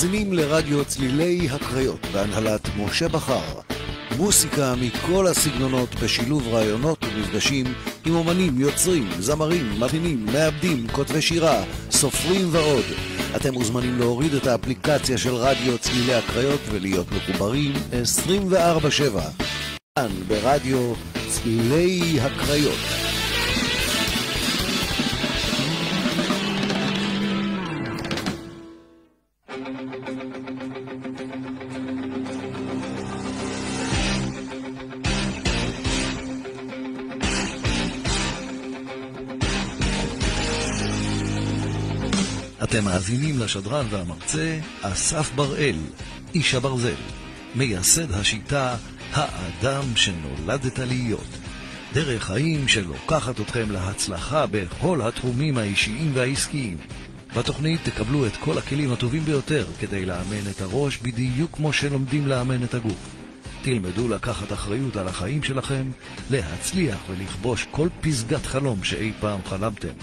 מאזינים לרדיו צלילי הקריות בהנהלת משה בכר. מוסיקה מכל הסגנונות בשילוב רעיונות ומפגשים עם אומנים, יוצרים, זמרים, מלחינים, מעבדים, כותבי שירה, סופרים ועוד. אתם מוזמנים להוריד את האפליקציה של רדיו צלילי הקריות ולהיות מחוברים 24/7. כאן ברדיו צלילי הקריות. אתם מאזינים לשדרן והמרצה אסף בראל, איש הברזל, מייסד השיטה האדם שנולדת להיות. דרך חיים שלוקחת אתכם להצלחה בכל התחומים האישיים והעסקיים. בתוכנית תקבלו את כל הכלים הטובים ביותר כדי לאמן את הראש בדיוק כמו שלומדים לאמן את הגוף. תלמדו לקחת אחריות על החיים שלכם, להצליח ולכבוש כל פסגת חלום שאי פעם חלמתם.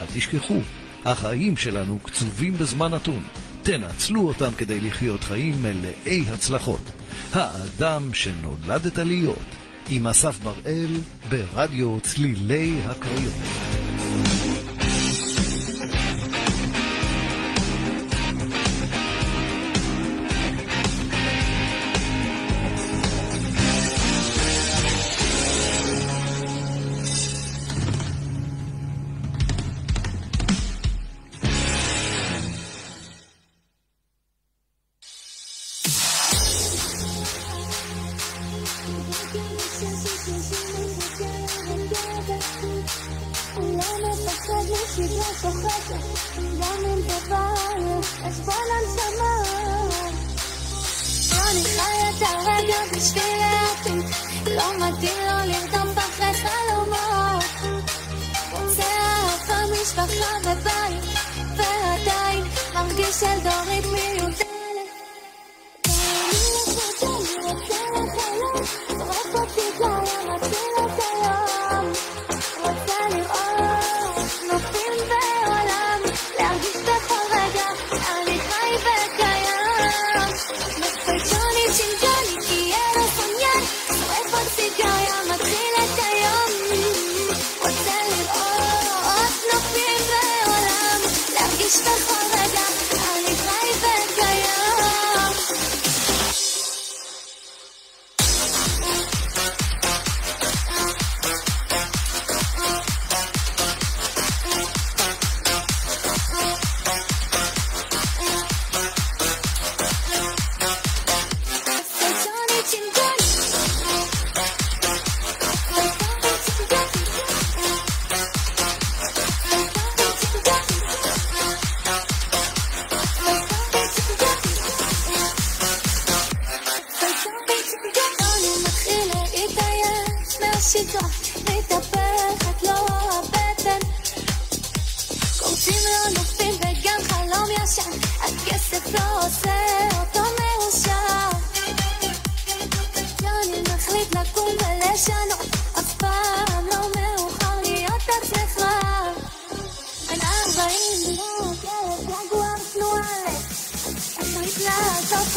אל תשכחו, החיים שלנו קצובים בזמן נתון. תנצלו אותם כדי לחיות חיים מלאי הצלחות. האדם שנולדת להיות, עם אסף בראל, ברדיו צלילי הקריות.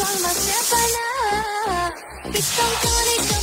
It's on my step by now. It's on 虜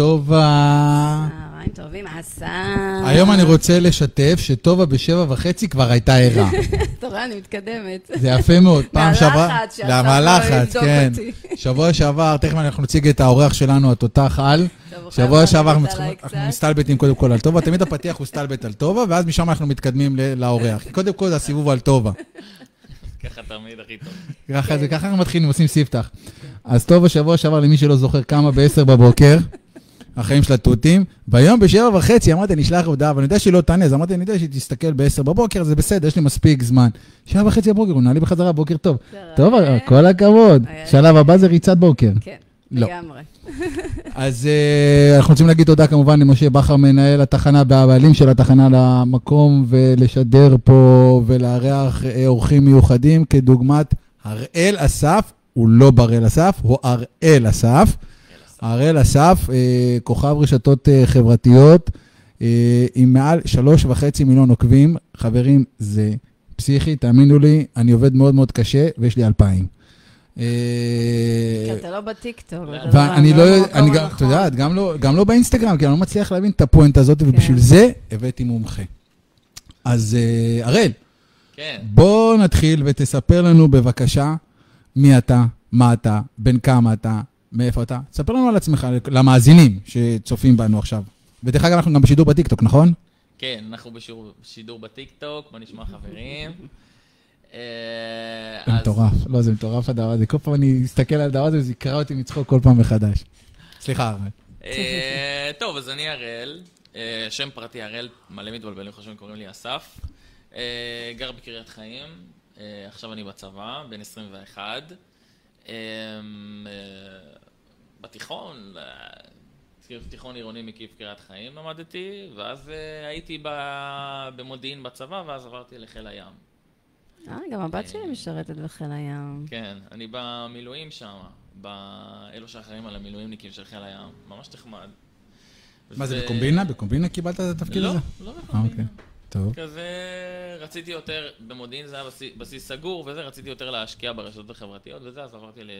טובה. צהריים טובים, אסף. היום אני רוצה לשתף שטובה בשבע וחצי כבר הייתה ערה. אתה רואה, אני מתקדמת. זה יפה מאוד. פעם שעברה... מהלחץ, שאסף לא, לא יבדוק כן. אותי. שבוע שעבר, תכף אנחנו נציג את האורח שלנו, התותח על. שבוע שעבר אנחנו. מסתלבטים קודם כל על טובה, תמיד הפתיח הוא סתלבט על טובה, ואז משם אנחנו מתקדמים לאורח. קודם כל זה הסיבוב על טובה. ככה תמיד הכי טוב. ככה זה, ככה אנחנו מתחילים, עושים ספתח. אז טוב, השבוע שעבר, למי שלא זוכר, קמה ב-10 בבוקר, החיים של התותים, והיום בשבע וחצי אמרתי, אני אשלח הודעה, ואני יודע שהיא לא תענה, אז אמרתי, אני יודע שהיא תסתכל ב-10 בבוקר, זה בסדר, יש לי מספיק זמן. שבע וחצי בבוקר, הוא נעלה לי בחזרה, בוקר טוב. טוב, כל הכבוד. שלב הבא זה ריצת בוקר. כן, לא. לגמרי. אז אה, אנחנו רוצים להגיד תודה כמובן למשה בכר, מנהל התחנה, והבעלים של התחנה, למקום ולשדר פה ולארח אה, אורחים מיוחדים, כדוגמת הראל אסף, הוא לא בראל אסף, הוא הראל אסף. הראל אסף, אה, כוכב רשתות אה, חברתיות, אה, עם מעל שלוש וחצי מיליון עוקבים. חברים, זה פסיכי, תאמינו לי, אני עובד מאוד מאוד קשה, ויש לי אלפיים. כי אתה לא בטיקטוק. ואני לא, אני גם, את. יודעת, גם לא, גם לא באינסטגרם, כי אני לא מצליח להבין את הפואנטה הזאת, ובשביל זה הבאתי מומחה. אז הראל, כן. בוא נתחיל ותספר לנו בבקשה מי אתה, מה אתה, בן כמה אתה, מאיפה אתה. תספר לנו על עצמך, למאזינים שצופים בנו עכשיו. ודרך אגב, אנחנו גם בשידור בטיקטוק, נכון? כן, אנחנו בשידור- בשידור בטיקטוק, מה נשמע חברים? אה, זה מטורף. לא, זה מטורף הדבר הזה. כל פעם אני מסתכל על הדבר הזה, וזה יקרע אותי מצחוק כל פעם מחדש. סליחה, הראל. אה, טוב, אז אני הראל, אה, שם פרטי הראל, מלא מתבלבלים חושבים, קוראים לי אסף. גר בקריית חיים, עכשיו אני בצבא, בן 21. אה, אה, בתיכון, אה, תיכון עירוני מקיף קריית חיים למדתי, ואז אה, הייתי ב- במודיעין בצבא, ואז עברתי לחיל הים. אה, גם הבת שלי משרתת בחיל הים. כן, אני במילואים שם, באלו שאחראים על המילואימניקים של חיל הים, ממש נחמד. מה זה, בקומבינה? בקומבינה קיבלת את התפקיד לא, הזה? לא אה, בקומבינה. טוב. כזה, רציתי יותר, במודיעין זה היה בסיס, בסיס סגור וזה, רציתי יותר להשקיע ברשתות החברתיות וזה, אז עברתי ל-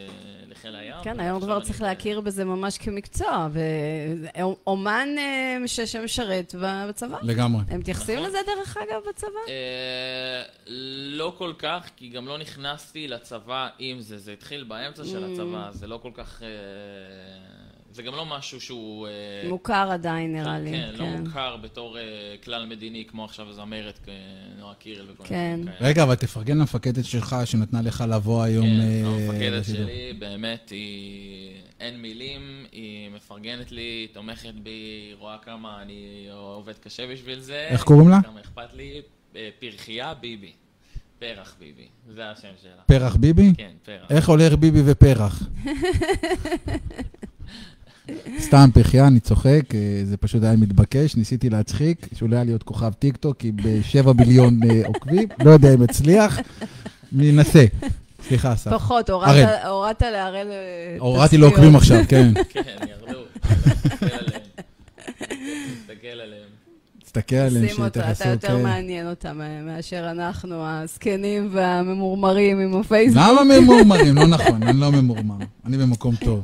לחיל הים. כן, היום כבר אני צריך להכיר בזה ממש כמקצוע, ואומן אה, שמשרת בצבא. לגמרי. הם מתייחסים נכון. לזה דרך אגב בצבא? אה, לא כל כך, כי גם לא נכנסתי לצבא עם זה, זה התחיל באמצע של Mm. הצבא, זה לא כל כך... זה גם לא משהו שהוא... אה, מוכר עדיין נראה לי. כן, לא מוכר בתור אה, כלל מדיני, כמו עכשיו זמרת, אה, נועה קירל וכל כן. מיני כאלה. רגע, אבל תפרגן למפקדת שלך שנתנה לך לבוא היום כן, אה, המפקדת לשידור. שלי, באמת, היא... אין מילים, היא מפרגנת לי, היא תומכת בי, היא רואה כמה אני עובד קשה בשביל זה. איך קוראים לה? כמה אכפת לי. פרחייה ביבי. פרח ביבי, זה השם שלה. פרח ביבי? כן, פרח. איך הולך ביבי ופרח? סתם פרחיה, אני צוחק, אה, זה פשוט היה מתבקש, ניסיתי להצחיק, שאולי היה להיות כוכב טיקטוק עם בשבע ביליון אה, עוקבים, לא יודע אם אצליח, ננסה. סליחה, אסף. פחות, הורדת- הראל. הורדת להראל אה, הורדתי לו תצפיות. עוקבים עכשיו, כן. כן, ירדו. תסתכל עליהם. תסתכל עליהם. שים שיתייחסו, אתה יותר כן. מעניין אותם מאשר אנחנו, הזקנים והממורמרים עם הפייסבוק. למה ממורמרים? לא נכון, אני לא ממורמר, אני במקום טוב,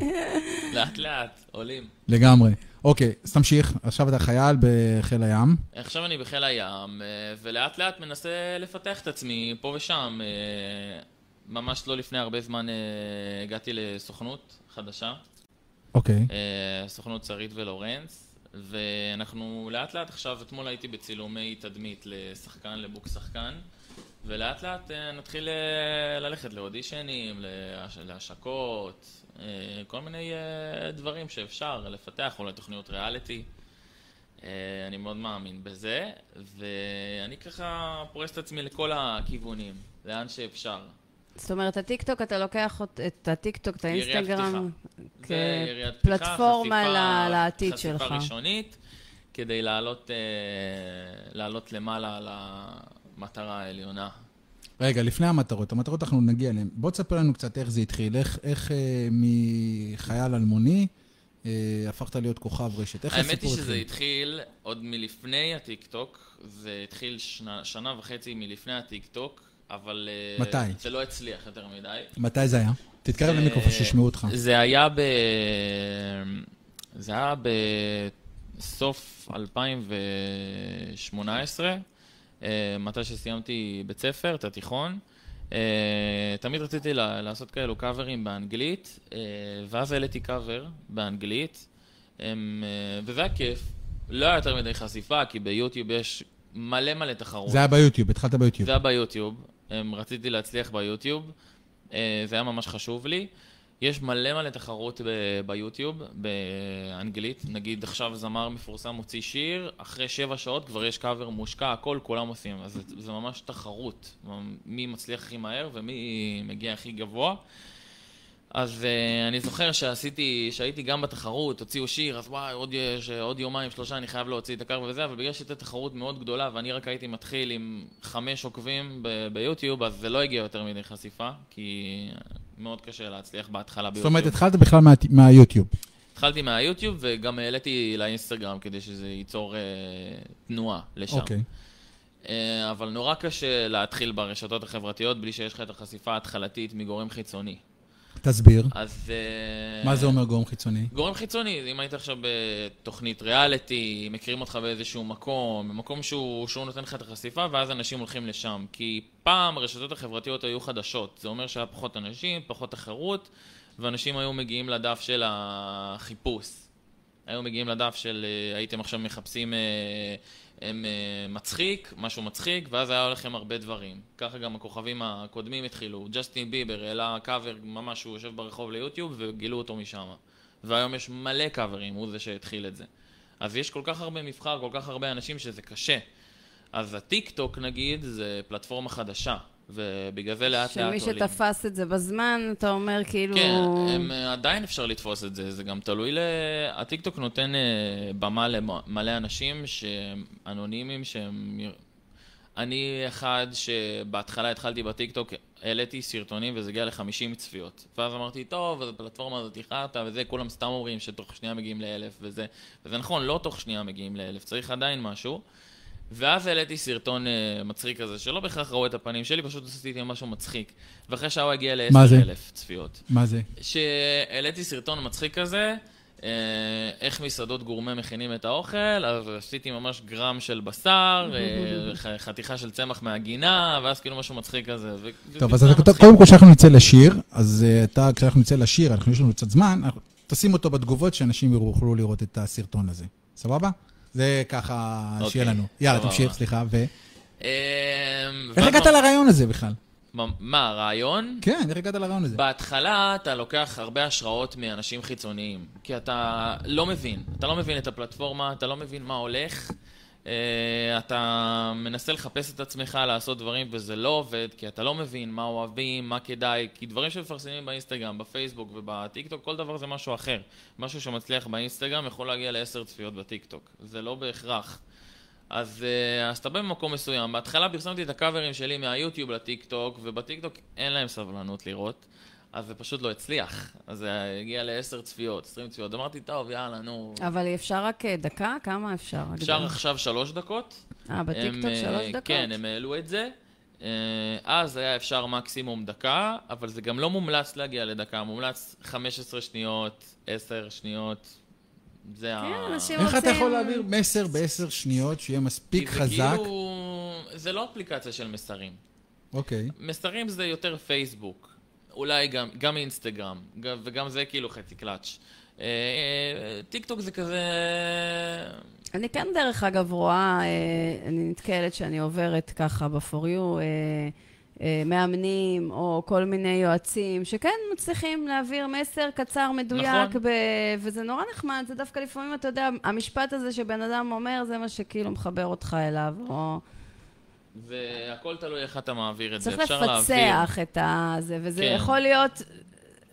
לאט לאט, עולים. לגמרי. אוקיי, אז תמשיך, עכשיו אתה חייל בחיל הים. עכשיו אני בחיל הים, אה, ולאט לאט מנסה לפתח את עצמי פה ושם. אה, ממש לא לפני הרבה זמן אה, הגעתי לסוכנות חדשה, אוקיי. סוכנות שרית ולורנס, ואנחנו לאט לאט עכשיו, אתמול הייתי בצילומי תדמית לשחקן, לבוק שחקן, ולאט לאט נתחיל ללכת לאודישנים, להש- להשקות, כל מיני אה, דברים שאפשר לפתח, אולי תוכניות ריאליטי. אה, אני מאוד מאמין בזה, ואני ככה פורס את עצמי לכל הכיוונים, לאן שאפשר. זאת אומרת, הטיקטוק, אתה לוקח את הטיקטוק, את האינסטגרם, כפלטפורמה לעתיד שלך. חשיפה ראשונית, כדי לעלות, אה, לעלות למעלה על המטרה העליונה. רגע, לפני המטרות, המטרות אנחנו נגיע אליהן. בוא תספר לנו קצת איך זה התחיל, איך, איך אה, מחייל אלמוני אה, הפכת להיות כוכב רשת. איך האמת היא הסיפור שזה התחיל עוד מלפני הטיקטוק, זה התחיל שנה, שנה וחצי מלפני הטיקטוק, אבל... אה, מתי? זה לא הצליח יותר מדי. מתי זה היה? תתקרב זה- למיקרופון שישמעו אותך. זה היה ב... זה היה בסוף 2018, אה, מתי שסיימתי בית ספר, את התיכון. אה, תמיד רציתי לעשות כאלו קאברים באנגלית, אה, ואז העליתי קאבר באנגלית, אה, וזה היה כיף. לא היה יותר מדי חשיפה, כי ביוטיוב יש מלא מלא תחרות. זה היה ביוטיוב, התחלת ביוטיוב. זה היה ביוטיוב, רציתי להצליח ביוטיוב, אה, זה היה ממש חשוב לי. יש מלא מלא תחרות ב- ביוטיוב, באנגלית. נגיד עכשיו זמר מפורסם מוציא שיר, אחרי שבע שעות כבר יש קאבר מושקע, הכל, כולם עושים. אז זה, זה ממש תחרות, מי מצליח הכי מהר ומי מגיע הכי גבוה. אז uh, אני זוכר שעשיתי, שהייתי גם בתחרות, הוציאו שיר, אז וואי, עוד, יש, עוד יומיים, שלושה, אני חייב להוציא את הקרב וזה, אבל בגלל שהייתה תחרות מאוד גדולה, ואני רק הייתי מתחיל עם חמש עוקבים ב- ביוטיוב, אז זה לא הגיע יותר מדי חשיפה, כי מאוד קשה להצליח בהתחלה זאת ביוטיוב. אומרת, התחלת בכלל מה- מהיוטיוב. התחלתי מהיוטיוב, וגם העליתי לאינסטגרם, כדי שזה ייצור uh, תנועה לשם. אוקיי. אה, אבל נורא קשה להתחיל ברשתות החברתיות בלי שיש לך את החשיפה ההתחלתית מגורם חיצוני. תסביר. אז... אה, מה זה אומר גורם חיצוני? גורם חיצוני, אם היית עכשיו בתוכנית ריאליטי, מכירים אותך באיזשהו מקום, במקום שהוא, שהוא נותן לך את החשיפה, ואז אנשים הולכים לשם. כי פעם הרשתות החברתיות היו חדשות, זה אומר שהיה פחות אנשים, פחות תחרות, ואנשים היו מגיעים לדף של החיפוש. היו מגיעים לדף של אה, הייתם עכשיו מחפשים אה, הם, אה, מצחיק, משהו מצחיק, ואז היה לכם הרבה דברים. ככה גם הכוכבים הקודמים התחילו. ג'סטין ביבר העלה קאבר ממש, הוא יושב ברחוב ליוטיוב, וגילו אותו משם. והיום יש מלא קאברים, הוא זה שהתחיל את זה. אז יש כל כך הרבה מבחר, כל כך הרבה אנשים שזה קשה. אז הטיק טוק נגיד, זה פלטפורמה חדשה, ובגלל זה לאט לאט שמי עולים. שתפס את זה בזמן, אתה אומר כאילו... כן, הם, אה, עדיין אפשר לתפוס את זה, זה גם תלוי ל... הטיקטוק נותן אה, במה למלא אנשים שהם אנונימיים, שהם... אני אחד שבהתחלה התחלתי בטיקטוק, העליתי סרטונים וזה הגיע ל-50 צפיות. ואז אמרתי, טוב, אז הפלטפורמה הזאת איחרת וזה, כולם סתם אומרים שתוך שנייה מגיעים לאלף וזה. וזה נכון, לא תוך שנייה מגיעים לאלף, צריך עדיין משהו. ואז העליתי סרטון uh, מצחיק כזה, שלא בהכרח ראו את הפנים שלי, פשוט עשיתי משהו מצחיק. ואחרי שעה הוא הגיע מה זה? ל-10,000 צפיות. מה זה? שהעליתי סרטון מצחיק כזה, אה, איך מסעדות גורמה מכינים את האוכל, אז עשיתי ממש גרם של בשר, ח- חתיכה של צמח מהגינה, ואז כאילו משהו מצחיק כזה. ו- טוב, אז אתה-. קודם כל כשאנחנו נצא לשיר, אז אה, אתה, כשאנחנו נצא לשיר, אנחנו יש לנו קצת זמן, אנחנו- תשים אותו בתגובות שאנשים יוכלו לראות את הסרטון הזה. סבבה? זה ככה, אוקיי, שיהיה לנו. יאללה. תמשיך, סליחה, ו... אה, איך הגעת לרעיון הזה בכלל? מה- הרעיון? כן, איך הגעת לרעיון הזה? בהתחלה אתה לוקח הרבה השראות מאנשים חיצוניים, כי אתה לא מבין, אתה לא מבין את הפלטפורמה, אתה לא מבין מה הולך, אתה מנסה לחפש את עצמך לעשות דברים וזה לא עובד, כי אתה לא מבין מה אוהבים, מה כדאי, כי דברים שמפרסמים באינסטגרם, בפייסבוק ובטיקטוק, כל דבר זה משהו אחר. משהו שמצליח באינסטגרם יכול להגיע לעשר צפיות בטיקטוק, זה לא בהכרח. אז, אה, אז אתה בא במקום מסוים, בהתחלה פרסמתי את הקאברים שלי מהיוטיוב לטיקטוק, ובטיקטוק אין להם סבלנות לראות, אז זה פשוט לא הצליח. אז זה הגיע לעשר צפיות, עשרים צפיות. אמרתי, טוב, יאללה, נו. אבל אפשר רק אה, דקה? כמה אפשר? אפשר עכשיו שלוש דקות. אה, בטיקטוק הם, אה, שלוש דקות? כן, הם העלו את זה. אה, אז היה אפשר מקסימום דקה, אבל זה גם לא מומלץ להגיע לדקה, מומלץ 15 שניות, 10 שניות. זה ה... כן, אנשים איך אתה רוצים- יכול להעביר מסר בעשר שניות שיהיה מספיק כי זה חזק? כאילו... זה לא אפליקציה של מסרים. אוקיי. מסרים זה יותר פייסבוק, אולי גם, גם אינסטגרם, גם- וגם זה כאילו חצי קלאץ'. אה, אה, טיק טוק זה כזה... אני כן, דרך אגב, רואה, אה, אני נתקלת שאני עוברת ככה ב-for you, מאמנים או כל מיני יועצים, שכן מצליחים להעביר מסר קצר, מדויק, נכון. ב- וזה נורא נחמד, זה דווקא לפעמים, אתה יודע, המשפט הזה שבן אדם אומר, זה מה שכאילו מחבר אותך אליו, או... והכל תלוי איך אתה מעביר את זה. צריך אפשר להעביר. לפצח את הזה, וזה כן. יכול להיות,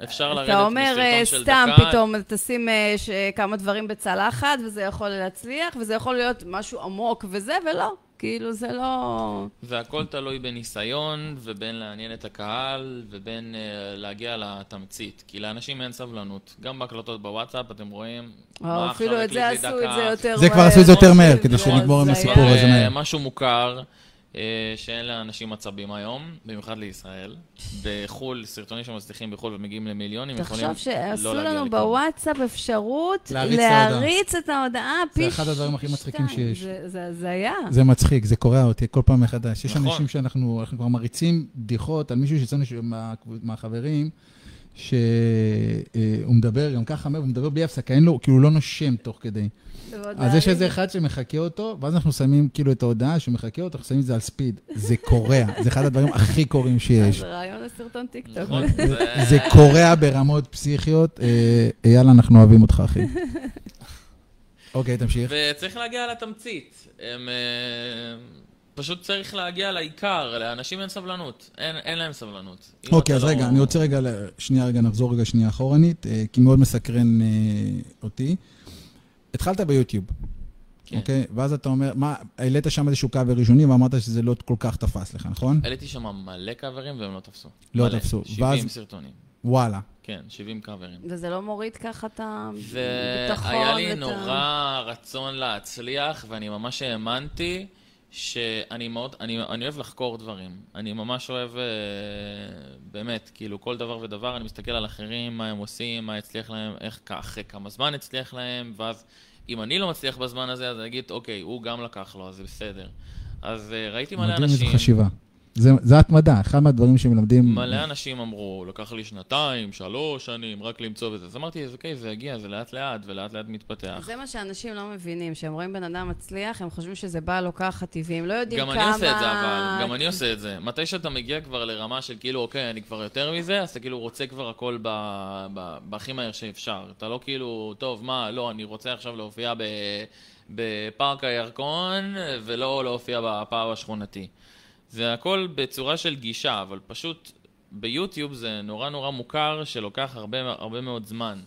אפשר לרדת אתה אומר אה, מסרטון של סתם, דקה. פתאום תשים אה, ש- כמה דברים בצלחת, וזה יכול להצליח, וזה יכול להיות משהו עמוק וזה, ולא. כאילו, זה לא... והכל תלוי בניסיון, ובין לעניין את הקהל, ובין uh, להגיע לתמצית. כי לאנשים אין סבלנות. גם בהקלטות בוואטסאפ, אתם רואים... או מה אפילו את זה עשו? את זה יותר זה כבר עשו את זה יותר מהר, כדי לא, שנגמור עם זה הסיפור הזה מהר. משהו מוכר. אה, שאין לאנשים עצבים היום, במיוחד לישראל. בחו"ל, סרטונים שמצליחים בחו"ל ומגיעים למיליונים, יכולים תחשוב לא שעשו להגיע לנו לכלום. בוואטסאפ אפשרות להריץ את ההודעה. פי זה אחד הדברים הכי מצחיקים. שיש. זה- זה הזיה. זה מצחיק, זה קורע אותי כל פעם מחדש. יש נכון. אנשים שאנחנו אנחנו כבר מריצים בדיחות על מישהו שאצלנו ש- מה- מהחברים, שהוא מדבר גם ככה, הוא מדבר בלי הפסקה, אין לו, כאילו הוא לא נושם תוך כדי. אז יש איזה אחד שמחקה אותו, ואז אנחנו שמים כאילו את ההודעה שהוא מחקה אותו, אנחנו שמים את זה על ספיד. זה קורע, זה אחד הדברים הכי קורעים שיש. זה רעיון לסרטון טיקטוק. נכון, זה קורע ברמות פסיכיות. אה, אייל, אנחנו אוהבים אותך, אחי. אוקיי, תמשיך. וצריך להגיע לתמצית. הם, אה, פשוט צריך להגיע לעיקר, לאנשים אין סבלנות. אין, אין להם סבלנות. אוקיי, אז לא- רגע, אני רוצה רגע, שנייה רגע, נחזור רגע שנייה אחורנית, אה, כי מאוד מסקרן אה, אותי. התחלת ביוטיוב, כן. אוקיי? ואז אתה אומר, מה, העלית שם איזשהו קאבר ראשוני ואמרת שזה לא כל כך תפס לך, נכון? העליתי שם מלא קאברים והם לא תפסו. לא מלא. תפסו. 70 ואז- סרטונים. וואלה. כן, 70 קאברים. וזה לא מוריד ככה את הביטחון והיה לי ואת ה- נורא רצון להצליח, ואני ממש האמנתי שאני מאוד, אני, אני אוהב לחקור דברים. אני ממש אוהב, אה, באמת, כאילו כל דבר ודבר, אני מסתכל על אחרים, מה הם עושים, מה הצליח להם, איך, אחרי כמה זמן הצליח להם, ואז אם אני לא מצליח בזמן הזה, אז אני אגיד, אוקיי, הוא גם לקח לו, אז זה בסדר. אז אה, ראיתי מלא מדהים איזה אנשים... חשיבה. זה, זה התמדה, אחד מהדברים שמלמדים. מלא אנשים אמרו, לקח לי שנתיים, שלוש שנים, רק למצוא בזה. אז אמרתי, אז אוקיי, זה יגיע, זה לאט לאט, ולאט לאט מתפתח. זה מה שאנשים לא מבינים, כשהם רואים בן אדם מצליח, הם חושבים שזה בא לו ככה טבעי, הם לא יודעים גם כמה... אני עושה את זה, אבל, גם אני עושה את זה. מתי שאתה מגיע כבר לרמה של כאילו, אוקיי, אני כבר יותר מזה, אז אתה כאילו רוצה כבר הכל ב, ב, בהכי מהר שאפשר. אתה לא כאילו, טוב, מה, לא, אני רוצה עכשיו להופיע ב, בפארק הירקון, ולא להופיע בפאב השכונתי. זה הכל בצורה של גישה, אבל פשוט ביוטיוב זה נורא נורא מוכר, שלוקח הרבה, הרבה מאוד זמן.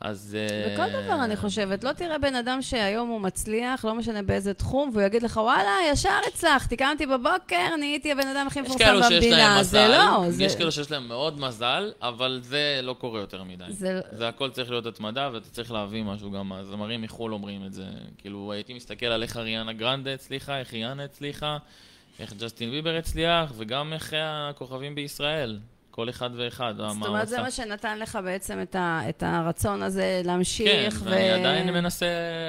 אז... אה, בכל דבר אני חושבת, לא תראה בן אדם שהיום הוא מצליח, לא משנה באיזה תחום, והוא יגיד לך, וואלה, ישר הצלחתי, קמתי בבוקר, נהייתי הבן אדם הכי יש מפורסם כאלו שיש להם במדינה. מזל, זה לא, זה... יש כאלו שיש להם מאוד מזל, אבל זה לא קורה יותר מדי. זה- זה הכל צריך להיות התמדה, ואתה צריך להביא משהו גם, הזמרים מחו"ל אומרים את זה. כאילו, הייתי מסתכל על איך אריאנה גרנדה הצליחה, איך ריאנה הצליחה, איך ג'סטין ביבר הצליח, וגם איך הכוכבים בישראל. כל אחד ואחד, זאת אומרת, זה. מה שנתן לך בעצם את, ה, את הרצון הזה כן, להמשיך. ואני עדיין מנסה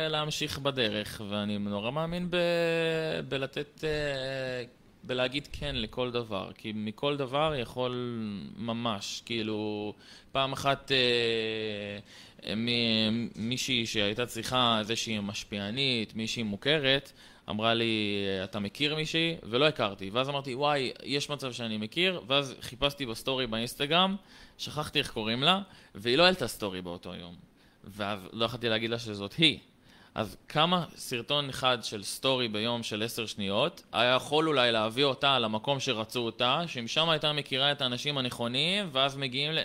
להמשיך בדרך, ואני נורא מאמין ב... בלתת... אה, בלהגיד כן לכל דבר, כי מכל דבר יכול ממש, כאילו, פעם אחת אה, מ- מישהי שהייתה צריכה איזושהי משפיענית, מישהי מוכרת, אמרה לי, אתה מכיר מישהי? ולא הכרתי. ואז אמרתי, וואי, יש מצב שאני מכיר, ואז חיפשתי בסטורי באינסטגרם, שכחתי איך קוראים לה, והיא לא העלתה סטורי באותו יום. ואז לא יכולתי להגיד לה שזאת היא. אז כמה סרטון אחד של סטורי ביום של עשר שניות, היה יכול אולי להביא אותה למקום שרצו אותה, שאם שם הייתה מכירה את האנשים הנכונים, ואז מגיעים ל...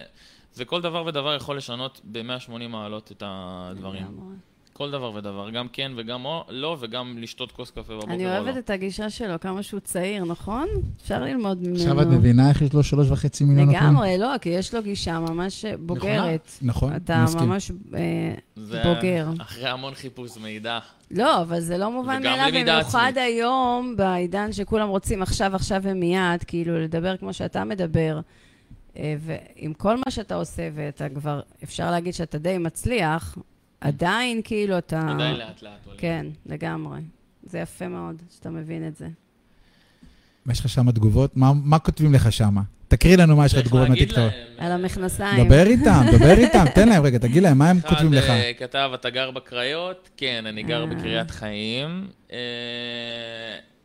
זה כל דבר ודבר יכול לשנות ב-180 מעלות את הדברים. כל דבר ודבר, גם כן וגם או- לא, וגם לשתות כוס קפה בבוקר אני או לא. אוהבת את הגישה שלו, כמה שהוא צעיר, נכון? אפשר ללמוד ממנו. עכשיו את מבינה איך יש לו שלוש וחצי מיליון עוקבים? לגמרי, לא, כי יש לו גישה ממש בוגרת. נכון, אתה. ממש אה, בוגר. אחרי המון חיפוש מידע. לא, אבל זה לא מובן מאליו, במיוחד. היום, בעידן שכולם רוצים עכשיו, עכשיו ומיד, כאילו, לדבר כמו שאתה מדבר. אה, ועם כל מה שאתה עושה, ואתה כבר, אפשר להגיד שאתה די מצליח, עדיין כאילו אתה... עדיין לאט לאט. עולה. כן, לגמרי. זה יפה מאוד שאתה מבין את זה. יש לך שם תגובות? מה- מה כותבים לך שם? תקריא לנו מה יש לך תגובות מהטיקטוק. להם, על אה, המכנסיים. דבר איתם, דבר איתם, תן להם רגע, תגיד להם, מה הם כותבים לך? אחד אה, כתב, אתה גר בקריות? כן, אני גר אה. בקריית חיים.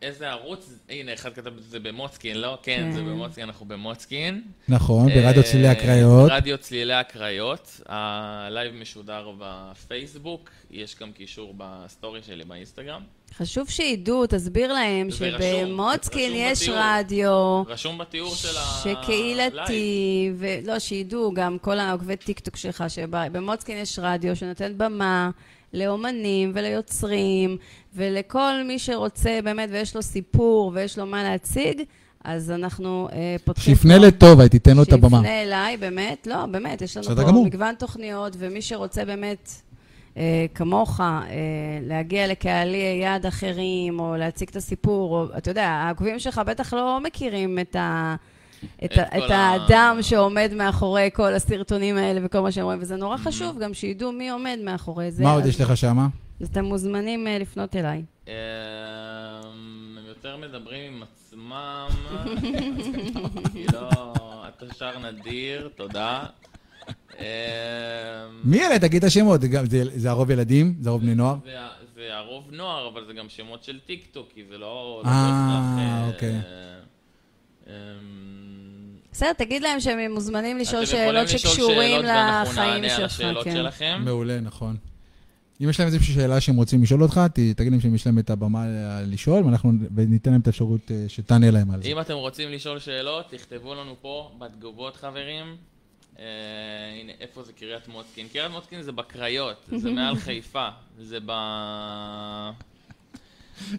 איזה ערוץ? הנה, אחד כתב את זה במוצקין, לא? כן, זה כן. במוצקין, אנחנו במוצקין. נכון, ברדיו אה, צלילי הקריות. רדיו צלילי הקריות. הלייב משודר בפייסבוק, יש גם קישור בסטורי שלי באינסטגרם. חשוב שידעו, תסביר להם שבמוצקין יש. רדיו. רשום בתיאור של הלייב. שקהילתי, ולא, שידעו גם כל העוקבי טיקטוק שלך, שבמוצקין יש רדיו שנותן במה לאומנים וליוצרים, ולכל מי שרוצה באמת, ויש לו סיפור ויש לו מה להציג, אז אנחנו אה, פותחים... שיפנה פה- לטובה, תיתן לו את הבמה. שיפנה אליי, באמת, לא, באמת, יש לנו פה גמור. מגוון תוכניות, ומי שרוצה באמת אה, כמוך, אה, להגיע לקהלי יעד אחרים, או להציג את הסיפור, או, אתה יודע, העוקבים שלך בטח לא מכירים את ה... את, את ה- את ה- האדם שעומד מאחורי כל הסרטונים האלה וכל מה שהם רואים, וזה נורא חשוב גם שידעו מי עומד מאחורי זה. מה עוד יש לך שמה? אז אתם מוזמנים אה, לפנות אליי. אמ, הם יותר מדברים עם עצמם. לא, אתה שר נדיר, תודה. אמ, מי אלה? תגיד את השמות. זה גם- זה- זה הרוב ילדים? זה הרוב בני נוער? זה- הרוב נוער, אבל זה גם שמות של טיק טוק, כי זה לא... לא אה, בהכרח, אוקיי. אמ, בסדר, תגיד להם שהם מוזמנים לשאול אתם יכולים שאלות לשאול שקשורים שאלות ואנחנו לחיים נענה על שלך, השאלות כן. שלכם. מעולה, נכון. אם יש להם איזושהי שאלה שהם רוצים לשאול אותך, תגיד להם שיש להם את הבמה לשאול, ואנחנו וניתן להם את האפשרות אה, שתענה להם על זה. אם אתם רוצים לשאול שאלות, תכתבו לנו פה בתגובות, חברים. אה, הנה, איפה זה קריית מוצקין? קריית מוצקין זה בקריות, זה מעל חיפה, זה ב...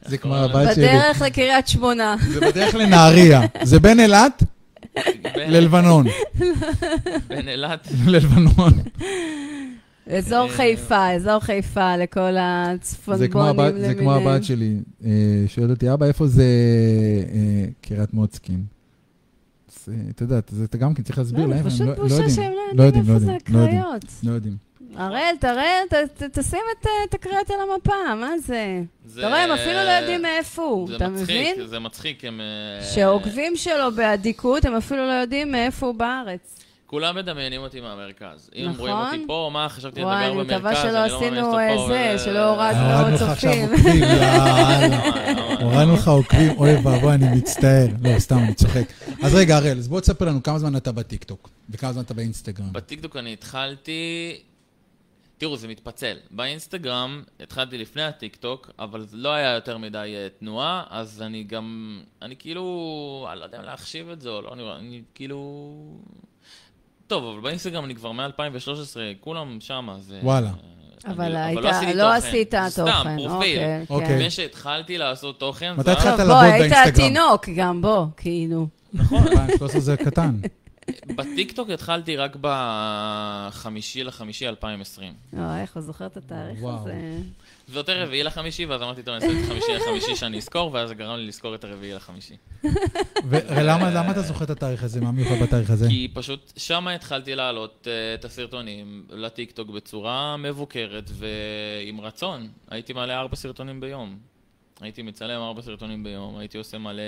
זה כמו הבת שלי. בדרך לקריית שמונה. זה בדרך לנהריה. זה בין אילת ללבנון. בין אילת. ללבנון. אזור אה, חיפה, אזור חיפה לכל זה הצפונבונים למיניהם. זה כמו הבת שלי. אה, שואלת אותי, אבא, איפה זה אה, קריית מוצקין? אז, אה, אתה יודע, זה- אתה גם כן צריך להסביר לא, להם, זה הם פשוט לא- לא בושה יודעים. שהם לא לא יודעים איפה לא זה יודעים, לא יודעים. הקריות. לא יודעים. הראל, תראה, ת- ת- תשים את, את הקריות על המפה, מה זה? זה- אתה רואה, הם אפילו לא יודעים מאיפה הוא, זה אתה מצחיק, מבין? זה מצחיק, הם... אה, שהעוקבים שלו באדיקות, הם אפילו לא יודעים מאיפה הוא בארץ. כולם מדמיינים אותי מהמרכז. אם נכון. רואים אותי פה, מה, חשבתי וואי, לדבר אני במרכז, מקווה שלא אני לא עשינו ממש אה, פה, זה, ו- שלא הורדנו הורדנו עוד לך עכשיו צופים. עוקבים, יאללה. הורדנו לך עוקבים, אוי ואבוי, אני מצטער. לא, סתם, אני צוחק. אז רגע, הראל, אז בוא תספר לנו כמה זמן אתה בטיקטוק, וכמה זמן אתה באינסטגרם. בטיקטוק אני התחלתי... תראו, זה מתפצל. באינסטגרם התחלתי לפני הטיקטוק, אבל זה לא היה יותר מדי אה, תנועה, אז אני גם... אני כאילו... אני לא יודע אם להחשיב את זה או לא, אני, אני כאילו... טוב, אבל באינסטגרם אני כבר מ-2013, כולם שמה, זה... וואלה. אבל היית- עשיתי לא תוכן. עשית סתם, תוכן. פרופיל. אוקיי, אוקיי. כן. לפני שהתחלתי לעשות תוכן, מתי התחלת טוב, בוא, לעבוד היית באינסטגרם? תינוק גם, בוא, כאילו. נכון. 2013 זה קטן. בטיקטוק התחלתי רק בחמישי לחמישי 2020. לא, איך הוא זוכר את התאריך. הזה? זה יותר רביעי לחמישי, ואז אמרתי, טוב, אני אעשה את חמישי לחמישי שאני אזכור, ואז זה גרם לי לזכור את הרביעי לחמישי. ולמה למה אתה זוכר את התאריך הזה? מה מיוחד בתאריך הזה? כי פשוט שמה התחלתי להעלות אה, את הסרטונים לטיקטוק בצורה מבוקרת ועם רצון. הייתי מעלה ארבע סרטונים ביום. הייתי מצלם ארבע סרטונים ביום, הייתי עושה מלא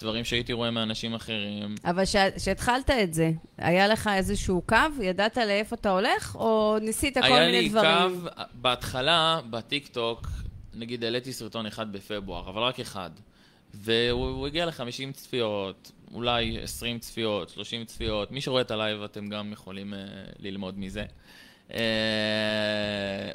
דברים שהייתי רואה מאנשים אחרים. אבל כשהתחלת את זה, היה לך איזשהו קו? ידעת לאיפה אתה הולך? או ניסית כל היה מיני לי דברים? קו, בהתחלה, בטיקטוק, נגיד העליתי סרטון אחד בפברואר, אבל רק אחד. והוא הוא הגיע ל-50 צפיות, אולי 20 צפיות, 30 צפיות. מי שרואה את הלייב, אתם גם יכולים אה, ללמוד מזה. אה,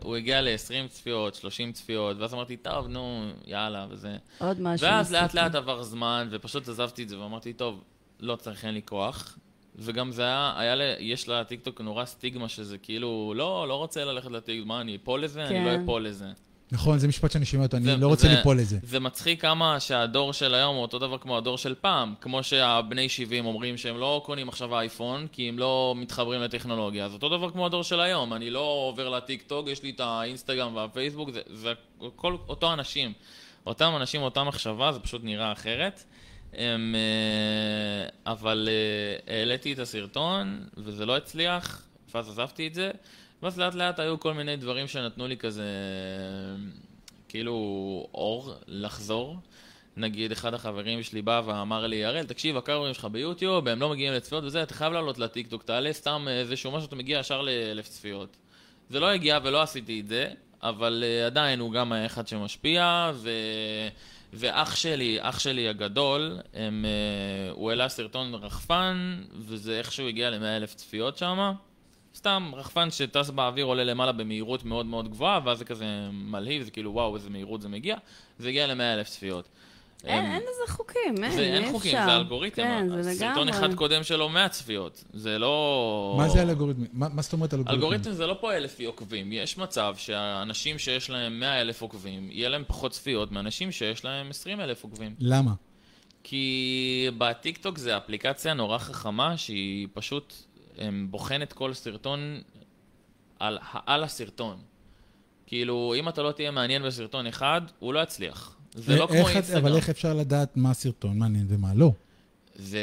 הוא הגיע ל-20 צפיות, 30 צפיות, ואז אמרתי, טוב, נו, יאללה, וזה. עוד משהו. ואז לאט ניסית. לאט עבר זמן, ופשוט עזבתי את זה, ואמרתי, טוב, לא צריך, אין לי כוח. וגם זה היה, היה ל... יש לטיקטוק נורא סטיגמה שזה כאילו, לא, לא רוצה ללכת לטיקטוק, מה, אני אפול לזה? אני לא כן. אפול לזה. נכון, זה משפט שאני שומע אותו, אני לא רוצה ליפול לזה. זה מצחיק כמה שהדור של היום הוא אותו דבר כמו הדור של פעם. כמו שהבני 70 אומרים שהם לא קונים עכשיו אייפון, כי הם לא מתחברים לטכנולוגיה. אז אותו דבר כמו הדור של היום. אני לא עובר לטיק טוק, יש לי את האינסטגרם והפייסבוק, זה, זה כל אותו אנשים. אותם אנשים, אותה מחשבה, זה פשוט נראה אחרת. הם, אה, אבל אה, העליתי את הסרטון, וזה לא הצליח, ואז עזבתי את זה. ואז לאט לאט היו כל מיני דברים שנתנו לי כזה, כאילו, אור לחזור. נגיד, אחד החברים שלי בא ואמר לי, הראל, תקשיב, הקארורים שלך ביוטיוב, הם לא מגיעים לצפיות וזה, אתה חייב לעלות לטיקטוק, תעלה סתם איזשהו משהו, אתה מגיע ישר לאלף צפיות. זה לא הגיע ולא עשיתי את זה, אבל uh, עדיין הוא גם היה אחד שמשפיע, ו... ואח שלי, אח שלי הגדול, הם, uh, הוא העלה סרטון רחפן, וזה איכשהו הגיע ל-100 אלף צפיות שם. סתם רחפן שטס באוויר עולה למעלה במהירות מאוד מאוד גבוהה, ואז זה כזה מלהיב, זה כאילו וואו, איזה מהירות זה מגיע, זה הגיע ל-100 אלף צפיות. אין הם- אין לזה חוקים, אין, זה אי אין חוקים, אפשר. זה אלגוריתם. כן, זה סרטון לגמרי. אחד קודם שלו 100 צפיות. זה לא... מה זה אלגוריתמים? מה מה זאת אומרת אלגוריתמים? אלגוריתם זה לא פועל לפי עוקבים. יש מצב שהאנשים שיש להם 100 אלף עוקבים, יהיה להם פחות צפיות מאנשים שיש להם 20 אלף עוקבים. למה? כי בטיקטוק זה אפליקציה נורא חכמה שהיא פשוט בוחנת כל סרטון על, על הסרטון. כאילו, אם אתה לא תהיה מעניין בסרטון אחד, הוא לא יצליח. זה לא כמו אינסטגרם. אבל איך אפשר לדעת מה הסרטון מעניין ומה לא? זה...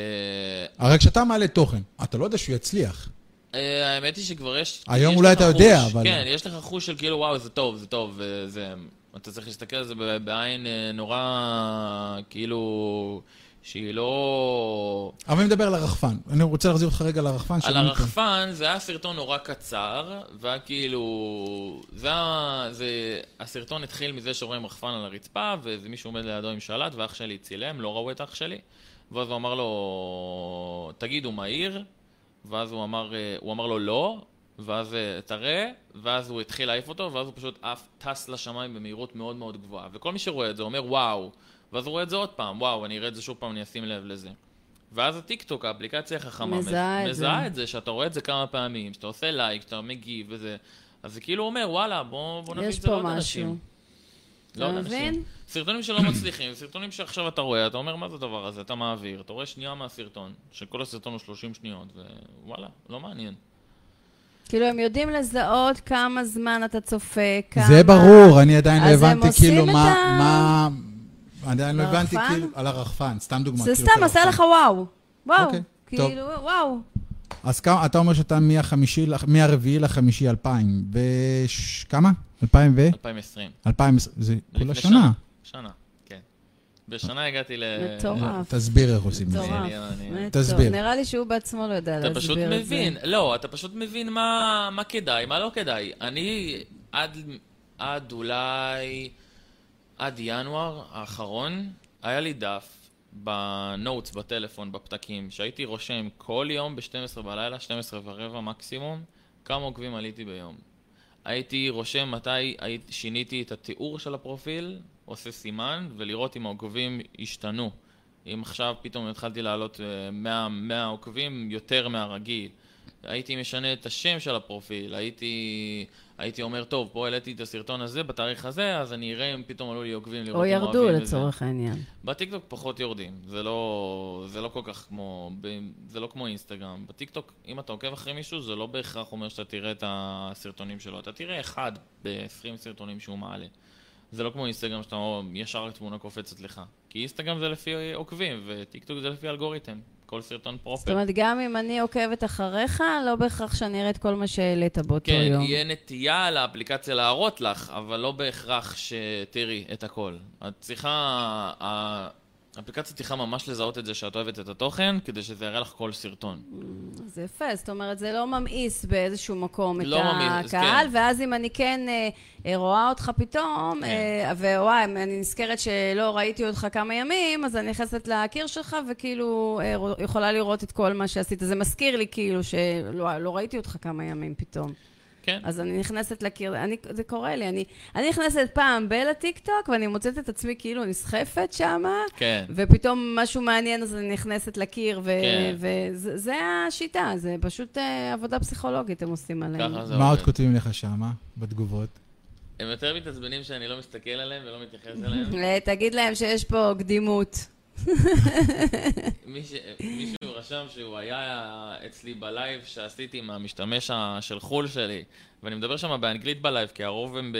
הרי כשאתה מעלה תוכן, אתה לא יודע שהוא יצליח. אה, האמת היא שכבר יש... היום יש אולי אתה יודע, חוש, אבל- כן, יש לך חוש של כאילו, וואו, זה טוב, זה טוב, וזה... אתה צריך להסתכל על זה בעין אה, נורא, כאילו, שהיא לא... אבל אני מדבר על הרחפן. אני רוצה להחזיר אותך רגע לרחפן. על. הרחפן זה היה סרטון נורא קצר, והיה כאילו... זה היה... זה... הסרטון התחיל מזה שרואים רחפן על הרצפה, ואיזה מישהו עומד לידו עם שלט, ואח שלי צילם, לא ראו את אח שלי. ואז הוא אמר לו, תגיד, הוא מהיר? ואז הוא אמר, אה, הוא אמר לו לא, ואז אה, תראה, ואז הוא התחיל להעיף אותו, ואז הוא פשוט עף, טס לשמיים במהירות מאוד מאוד גבוהה. וכל מי שרואה את זה אומר, וואו. ואז הוא רואה את זה עוד פעם, וואו, אני אראה את זה שוב פעם, אני אשים לב לזה. ואז הטיקטוק, האפליקציה החכמה, מזהה את זה. מזהה את זה, שאתה רואה את זה כמה פעמים, שאתה עושה לייק, שאתה מגיב וזה, אז זה כאילו אומר, וואלה, בוא, בוא נביא את זה לעוד. אנשים. לעוד מבין? אנשים. סרטונים שלא מצליחים, סרטונים שעכשיו אתה רואה, אתה אומר, מה זה הדבר הזה? אתה מעביר, אתה רואה שנייה מהסרטון, שכל הסרטון הוא 30 שניות, ווואלה, לא מעניין. כאילו, הם יודעים לזהות כמה זמן אתה צופה, כמה... זה ברור, אני עדיין לא אז הם הבנתי עושים כאילו את מה... עדיין לא הבנתי? כאילו... על הרחפן, סתם דוגמא. זה כאילו, סתם הרחפן. לך וואו. וואו. אוקיי. כאילו, וואו. אז כמה, אתה אומר שאתה מהחמישי, מהרביעי לחמישי 2000, וש... כמה? 2000 ו? 2020. 2000, זה כל לפני השנה. שנה, כן. בשנה הגעתי ל... מטורף. תסביר איך עושים את זה. מטורף. תסביר. נראה לי שהוא בעצמו לא יודע אתה להסביר פשוט את זה. מבין, לא, אתה פשוט מבין מה, מה כדאי, מה לא כדאי. אני עד, עד אולי, עד ינואר האחרון, היה לי דף בנוטס, בטלפון, בפתקים, שהייתי רושם כל יום ב-12 בלילה, 12 ורבע מקסימום, כמה עוקבים עליתי ביום. הייתי רושם מתי שיניתי את התיאור של הפרופיל, עושה סימן, ולראות אם העוקבים השתנו. אם עכשיו פתאום התחלתי לעלות אה, 100, 100 עוקבים יותר מהרגיל. הייתי משנה את השם של הפרופיל, הייתי, הייתי אומר, טוב, פה העליתי את הסרטון הזה בתאריך הזה, אז אני אראה אם פתאום עלו לי עוקבים לראות או אם ירדו אוהבים את זה. לצורך העניין. בטיקטוק פחות יורדים, זה לא, זה לא כל כך כמו, זה לא כמו אינסטגרם. בטיקטוק, אם אתה עוקב אחרי מישהו, זה לא בהכרח אומר שאתה תראה את הסרטונים שלו. אתה תראה אחד ב-20 סרטונים שהוא מעלה. זה לא כמו אינסטגרם שאתה ישר תמונה קופצת לך. כי אינסטגרם זה לפי עוקבים, וטיקטוק זה לפי אלגוריתם. כל סרטון לגופו. זאת אומרת, גם אם אני עוקבת אחריך, לא בהכרח שאני אראה את כל מה שהעלית באותו כן, יום. יהיה נטייה לאפליקציה להראות לך, אבל לא בהכרח שתראי את הכל. את צריכה... ה- האפליקציה צריכה ממש לזהות את זה שאת אוהבת את התוכן, כדי שזה יראה לך כל סרטון. זה יפה, זאת אומרת, זה לא ממאיס באיזשהו מקום את לא ממאיס, הקהל, כן. ואז אם אני כן אה, אה, רואה אותך פתאום, כן. אה, ווואי, אני נזכרת שלא ראיתי אותך כמה ימים, אז אני נכנסת לקיר שלך, וכאילו אה, יכולה לראות את כל מה שעשית. זה מזכיר לי כאילו שלא לא ראיתי אותך כמה ימים פתאום. כן. אז אני נכנסת לקיר, אני, זה קורה לי, אני, אני נכנסת פעם בל... טיקטוק, ואני מוצאת את עצמי כאילו נסחפת שמה, כן. ופתאום משהו מעניין, אז אני נכנסת לקיר, ו- כן. וזה זה השיטה, זה פשוט אה, עבודה פסיכולוגית הם עושים זה מה עוד. כותבים לך שמה, בתגובות? הם יותר מתעצבנים שאני לא מסתכל עליהם ולא מתייחס אליהם. אה, תגיד להם שיש פה קדימות. מישהו רשם שהוא היה אצלי בלייב שעשיתי עם המשתמש ה- של חו"ל שלי, ואני מדבר שם באנגלית בלייב, כי הרוב הם, ב...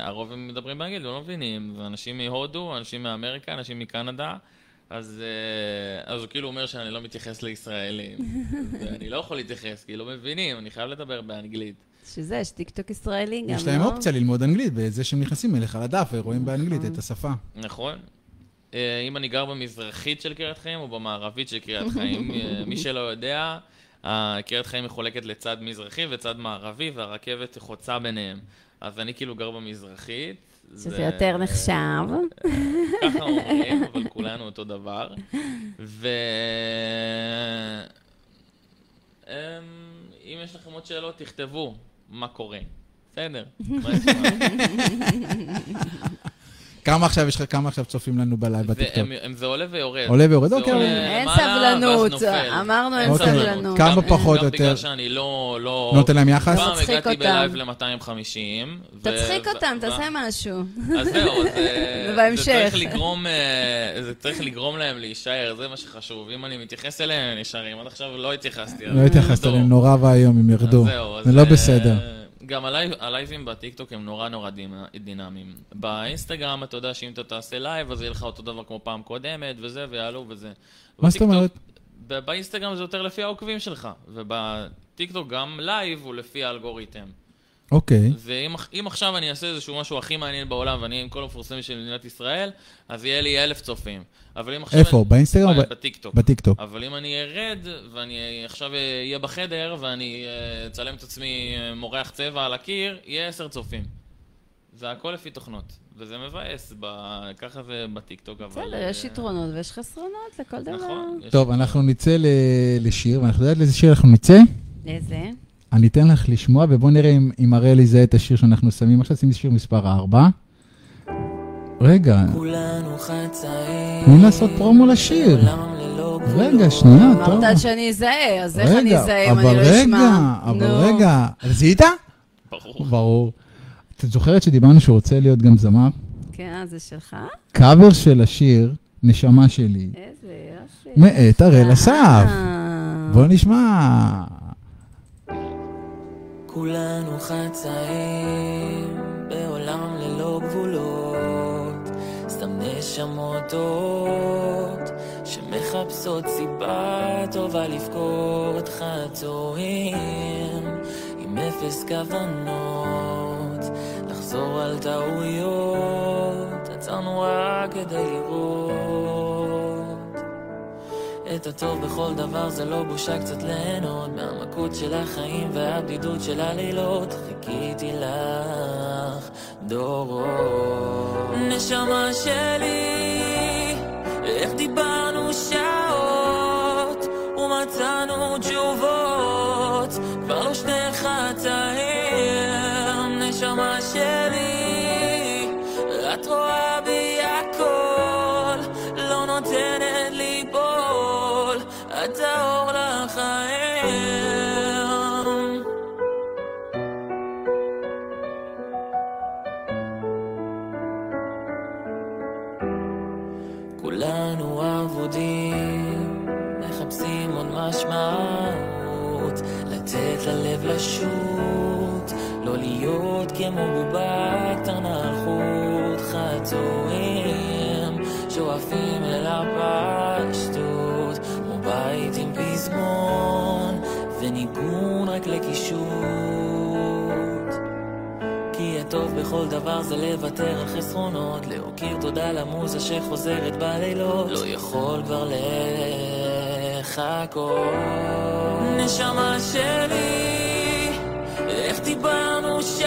הרוב הם מדברים באנגלית, והם לא מבינים. זה אנשים מהודו, אנשים מאמריקה, אנשים מקנדה, אז, אה, אז הוא כאילו אומר שאני לא מתייחס לישראלים. ואני לא יכול להתייחס, כי לא מבינים, אני חייב לדבר באנגלית. שזה, יש טיקטוק ישראלי גם, לא? יש להם אופציה ללמוד אנגלית, בזה שהם נכנסים אליך לדף ורואים באנגלית. את השפה. נכון. אה, אם אני גר במזרחית של קריית חיים או במערבית של קריית חיים, אה, מי שלא יודע, קריית חיים מחולקת לצד מזרחי וצד מערבי, והרכבת חוצה ביניהם. אז אני כאילו גר במזרחית. שזה זה- יותר נחשב. ככה אומרים, אבל כולנו אותו דבר. ו... אמ, אם יש לכם עוד שאלות, תכתבו מה קורה. בסדר. כמה עכשיו יש לך, כמה עכשיו צופים לנו בלייב בטיקטוק? הם- זה עולה ויורד. עולה ויורד, אוקיי. עולה אין סבלנות. אמרנו אין אוקיי. סבלנות. כמה גם- פחות גם או בגלל יותר? שאני לא... לא... נותן להם יחס? פעם מצחיק הגעתי. בלייב ל-250. תצחיק אותם, תעשה משהו. אז זהו, אה. זה צריך לגרום, אה, זה צריך לגרום להם להישאר, זה מה שחשוב. אם אני מתייחס אליהם, הם נשארים. עד עכשיו לא התייחסתי. לא התייחסת טוב. אליהם, נורא ואיום, הם ירדו. זה לא אה, בסדר. גם הלייב, הלייבים בטיקטוק הם נורא נורא דינמיים. באינסטגרם אתה יודע שאם אתה תעשה לייב, אז יהיה לך אותו דבר כמו פעם קודמת, וזה, ויעלו וזה. מה זאת אומרת? באינסטגרם זה יותר לפי העוקבים שלך, ובטיקטוק גם לייב הוא לפי האלגוריתם. אוקיי. ואם עכשיו אני אעשה איזשהו משהו הכי מעניין בעולם, ואני עם כל המפורסמים של מדינת ישראל, אז יהיה לי אלף צופים. אבל אם עכשיו... איפה? אני... באינסטגרם? בטיקטוק. בטיקטוק. אבל אם אני ארד, ואני עכשיו אהיה בחדר, ואני אה, אצלם את עצמי אה, מורח צבע על הקיר, יהיה עשר צופים. זה הכל לפי תוכנות. וזה מבאס, ב... ככה זה בטיקטוק, אבל... בסדר, יש אה, יתרונות ויש חסרונות לכל דבר. נכון. טוב, אנחנו נצא לשיר, ואנחנו יודעת לאיזה שיר אנחנו נצא? לאיזה? אני אתן לך לשמוע, ובואו נראה אם, אם הראל יזהה את השיר שאנחנו שמים. עכשיו שימי שיר מספר 4. רגע, תני לעשות פרומו לשיר. רגע, שנייה, טוב. אמרת שאני אזהה, אז איך אני אזהה אם אני לא אשמע? רגע, אבל רגע, זיהית? ברור. ברור. את זוכרת שדיברנו שהוא רוצה להיות גם זמר? כן, זה שלך? קאבר של השיר, נשמה שלי. איזה יופי. מאת הראל אסף. בוא נשמע. כולנו חצאים בעולם ללא גבולות, נשמות טועות שמחפשות סיבה טובה לבכות חצויים עם אפס כוונות, לחזור על טעויות, עצרנו רק כדי לראות את הטוב בכל דבר זה לא בושה קצת ליהנות מהמכות של החיים והבדידות של הלילות. חיכיתי לך דורות נשמה שלי איך דיברנו שעות ומצאנו תשובות לשוט, לא להיות כמו בובה קטנה חוט חצויים, שואפים אל הפשטות. בית עם פזמון וניגון רק לקישוט כי הטוב בכל דבר זה לוותר על חסרונות להוקיר תודה למוזה שחוזרת בלילות לא יכול כבר לחכות נשמה שלי איך דיברנו שעות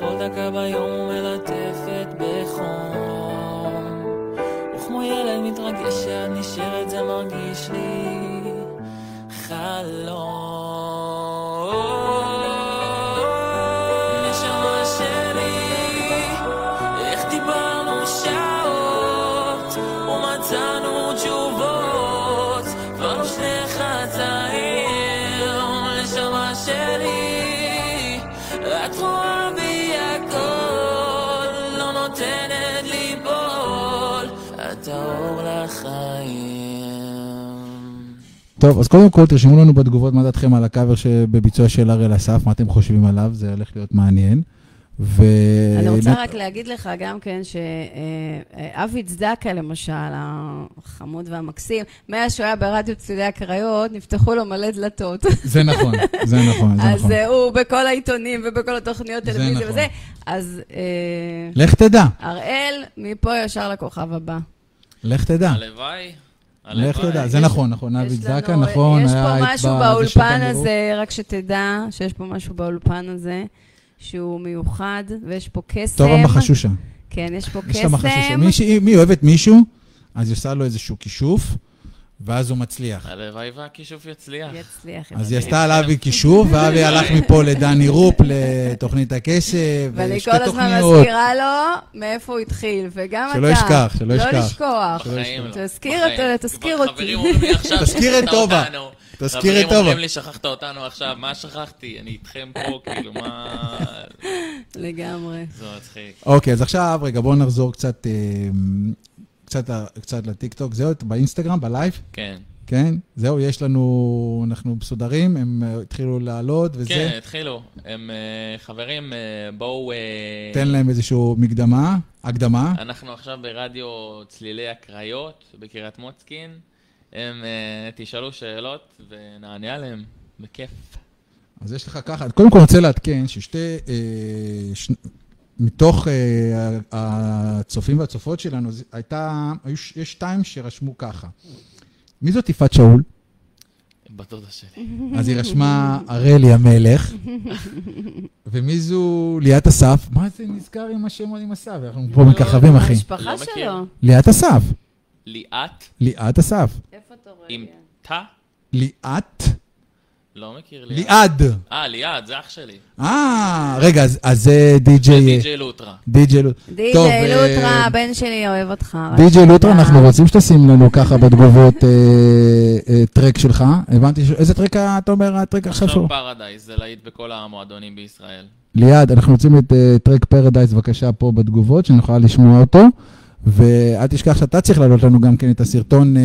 בכל דקה ביום ומלטפת בחום. וכמו ילד מתרגש שאת נשארת זה מרגיש לי חלום. טוב, אז קודם כל תרשמו לנו בתגובות מה דעתכם על הקאבר שבביצוע של הראל אסף, מה אתם חושבים עליו, זה הולך להיות מעניין. ו... אני רוצה רק להגיד לך גם כן שאבי צדקה, למשל, החמוד והמקסים, מאז שהוא היה ברדיו צלילי הקריות, נפתחו לו מלא דלתות. זה נכון, זה נכון, זה נכון. אז הוא בכל העיתונים ובכל התוכניות טלוויזיה נכון. וזה, אז... אה, לך תדע. הראל, מפה ישר לכוכב הבא. לך תדע. הלוואי. לך תדע, זה נכון, נכון, אבי זקה, נכון. יש פה משהו באולפן הזה, רק שתדע שיש פה משהו באולפן הזה, שהוא מיוחד, ויש פה קסם. טוב המחשושה. כן, יש פה יש לה מחשושה. קסם. מי אוהבת מישהו, אז היא עושה לו איזשהו כישוף, ואז הוא מצליח. הלוואי והכישוף יצליח. יצליח. אז היא. עשתה על אבי כישוף, ואבי הלך מפה לדני רופ, לתוכנית הקשב, ואני כל הזמן. מזכירה לו מאיפה הוא התחיל, וגם אתה. שלא ישכח, שלא ישכח. לא לשכוח. בחיים לא. תזכיר אותי. חברים תזכיר את טובה. תזכיר את חברים טובה. אומרים לי, שכחת אותנו עכשיו, מה שכחתי? אני איתכם פה, כאילו, מה... לגמרי. זה מצחיק. אוקיי, אז עכשיו, רגע, בואו נחזור קצת, אה, קצת, קצת לטיקטוק. זהו, באינסטגרם, בלייב, כן. כן? זהו, יש לנו, אנחנו מסודרים, הם אה, התחילו לעלות וזה. כן, התחילו. הם אה, חברים, אה, בואו... תן להם איזושהי מקדמה, הקדמה. אנחנו עכשיו ברדיו צלילי הקריות בקריית מוצקין. הם תשאלו שאלות ונענה עליהם, בכיף. אז יש לך ככה, קודם כל רוצה לעדכן ששתי, אה, ש... מתוך אה, הצופים והצופות שלנו, הייתה, יש שתיים שרשמו ככה. מי זאת יפעת שאול? בת דודה שלי. אז היא רשמה הראלי המלך. ומי זו ליאת אסף? מה זה נזכר עם השם עם אסף? אנחנו פה מככבים, אחי. המשפחה לא. שלו. ליאת אסף. ליאת ליאת אסף. איפה אתה רואה? עם תא? ליאת? לא מכיר ליאת. ליעד. אה, ליאת, זה אח שלי. אה, רגע, אז- אז זה זה די.ג'יי... די.ג'יי לוטרה. די.ג'יי לוט- טוב, די.ג'יי אה, לוטרה, הבן שלי אוהב אותך. רק די.ג'יי לוטרה, שתדע. אנחנו רוצים שתשים לנו ככה בתגובות אה, אה, טרק שלך. הבנתי, ש- איזה טרק אתה אומר, הטרק עכשיו עכשיו שהוא? פרדייז, זה להיט בכל המועדונים בישראל. ליעד, אנחנו רוצים את אה, טרק פרדייז, בבקשה, פה בתגובות, שנוכל לשמוע אותו. ואל תשכח שאתה צריך להעלות לנו גם כן את הסרטון אה,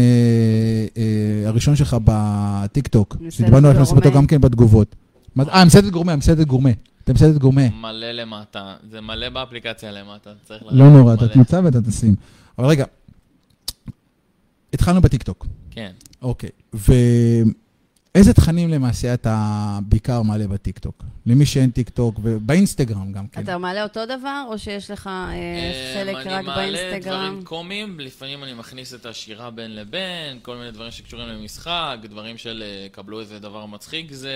אה, הראשון שלך בטיקטוק. מסעדת שדיברנו על להכניס אותו גורמה. גם כן בתגובות. אה, מסעדת גורמה, מסעדת גורמה. אתם מסעדת גורמה. מלא למטה, זה מלא באפליקציה למטה, צריך לא לראות, נורא, אתה. תמצא ואתה תשים. אבל רגע, התחלנו בטיקטוק. כן. אוקיי, ואיזה תכנים למעשה אתה בעיקר מעלה בטיקטוק? למי שאין טיקטוק, ובאינסטגרם גם כן. אתה מעלה אותו דבר, או שיש לך אה, חלק רק אני מעלה באינסטגרם? דברים קומיים, לפעמים אני מכניס את השירה בין לבין, כל מיני דברים שקשורים למשחק, דברים של אה, קבלו איזה דבר מצחיק זה,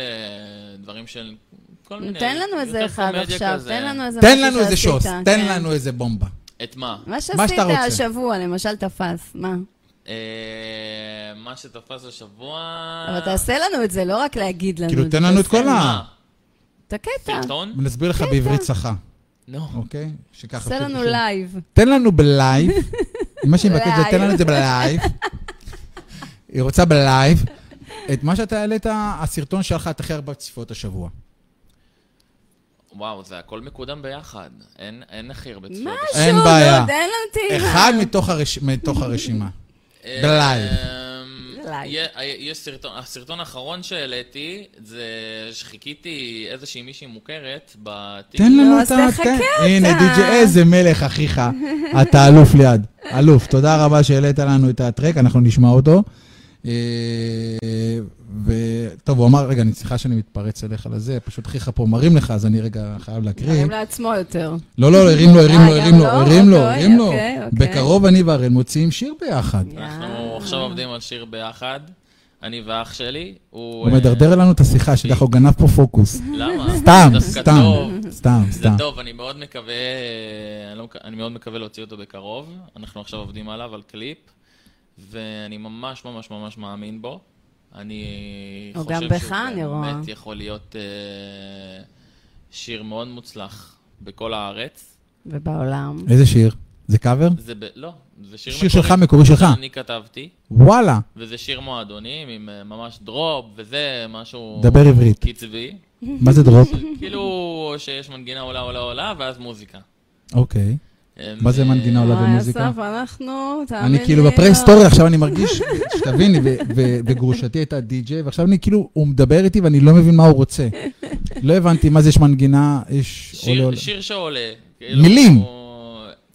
דברים של כל מיני... תן לנו איזה אחד עכשיו, כזה. תן לנו איזה תן לנו איזה שוס, תן כן. לנו איזה בומבה. את מה? מה שעשית. השבוע, למשל תפס, מה? אה, מה שתפס השבוע... אבל תעשה לנו את זה, לא רק להגיד לנו. כאילו, תן לנו את תעשה. כל ה... את הקטע, סרטון? ונסביר לך בעברית צחה, נו. אוקיי? שככה... עשה לנו לייב. תן לנו בלייב, מה שהיא מבקשת זה תן. לנו את זה בלייב. היא רוצה בלייב. את מה שאתה העלית, הסרטון שלך את הכי הרבה צפיות השבוע. וואו, זה הכל מקודם ביחד. אין אין הכי הרבה צפיות. משהו, אין נו, בעיה. תן לנו טעימה. אחד מתוך הרשימה. אה, בלייב. יש סרטון, הסרטון האחרון שהעליתי, זה שחיכיתי איזושהי מישהי מוכרת בטיקטוק. תן לנו לא, את אז ה... תחכה תן- אותה. הנה, די.ג'יי, איזה מלך, אחיך. אתה אלוף ליד. אלוף. תודה רבה שהעלית לנו את הטרק, אנחנו נשמע אותו. אה, וטוב, הוא אמר, רגע, אני סליחה שאני מתפרץ אליך לזה, פשוט אחיך פה מרים לך, אז אני רגע חייב להקריא. מרים לעצמו יותר. לא, לא, הרים לו, הרים לו, אה, הרים לו, לא? הרים לו, אוקיי, הרים לו. אוקיי, אוקיי. בקרוב אני והראל מוציאים שיר ביחד. אנחנו. עכשיו עובדים על שיר ביחד, אני ואח שלי. הוא מדרדר לנו את השיחה, שככה הוא גנב פה פוקוס. למה? סתם, סתם, טוב. סתם, זה סתם. טוב, אני מאוד מקווה, אני, לא, אני מאוד מקווה להוציא אותו בקרוב. אנחנו עכשיו עובדים עליו, על קליפ, ואני ממש ממש ממש מאמין בו. אני חושב בך, שהוא אני רואה. באמת יכול להיות אה, שיר מאוד מוצלח בכל הארץ. ובעולם. איזה שיר? זה קאבר? זה ב... לא, זה שיר שיר שלך, מקורי שלך. שאני כתבתי, וואלה. וזה שיר מועדונים עם אה, ממש דרופ, וזה משהו... דבר עברית. קצבי. מה זה דרופ? כאילו שיש מנגינה עולה עולה עולה, ואז מוזיקה. אוקיי. הם, מה זה מנגינה עולה במוזיקה? אסף, אנחנו, תאמין לי. אני כאילו לא. בפרה-היסטוריה, עכשיו אני מרגיש, שתביני, ו- ו- וגרושתי הייתה די-ג'יי, ועכשיו אני כאילו, הוא מדבר איתי ואני לא מבין מה הוא רוצה. לא הבנתי מה זה יש מנגינה, יש... שיר, עולה. שיר שעולה. כאילו, מילים.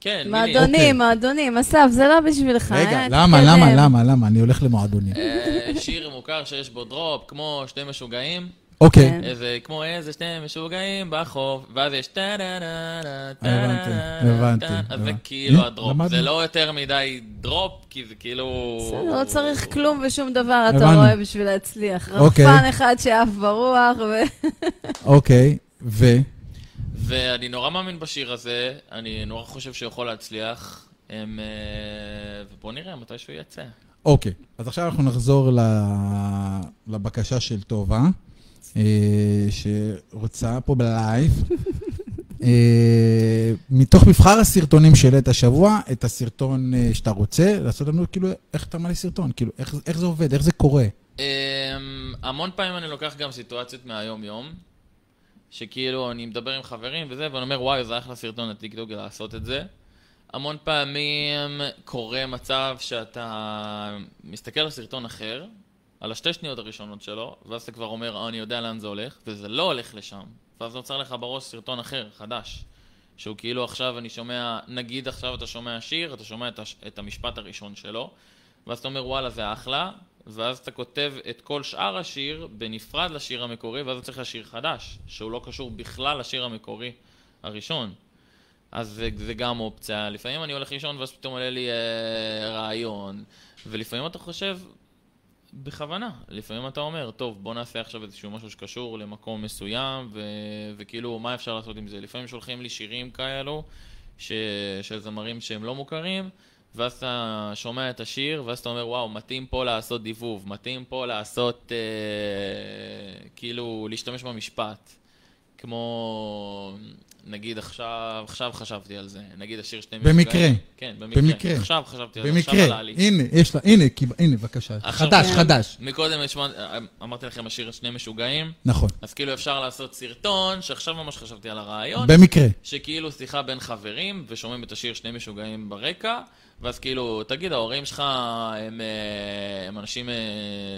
כן, מילים. אוקיי. מועדונים, מועדונים, אסף, זה לא בשבילך. רגע, למה. למה, למה, למה? אני הולך למועדונים. אה, שיר מוכר שיש בו דרופ, כמו שתי משוגעים, אוקיי. כן. איזה, כמו איזה שני משוגעים בחוף, ואז יש טה דה דה דה טה הבנתי, דה הבנתי, אז זה הבנתי. כאילו אה, הדרופ. זה לא יותר מדי דרופ, כי זה כאילו... בסדר, לא צריך כלום ושום דבר, אתה. רואה, בשביל להצליח. אוקיי. רחפן אחד שעף ברוח, ו... אוקיי, ו... ואני נורא מאמין בשיר הזה, אני נורא חושב שהוא יכול להצליח, אה, ובואו נראה מתי שהוא יצא. אוקיי, אז עכשיו אנחנו נחזור ל- לבקשה של טובה, אה, שרוצה פה בלייב. אה, מתוך מבחר הסרטונים שהעלית השבוע, את הסרטון אה, שאתה רוצה, לעשות לנו כאילו, איך אתה מעלה סרטון? כאילו, איך, איך זה עובד? איך זה קורה? אמ, המון פעמים אני לוקח גם סיטואציות מהיום-יום, שכאילו אני מדבר עם חברים וזה, ואני אומר, וואי, זה אחלה סרטון לטיקטוק לעשות את זה. המון פעמים קורה מצב שאתה מסתכל על סרטון אחר, על השתי שניות הראשונות שלו, ואז אתה כבר אומר, אה, אני יודע לאן זה הולך, וזה לא הולך לשם. ואז נוצר לך בראש סרטון אחר, חדש. שהוא כאילו עכשיו אני שומע, נגיד עכשיו אתה שומע שיר, אתה שומע את, הש, את המשפט הראשון שלו, ואז אתה אומר וואלה זה אחלה, ואז אתה כותב את כל שאר השיר בנפרד לשיר המקורי, ואז אתה צריך לשיר חדש, שהוא לא קשור בכלל לשיר המקורי הראשון. אז זה, זה גם אופציה. לפעמים אני הולך לישון ואז פתאום עולה לי אה, רעיון, ולפעמים אתה חושב, בכוונה, לפעמים אתה אומר, טוב, בוא נעשה עכשיו איזשהו משהו שקשור למקום מסוים, ו- וכאילו, מה אפשר לעשות עם זה? לפעמים שולחים לי שירים כאלו, ש- של זמרים שהם לא מוכרים, ואז אתה שומע את השיר, ואז אתה אומר, וואו, מתאים פה לעשות דיבוב, מתאים פה לעשות, אה, כאילו, להשתמש במשפט. כמו, נגיד עכשיו, עכשיו חשבתי על זה, נגיד השיר שני במקרה. משוגעים. כן, במקרה. במקרה. עכשיו חשבתי על זה, עכשיו עלה במקרה, לי. הנה, יש לה, הנה, הנה, בבקשה. חדש, כן. חדש. מקודם אמרתי לכם השיר שני משוגעים, נכון. אז כאילו אפשר לעשות סרטון, שעכשיו ממש חשבתי על הרעיון, במקרה. שכאילו שיחה בין חברים, ושומעים את השיר שני משוגעים ברקע, ואז כאילו, תגיד, ההורים שלך הם, אה, הם אנשים אה,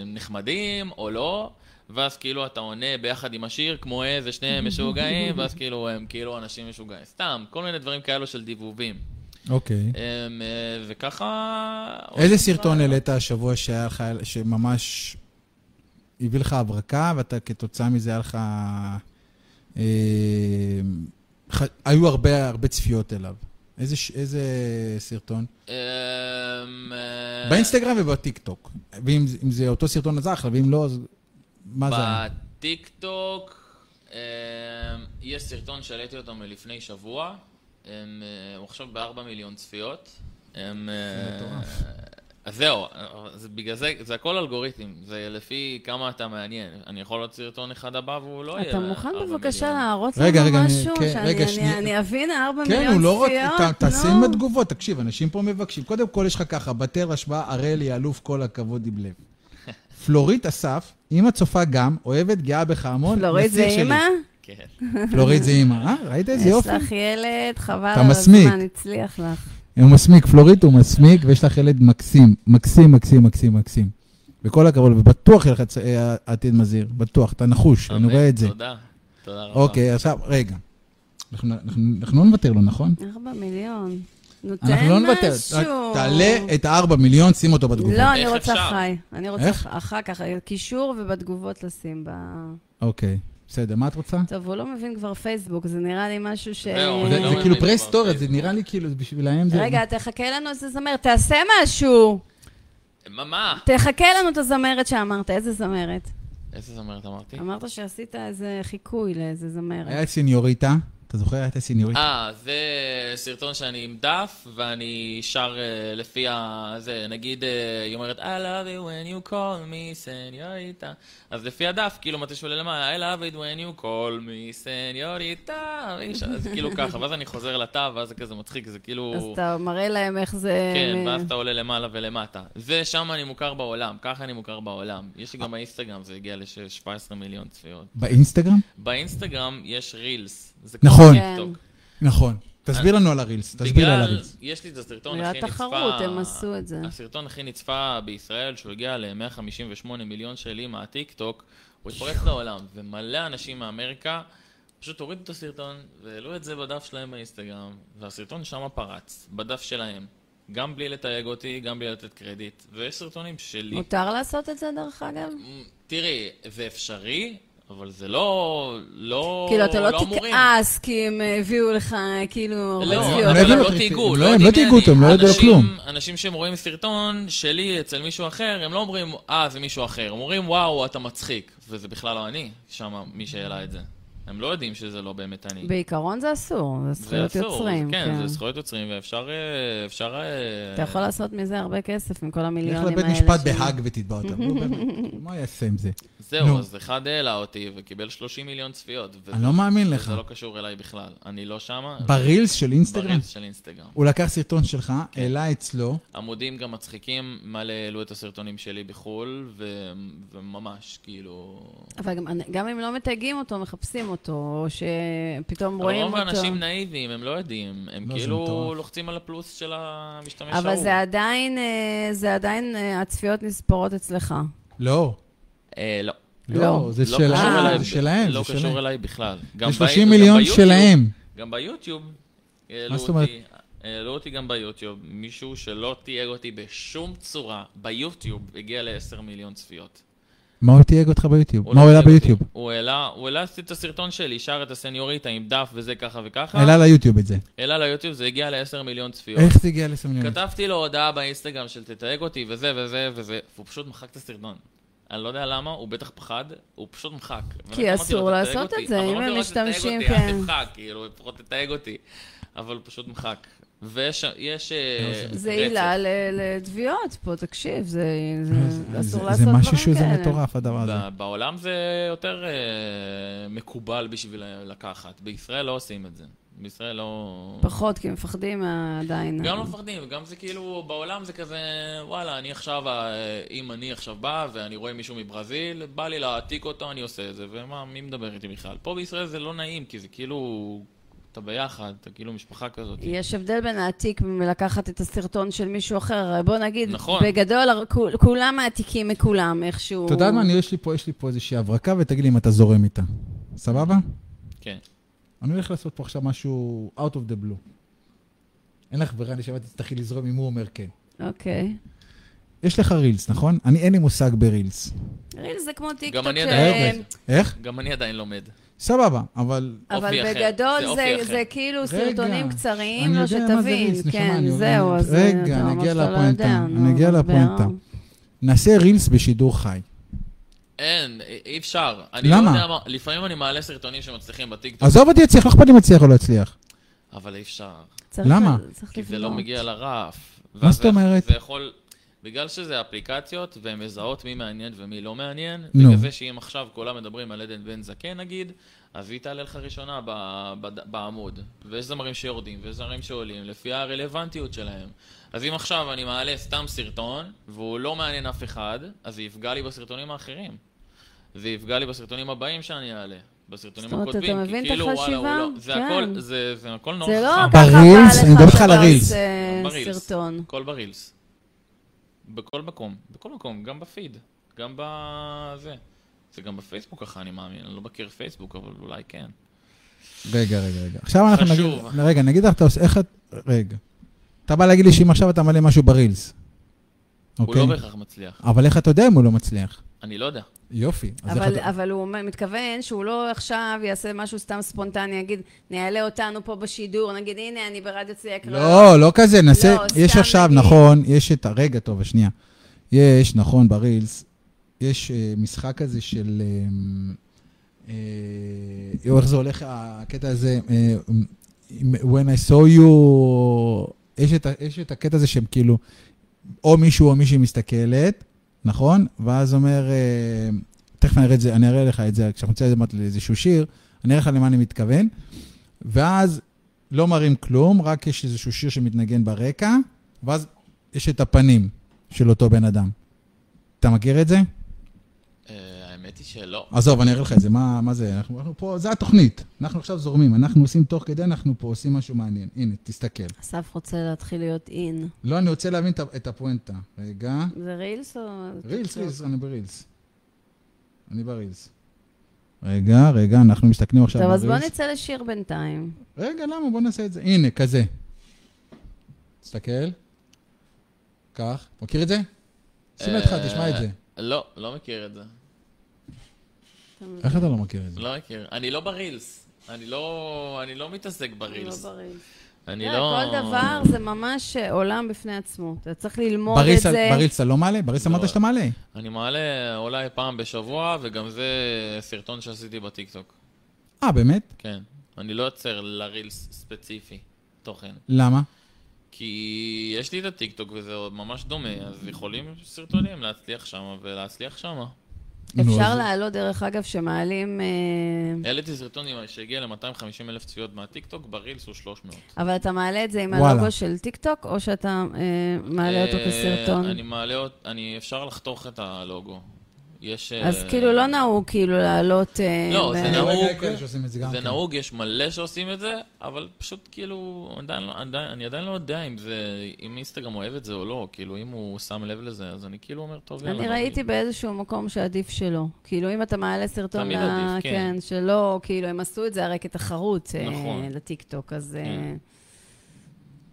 נחמדים או לא? ואז כאילו אתה עונה ביחד עם השיר כמו איזה שני משוגעים, ואז כאילו הם כאילו אנשים משוגעים. סתם, כל מיני דברים כאלו של דיבובים. אוקיי. הם, אה, וככה... איזה סרטון העלית השבוע שהיה לך, שממש הביא לך הברקה, ואתה כתוצאה מזה היה לך... אה, היו הרבה הרבה צפיות אליו. איזה, איזה סרטון? אמ, אה, באינסטגרם ובטיקטוק. ואם זה- אם זה אותו סרטון אז אחלה, ואם לא, אז מה זה היה? בטיקטוק אמ, יש סרטון שהעליתי אותו מלפני שבוע, אמ, אה, הוא עכשיו בארבע מיליון צפיות. אמ, אה, מטורף. אז זהו, זה בגלל זה, זה הכל אלגוריתם, זה לפי כמה אתה מעניין. אני יכול לעשות סרטון אחד הבא והוא לא יהיה אתה מוכן בבקשה. להראות רגע, לנו רגע, אני- משהו? כן, שאני- רגע, אני- שנייה. אני אבין ארבע כן, מיליון הוא לא רוצה, צפיות? תעשה. עם התגובות, תקשיב, אנשים פה מבקשים. קודם כל, יש לך ככה, בטל השוואה, הראל היא אלוף כל הכבוד עם לב. פלורית אסף, אמא צופה גם, אוהבת, גאה בך המון. פלורית זה. אימא? כן. פלורית זה אימא, אה? ראית איזה יש יופי? לך ילד, חבל על מסמיק. הזמן, הצליח לך. הוא מסמיק, פלורית הוא מסמיק, ויש לך ילד מקסים, מקסים, מקסים, מקסים, מקסים. וכל הכבוד, ובטוח יהיה לך אה, עתיד מזהיר, בטוח, אתה נחוש, אני רואה את זה. תודה, תודה רבה. אוקיי, עכשיו, רגע. אנחנו אנחנו- אנחנו לא נוותר לו, נכון? ארבע מיליון. נותן אנחנו לא נוותר. משהו. תעלה את הארבע מיליון, שים אותו בתגובות. לא, אני רוצה אפשר? חי. אני רוצה איך? אחר כך, קישור ובתגובות לשים ב... אוקיי, בסדר, מה את רוצה? טוב, הוא לא מבין כבר פייסבוק, זה נראה לי משהו ש... זה לא כאילו מבין פרס כבר סטורי, זה. נראה לי כאילו, זה בשבילהם זה... רגע, תחכה לנו איזה זמרת, תעשה משהו! מה, מה? תחכה לנו את הזמרת שאמרת, איזה זמרת? איזה זמרת אמרתי? אמרת שעשית איזה חיקוי לאיזה זמרת. היה את סיניוריטה, אתה זוכר? הייתה סיניוריטה. אה, זה סרטון שאני עם דף, ואני שר אה, לפי ה... זה, נגיד, אה, היא אומרת, I love it when you call me señorita. אז לפי הדף, כאילו, מתי שעולה למעלה, I love it when you call me señorita. אז כאילו ככה, ואז אני חוזר לתו, ואז זה כזה מצחיק, זה כאילו... אז אתה מראה להם איך זה... כן, מ- ואז אתה עולה למעלה ולמטה. ושם אני מוכר בעולם, ככה אני מוכר בעולם. יש לי גם באינסטגרם, זה הגיע ל-17 מיליון צפיות. באינסטגרם? באינסטגרם יש רילס. זה נכון. טיקטוק. נכון. תסביר לנו על הרילס, תסביר על בגלל, הרילס. יש לי את הסרטון הכי נצפה... תחרות, הם עשו את זה. הסרטון הכי נצפה בישראל, שהוא הגיע ל-158 מיליון שלי מהטיקטוק, הוא התפרץ לעולם, ומלא אנשים מאמריקה פשוט הורידו את הסרטון והעלו את זה בדף שלהם באינסטגרם, והסרטון שם פרץ, בדף שלהם. גם בלי לתייג אותי, גם בלי לתת קרדיט. ויש סרטונים שלי. מותר לעשות את זה, דרך אגב? תראי, זה אפשרי, אבל זה לא... לא... כאילו, אתה לא אמורים. תכעס כי הם הביאו לך, כאילו, הרבה לא, צביעות. אבל הם לא את תהיגו. לא לא, הם לא תהיגו הם לא ידעו אנשים- כלום. אנשים שהם רואים סרטון שלי אצל מישהו אחר, הם לא אומרים, אה, זה מישהו אחר. הם אומרים, וואו, אתה מצחיק. וזה בכלל לא אני, שם מי שהעלה את זה. הם לא יודעים שזה לא באמת אני. בעיקרון זה אסור, זה זה זכויות אסור, יוצרים. כן, זה זכויות יוצרים, ואפשר... אה, אפשר... אה, אתה יכול לעשות מזה הרבה כסף עם כל לך המיליונים האלה. לבית משפט בהאג ותתבע אותם. מה יעשה עם זה? זהו. אז אחד העלה אותי וקיבל 30 מיליון צפיות. וזה- אני לא מאמין לך. זה לא קשור אליי בכלל. אני לא שמה. ברילס של אינסטגרם? ברילס של אינסטגרם. הוא לקח סרטון שלך, כן. העלה אצלו, עמודים גם מצחיקים, מלא העלו את הסרטונים שלי בחו"ל, ו... וממש, כאילו... אבל גם, גם אם לא מתייגים אותו, מחפשים אותו, או שפתאום אבל רואים רוב אותו. האנשים נאיביים, הם לא יודעים. הם לא, כאילו. לוחצים על הפלוס של המשתמש אבל ההוא. זה עדיין, אה, זה עדיין, אה, הצפיות נספרות אצלך. לא. אה, לא. לא, לא. זה לא שלהם, זה שלהם, לא זה קשור. אליי בכלל. זה ב- 30 גם מיליון ביוטיוב- שלהם. גם ביוטיוב, העלו מה זאת אומרת? אותי, העלו אותי גם ביוטיוב, מישהו שלא תייג אותי בשום צורה, ביוטיוב הגיע ל-10 מיליון צפיות. מה הוא תייג אותך ביוטיוב? הוא מה לא הוא העלה תייג אותי. ביוטיוב? הוא העלה, הוא העלה את הסרטון שלי, שר את הסניוריטה עם דף וזה ככה וככה. העלה ליוטיוב את זה. העלה ליוטיוב, זה הגיע ל-10 מיליון צפיות. איך זה הגיע ל-10 מיליון? כתבתי לו הודעה באינסטגרם של תתייג אותי וזה וזה וזה, והוא פשוט מחק את הסרטון. אני לא יודע למה, הוא בטח פחד, הוא פשוט מחק. כי אמרתי אסור לו, לעשות "תתייג את אותי." זה, אבל אם אמרתי הם לו, "רק תתייג משתמשים, אותי, אל כן. תמחק, כאילו, לפחות תתייג אותי. אבל הוא פשוט מחק. ויש יש, אה, זה רצף. עילה ל- לתביעות פה, תקשיב, זה זה- אסור זה- לעשות זה דברים משהו שזה כאלה. מטורף, הדבר הזה. בעולם זה יותר אה, מקובל בשביל לקחת. בישראל לא עושים את זה. בישראל לא... פחות, כי מפחדים עדיין. גם לא מפחדים, גם זה כאילו, בעולם זה כזה, וואלה, אני עכשיו, אה, אם אני עכשיו בא ואני רואה מישהו מברזיל, בא לי להעתיק אותו, אני עושה את זה, ומה, מי מדבר איתי בכלל? פה בישראל זה לא נעים, כי זה כאילו, אתה ביחד, אתה כאילו משפחה כזאת. יש הבדל בין להעתיק מלקחת את הסרטון של מישהו אחר. בוא נגיד, נכון. בגדול, כולם מעתיקים מכולם איכשהו. אתה יודע מה, אני- יש לי פה, יש לי פה איזושהי הברקה, ותגיד לי אם אתה זורם איתה. סבבה? כן. אני הולך לעשות פה עכשיו משהו out of the blue. אין לך ברירה, אני שמעתי, תצטרכי לזרום אם הוא אומר כן. אוקיי. יש לך רילס, נכון? אני, אין לי מושג ברילס. ריל זה כמו טיקטוק. אני ש- עדיין- איך? גם אני עדיין לומד. סבבה, אבל... אבל בגדול זה זה, זה. כאילו רגע, סרטונים קצרים, לא זה שתבין. רילס, נשמה, כן, זהו, אז רגע, אתה אני אגיע לא לפואנטה, יודע, אני אגיע. לפואנטה. נעשה רילס בשידור חי. אין, אי- אפשר. אני למה? לא יודע מה, לפעמים אני מעלה סרטונים שמצליחים בטיקטוק, עזוב אותי יצליח, לא אכפת לי אם יצליח או לא יצליח. אבל אי אפשר. למה? כי זה לא. מגיע לרף. מה זאת זה- אומרת? זה יכול... בגלל שזה אפליקציות, והן מזהות מי מעניין ומי לא מעניין, נו. בגלל זה שאם עכשיו כולם מדברים על עדן בן זקן נגיד, אז היא תעלה לך ראשונה ב- ב- בעמוד. ויש זמרים שיורדים, ויש זמרים שעולים, לפי הרלוונטיות שלהם. אז אם עכשיו אני מעלה סתם סרטון, והוא לא מעניין אף אחד, אז זה יפגע לי בסרטונים האחרים. זה יפגע לי בסרטונים הבאים שאני אעלה. בסרטונים זאת אומרת, אתה הקודמים, מבין כי את כאילו, וואלה, הוא החשיבה? לא... זה כן. הכל, זה, זה הכל נורא זה לא. ככה? בא לך הרילס. אה. סרטון. הכל ברילס. בכל מקום, בכל מקום, גם בפיד, גם בזה. זה גם בפייסבוק ככה, אני מאמין. אני לא מכיר פייסבוק, אבל אולי כן. רגע, רגע, רגע. עכשיו אנחנו נגיד... חשוב. רגע, נגיד לך, אתה עושה... איך את... רגע. אתה בא להגיד לי שאם עכשיו אתה מלא משהו ברילס. הוא אוקיי? לא בהכרח מצליח. אבל איך אתה יודע אם הוא לא מצליח? אני לא יודע. יופי. אבל, אתה- אבל הוא מתכוון שהוא לא עכשיו יעשה משהו סתם ספונטני, יגיד, נעלה אותנו פה בשידור, נגיד, הנה, אני ברדיו צייק. לא, לא כזה, נעשה... לא, יש עכשיו, נגיד- נכון, יש את ה... רגע, טוב, שנייה. יש, נכון, ברילס, יש אה, משחק כזה של... אה, אה, איך זה הולך, הקטע הזה, אה, When I saw you, יש את, יש את הקטע הזה שהם כאילו, או מישהו או מישהי מסתכלת, נכון? ואז אומר, אה, תכף אני אראה את זה, אני אראה לך את זה, כשאנחנו נצא לאיזשהו שיר, אני אראה לך למה אני מתכוון. ואז לא מראים כלום, רק יש איזשהו שיר שמתנגן ברקע, ואז יש את הפנים של אותו בן אדם. אתה מכיר את זה? אה, האמת היא שלא. עזוב, אני אראה לך את זה, מה, מה זה? אנחנו, אנחנו פה, זה התוכנית. אנחנו עכשיו זורמים, אנחנו עושים תוך כדי, אנחנו פה עושים משהו מעניין. הנה, תסתכל. אסף רוצה להתחיל להיות אין. לא, אני רוצה להבין את ה- את הפואנטה. רגע. זה רילס או... רילס, רילס, אני ברילס. אני ברילס. רגע, רגע, אנחנו מסתכלים עכשיו טוב, ברילס. אז בוא נצא לשיר בינתיים. רגע, למה? בוא נעשה את זה. הנה, כזה. תסתכל. קח. מכיר את זה? שים אה, אותך, תשמע את זה. לא, לא מכיר את זה. איך אתה לא מכיר את זה? לא מכיר. אני לא ברילס. אני לא, אני לא מתעסק ברילס. לא ברילס. אני לא... כל דבר זה ממש אה, עולם בפני עצמו. אתה צריך ללמוד את זה. ברילס אתה לא מעלה? ברילס לא. אמרת שאתה מעלה. אני מעלה אולי פעם בשבוע, וגם זה סרטון שעשיתי בטיקטוק. אה, באמת? כן. אני לא יוצר לרילס ספציפי תוכן. למה? כי יש לי את הטיקטוק וזה עוד ממש דומה, אז יכולים סרטונים להצליח שם ולהצליח שם. אפשר להעלות, דרך אגב, שמעלים... אה, העליתי סרטון שהגיע ל-250 אלף צפיות מהטיקטוק, ב-reels הוא 300. אבל אתה מעלה את זה עם. הלוגו של טיקטוק, או שאתה אה, מעלה אותו אה, כסרטון? אני מעלה אפשר לחתוך את הלוגו. יש... אז אה, כאילו לא נהוג כאילו לעלות... אה, לא, ב- זה נהוג. זה כן. נהוג, יש מלא שעושים את זה, אבל פשוט כאילו, עדיין, לא- עדיין, אני עדיין לא יודע אם זה, אם אינסטגרם אוהב את זה או לא, כאילו אם הוא שם לב לזה, אז אני כאילו אומר, טוב, יאללה. אני ראיתי באיזשהו מקום שעדיף שלא. כאילו, אם אתה מעלה סרטון... תמיד עדיף, כן. כן, שלא, כאילו, הם עשו את זה הרי כתחרות אה, נכון. לטיקטוק, אז אה, כן.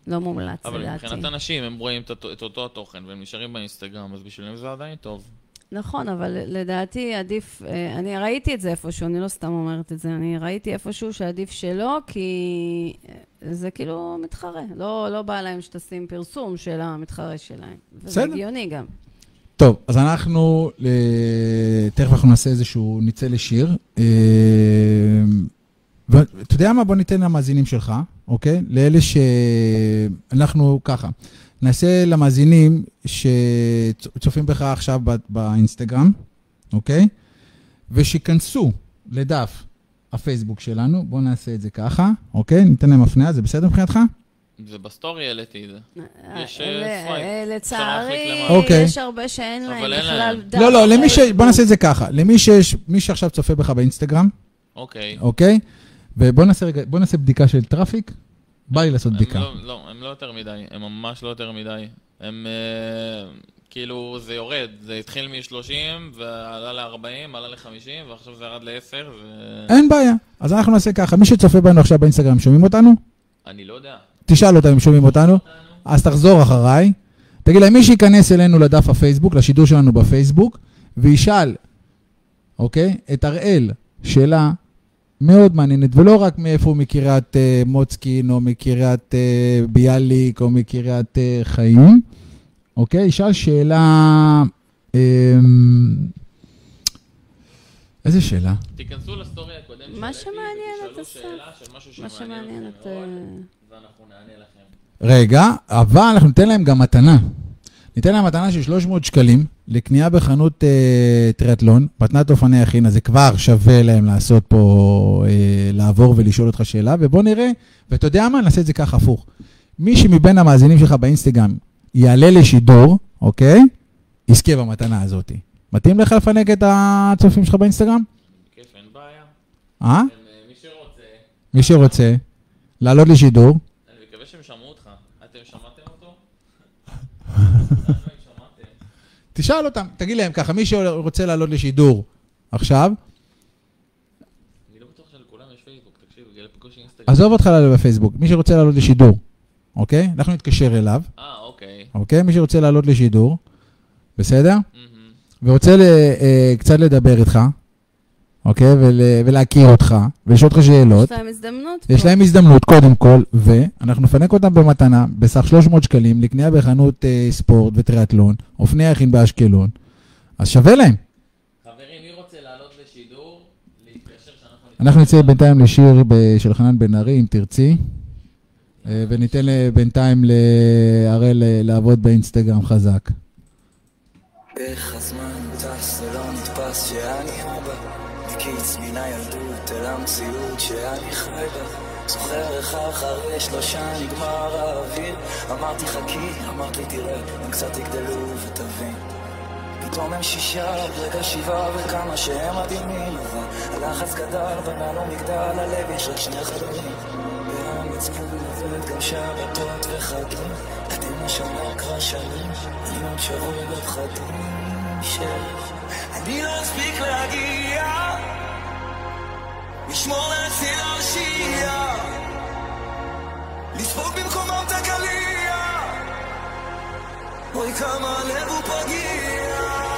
לא מומלץ, אבל לדעתי. מבחינת אנשים, הם רואים את אותו התוכן והם נשארים באינסטגרם, אז בשבילם זה עדיין טוב. נכון, אבל לדעתי עדיף, אה, אני ראיתי את זה איפשהו, אני לא סתם אומרת את זה, אני ראיתי איפשהו שעדיף שלא, כי אה, זה כאילו מתחרה. לא, לא בא להם שתשים פרסום של המתחרה שלהם. וזה בסדר. הגיוני גם. טוב, אז אנחנו, אה, תכף אנחנו נעשה איזשהו, נצא לשיר. אה, ואתה יודע מה? בוא ניתן למאזינים שלך, אוקיי? לאלה שאנחנו ככה, נעשה למאזינים שצופים בך עכשיו ב- באינסטגרם, אוקיי? ושייכנסו לדף הפייסבוק שלנו, בואו נעשה את זה ככה, אוקיי? ניתן להם הפניה, זה בסדר מבחינתך? זה בסטורי העליתי את זה. יש, אה, אה, ל- swipe. אה, לצערי. אוקיי. יש הרבה שאין להם בכלל. דף. לא, לא, למי ש... בפייסבוק. בוא נעשה את זה ככה. למי שיש, מי שעכשיו צופה בך באינסטגרם, אוקיי. אוקיי? ובוא נעשה רגע, בוא נעשה בדיקה של traffic. בא לי לעשות הם בדיקה. לא, לא, הם לא יותר מדי, הם ממש לא יותר מדי. הם אה, כאילו, זה יורד, זה התחיל מ-30 ועלה ל-40, עלה ל-50 ועכשיו זה ירד ל-10 ו... אין בעיה. אז אנחנו נעשה ככה, מי שצופה בנו עכשיו באינסטגרם, שומעים אותנו? אני לא יודע. תשאל אותם אם שומעים אותנו. אז תחזור אחריי. תגיד להם, מי שייכנס אלינו לדף הפייסבוק, לשידור שלנו בפייסבוק, וישאל, אוקיי? את אראל, שאלה מאוד מעניינת, ולא רק מאיפה הוא מקריית אה, מוצקין, או מקריית אה, ביאליק, או מקריית אה, חיים, אוקיי? ישאל שאלה... אה, איזה שאלה? תיכנסו לסטורי הקודם מה שמעניין את משהו מה שמעניין את... אה, ואנחנו נענה לכם. רגע, אבל אנחנו ניתן להם גם מתנה. ניתן להם מתנה של 300 שקלים לקנייה בחנות אה, טריאטלון, מתנת אופני אז זה כבר שווה להם לעשות פה, אה, לעבור ולשאול אותך שאלה, ובוא נראה, ואתה יודע מה? נעשה את זה ככה הפוך. מי שמבין המאזינים שלך באינסטגרם יעלה לשידור, אוקיי? יזכה במתנה הזאת. מתאים לך לפנק את הצופים שלך באינסטגרם? כיף, אין בעיה. אה? אה, מי שרוצה, מי שרוצה, לעלות לשידור. אני מקווה שהם שמעו אותך. אתם שמעתם אותו? תשאל אותם, תגיד להם ככה, מי שרוצה לעלות לשידור עכשיו, אני לא בטוח שלכולם יש פייסבוק, תקשיב, זה בקושי אינסטגרם. עזוב אותך לעלות בפייסבוק, מי שרוצה לעלות לשידור, אוקיי? אנחנו נתקשר אליו, אה, אוקיי. אוקיי? מי שרוצה לעלות לשידור, בסדר? ורוצה אה, קצת לדבר איתך, אוקיי? ול, ולהכיר אותך, ולשאול אותך שאלות. יש להם הזדמנות יש פה. להם הזדמנות, קודם כל, ואנחנו נפנק אותם במתנה בסך 300 שקלים לקנייה בחנות אה, ספורט וטריאטלון, אופני יכין באשקלון, אז שווה להם. חברים, מי רוצה לעלות לשידור? להתקשר שאנחנו... אנחנו נצא בינתיים לשיר ב- של חנן בן ארי, אם תרצי, אה, וניתן ל- בינתיים להראל אה, לעבוד באינסטגרם חזק. איך הזמן טס זה לא נתפס שאני המציאות שאני חי בה. זוכר איך אחרי שלושה נגמר האוויר. אמרתי חכי, אמרת לי תראה הם קצת יגדלו ותבין. פתאום הם שישה, רגע שבעה וכמה שהם מדהימים. אבל הלחץ גדל, בנה לו מגדל, הלב יש רק שני חדרים. והמצפון עובד גם שבתות וחגים. עדים השנה כבר שנים אני עוד שבוי בפחדים של אני לא אספיק להגיע לשמור לעצמי להושיע לספוג במקומם את הקליע. אוי כמה הלב הוא פגיע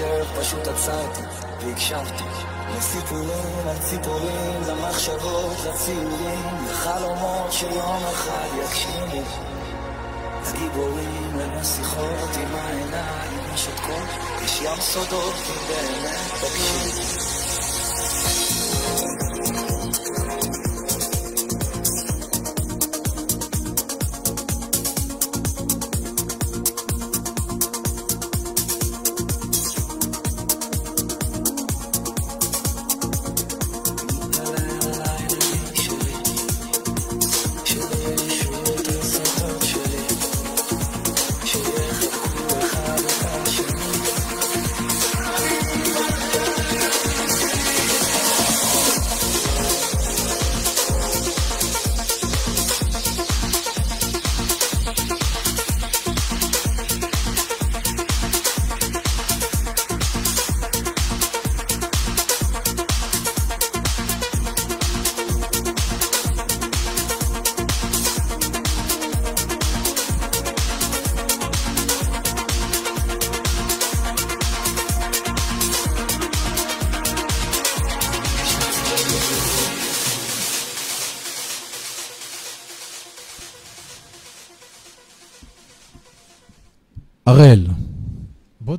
למחשב, פשוט עצרתי והקשבתי. לסיפורים על ציפורים, למחשבות, לציורים, לחלומות שיום אחד יגשימו. לגיבורים, לנסיכות עם העיניים השותקות, יש ים סודות אם באמת תקשיב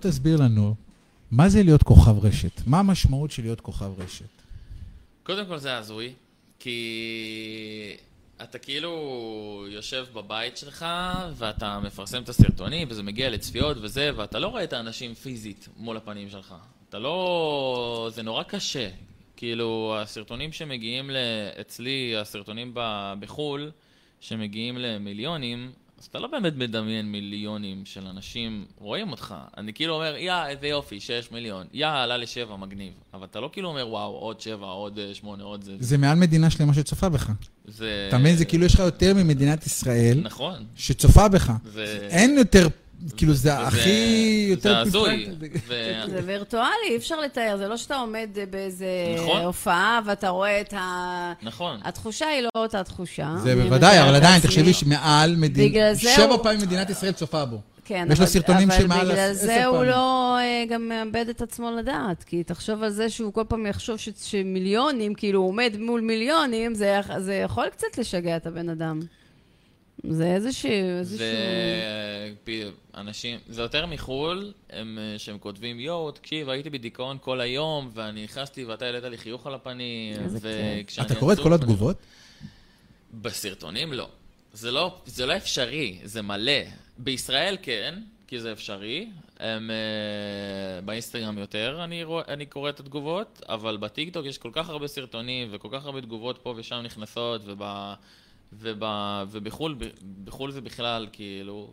תסביר לנו, מה זה להיות כוכב רשת? מה המשמעות של להיות כוכב רשת? קודם כל זה הזוי, כי אתה כאילו יושב בבית שלך, ואתה מפרסם את הסרטונים, וזה מגיע לצפיות וזה, ואתה לא רואה את האנשים פיזית מול הפנים שלך. אתה לא... זה נורא קשה. כאילו, הסרטונים שמגיעים ל... אצלי, הסרטונים בחו"ל, שמגיעים למיליונים, אז אתה לא באמת מדמיין מיליונים של אנשים רואים אותך. אני כאילו אומר, יא, איזה יופי, שש מיליון. יא, עלה לשבע, מגניב. אבל אתה לא כאילו אומר, וואו, עוד שבע, עוד אה, שמונה, עוד זה. זה מעל מדינה שלמה שצופה בך. זה... אתה מבין? זה כאילו יש לך יותר ממדינת ישראל, נכון. שצופה בך. זה... אין יותר, כאילו זה הכי יותר... זה הזוי. זה וירטואלי, אי אפשר לתאר, זה לא שאתה עומד באיזה נכון. הופעה ואתה רואה את ה... נכון. התחושה היא לא אותה תחושה. זה בוודאי, אבל עדיין. תחשבי שמעל מדינה, זה שבע פעמים מדינת ישראל צופה בו. כן, יש לו אבל- סרטונים של מעל אבל בגלל זה הוא. לא אה, גם מאבד את עצמו לדעת. כי תחשוב על זה שהוא כל פעם יחשוב ש- שמיליונים, כאילו הוא עומד מול מיליונים, זה יכול קצת לשגע את הבן אדם. זה איזשהו... איזשהו... זה אנשים, זה יותר מחו"ל, הם, שהם כותבים, יואו, תקשיב, הייתי בדיכאון כל היום, ואני נכנסתי ואתה העלית לי חיוך על הפנים, וכשאני אתה קורא את כל התגובות? בסרטונים לא. זה לא, זה לא אפשרי, זה מלא. בישראל כן, כי זה אפשרי. הם, אה, באינסטגרם יותר אני, רוא, אני קורא את התגובות, אבל בטיקטוק יש כל כך הרבה סרטונים וכל כך הרבה תגובות פה ושם נכנסות, וב, וב, ובחו"ל בחו"ל זה בכלל, כאילו,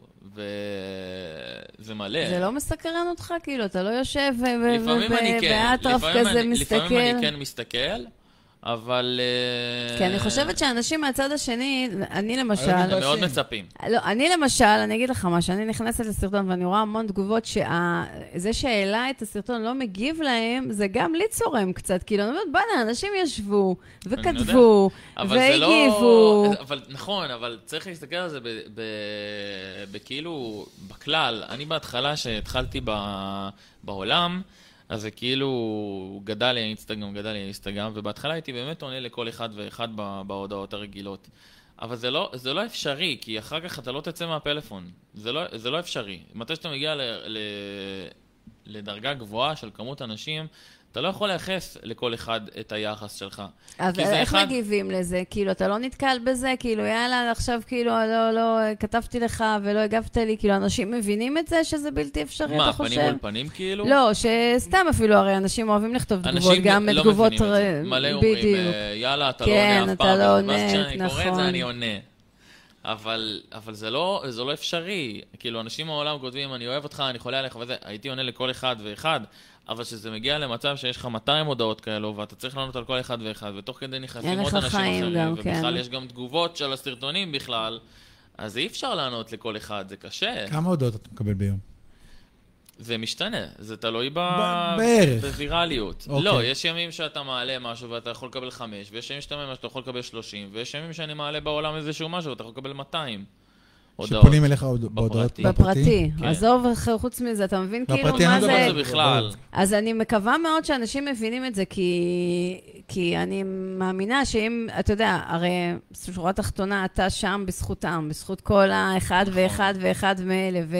וזה מלא. זה לא מסקרן אותך? כאילו, אתה לא יושב כן, לפעמים כזה מסתכל? לפעמים אני כן מסתכל, אבל... אה, כי אני חושבת שאנשים מהצד השני, אני למשל... הם מאוד. מצפים. לא, אני למשל, אני אגיד לך משהו, אני נכנסת לסרטון ואני רואה המון תגובות שזה שהעלה את הסרטון לא מגיב להם, זה גם לי צורם קצת. כאילו, אני אומרת, בוא'נה, אנשים ישבו וכתבו לא... והגיבו. אבל נכון, אבל צריך להסתכל על זה בכאילו, בכלל. אני בהתחלה, שהתחלתי ב- בעולם, אז זה כאילו גדל לי האינסטגרם, גדל לי האינסטגרם, ובהתחלה הייתי באמת עונה לכל אחד ואחד בהודעות הרגילות. אבל זה לא, זה לא אפשרי, כי אחר כך אתה לא תצא מהפלאפון. זה לא, זה לא אפשרי. מתי שאתה מגיע ל, ל, לדרגה גבוהה של כמות אנשים, אתה לא יכול לייחס לכל אחד את היחס שלך. אז איך אחד- מגיבים לזה? כאילו, אתה לא נתקל בזה? כאילו, יאללה, עכשיו כאילו, לא, לא, כתבתי לך ולא הגבת לי. כאילו, אנשים מבינים את זה שזה בלתי אפשרי, מה, אתה חושב? פנים מול פנים כאילו? לא, שסתם אפילו, הרי אנשים אוהבים לכתוב תגובות, אנשים גם לא תגובות... מבינים את זה. מלא אומרים. אה, יאללה, אתה כן, לא עונה אף אתה פעם. לא ואז עונה, כשאני קורא את נכון. זה, אני עונה. אבל, אבל זה, לא, זה לא אפשרי. כאילו, אנשים מהעולם כותבים, אני אוהב אותך, אני חולה עליך וזה, הייתי עונה לכל אחד ואחד, אבל כשזה מגיע למצב שיש לך 200 הודעות כאלו, ואתה צריך לענות על כל אחד ואחד, ותוך כדי נכנסים עוד אנשים אחרים, גם, ובכלל כן. יש גם תגובות של הסרטונים בכלל, אז אי אפשר לענות לכל אחד, זה קשה. כמה הודעות אתה מקבל ביום? זה משתנה, זה תלוי ב... בערך. בווירליות. אוקיי. לא, יש ימים שאתה מעלה משהו ואתה יכול לקבל 5, ויש ימים שאתה מעלה משהו שאתה יכול לקבל 30, ויש ימים שאני מעלה בעולם איזשהו משהו ואתה יכול לקבל 200 הודעות. שפונים אליך הוד- בהודעות בפרטי. בפרטי. כן. עזוב, חוץ מזה, אתה מבין כאילו בפרטי אני מה לא זה... מדבר זה בכלל. אז אני מקווה מאוד שאנשים מבינים את זה, כי, כי אני מאמינה שאם, אתה יודע, הרי שורה תחתונה, אתה שם בזכותם, בזכות כל האחד נכון. ואחד ואחד מאלה, ו,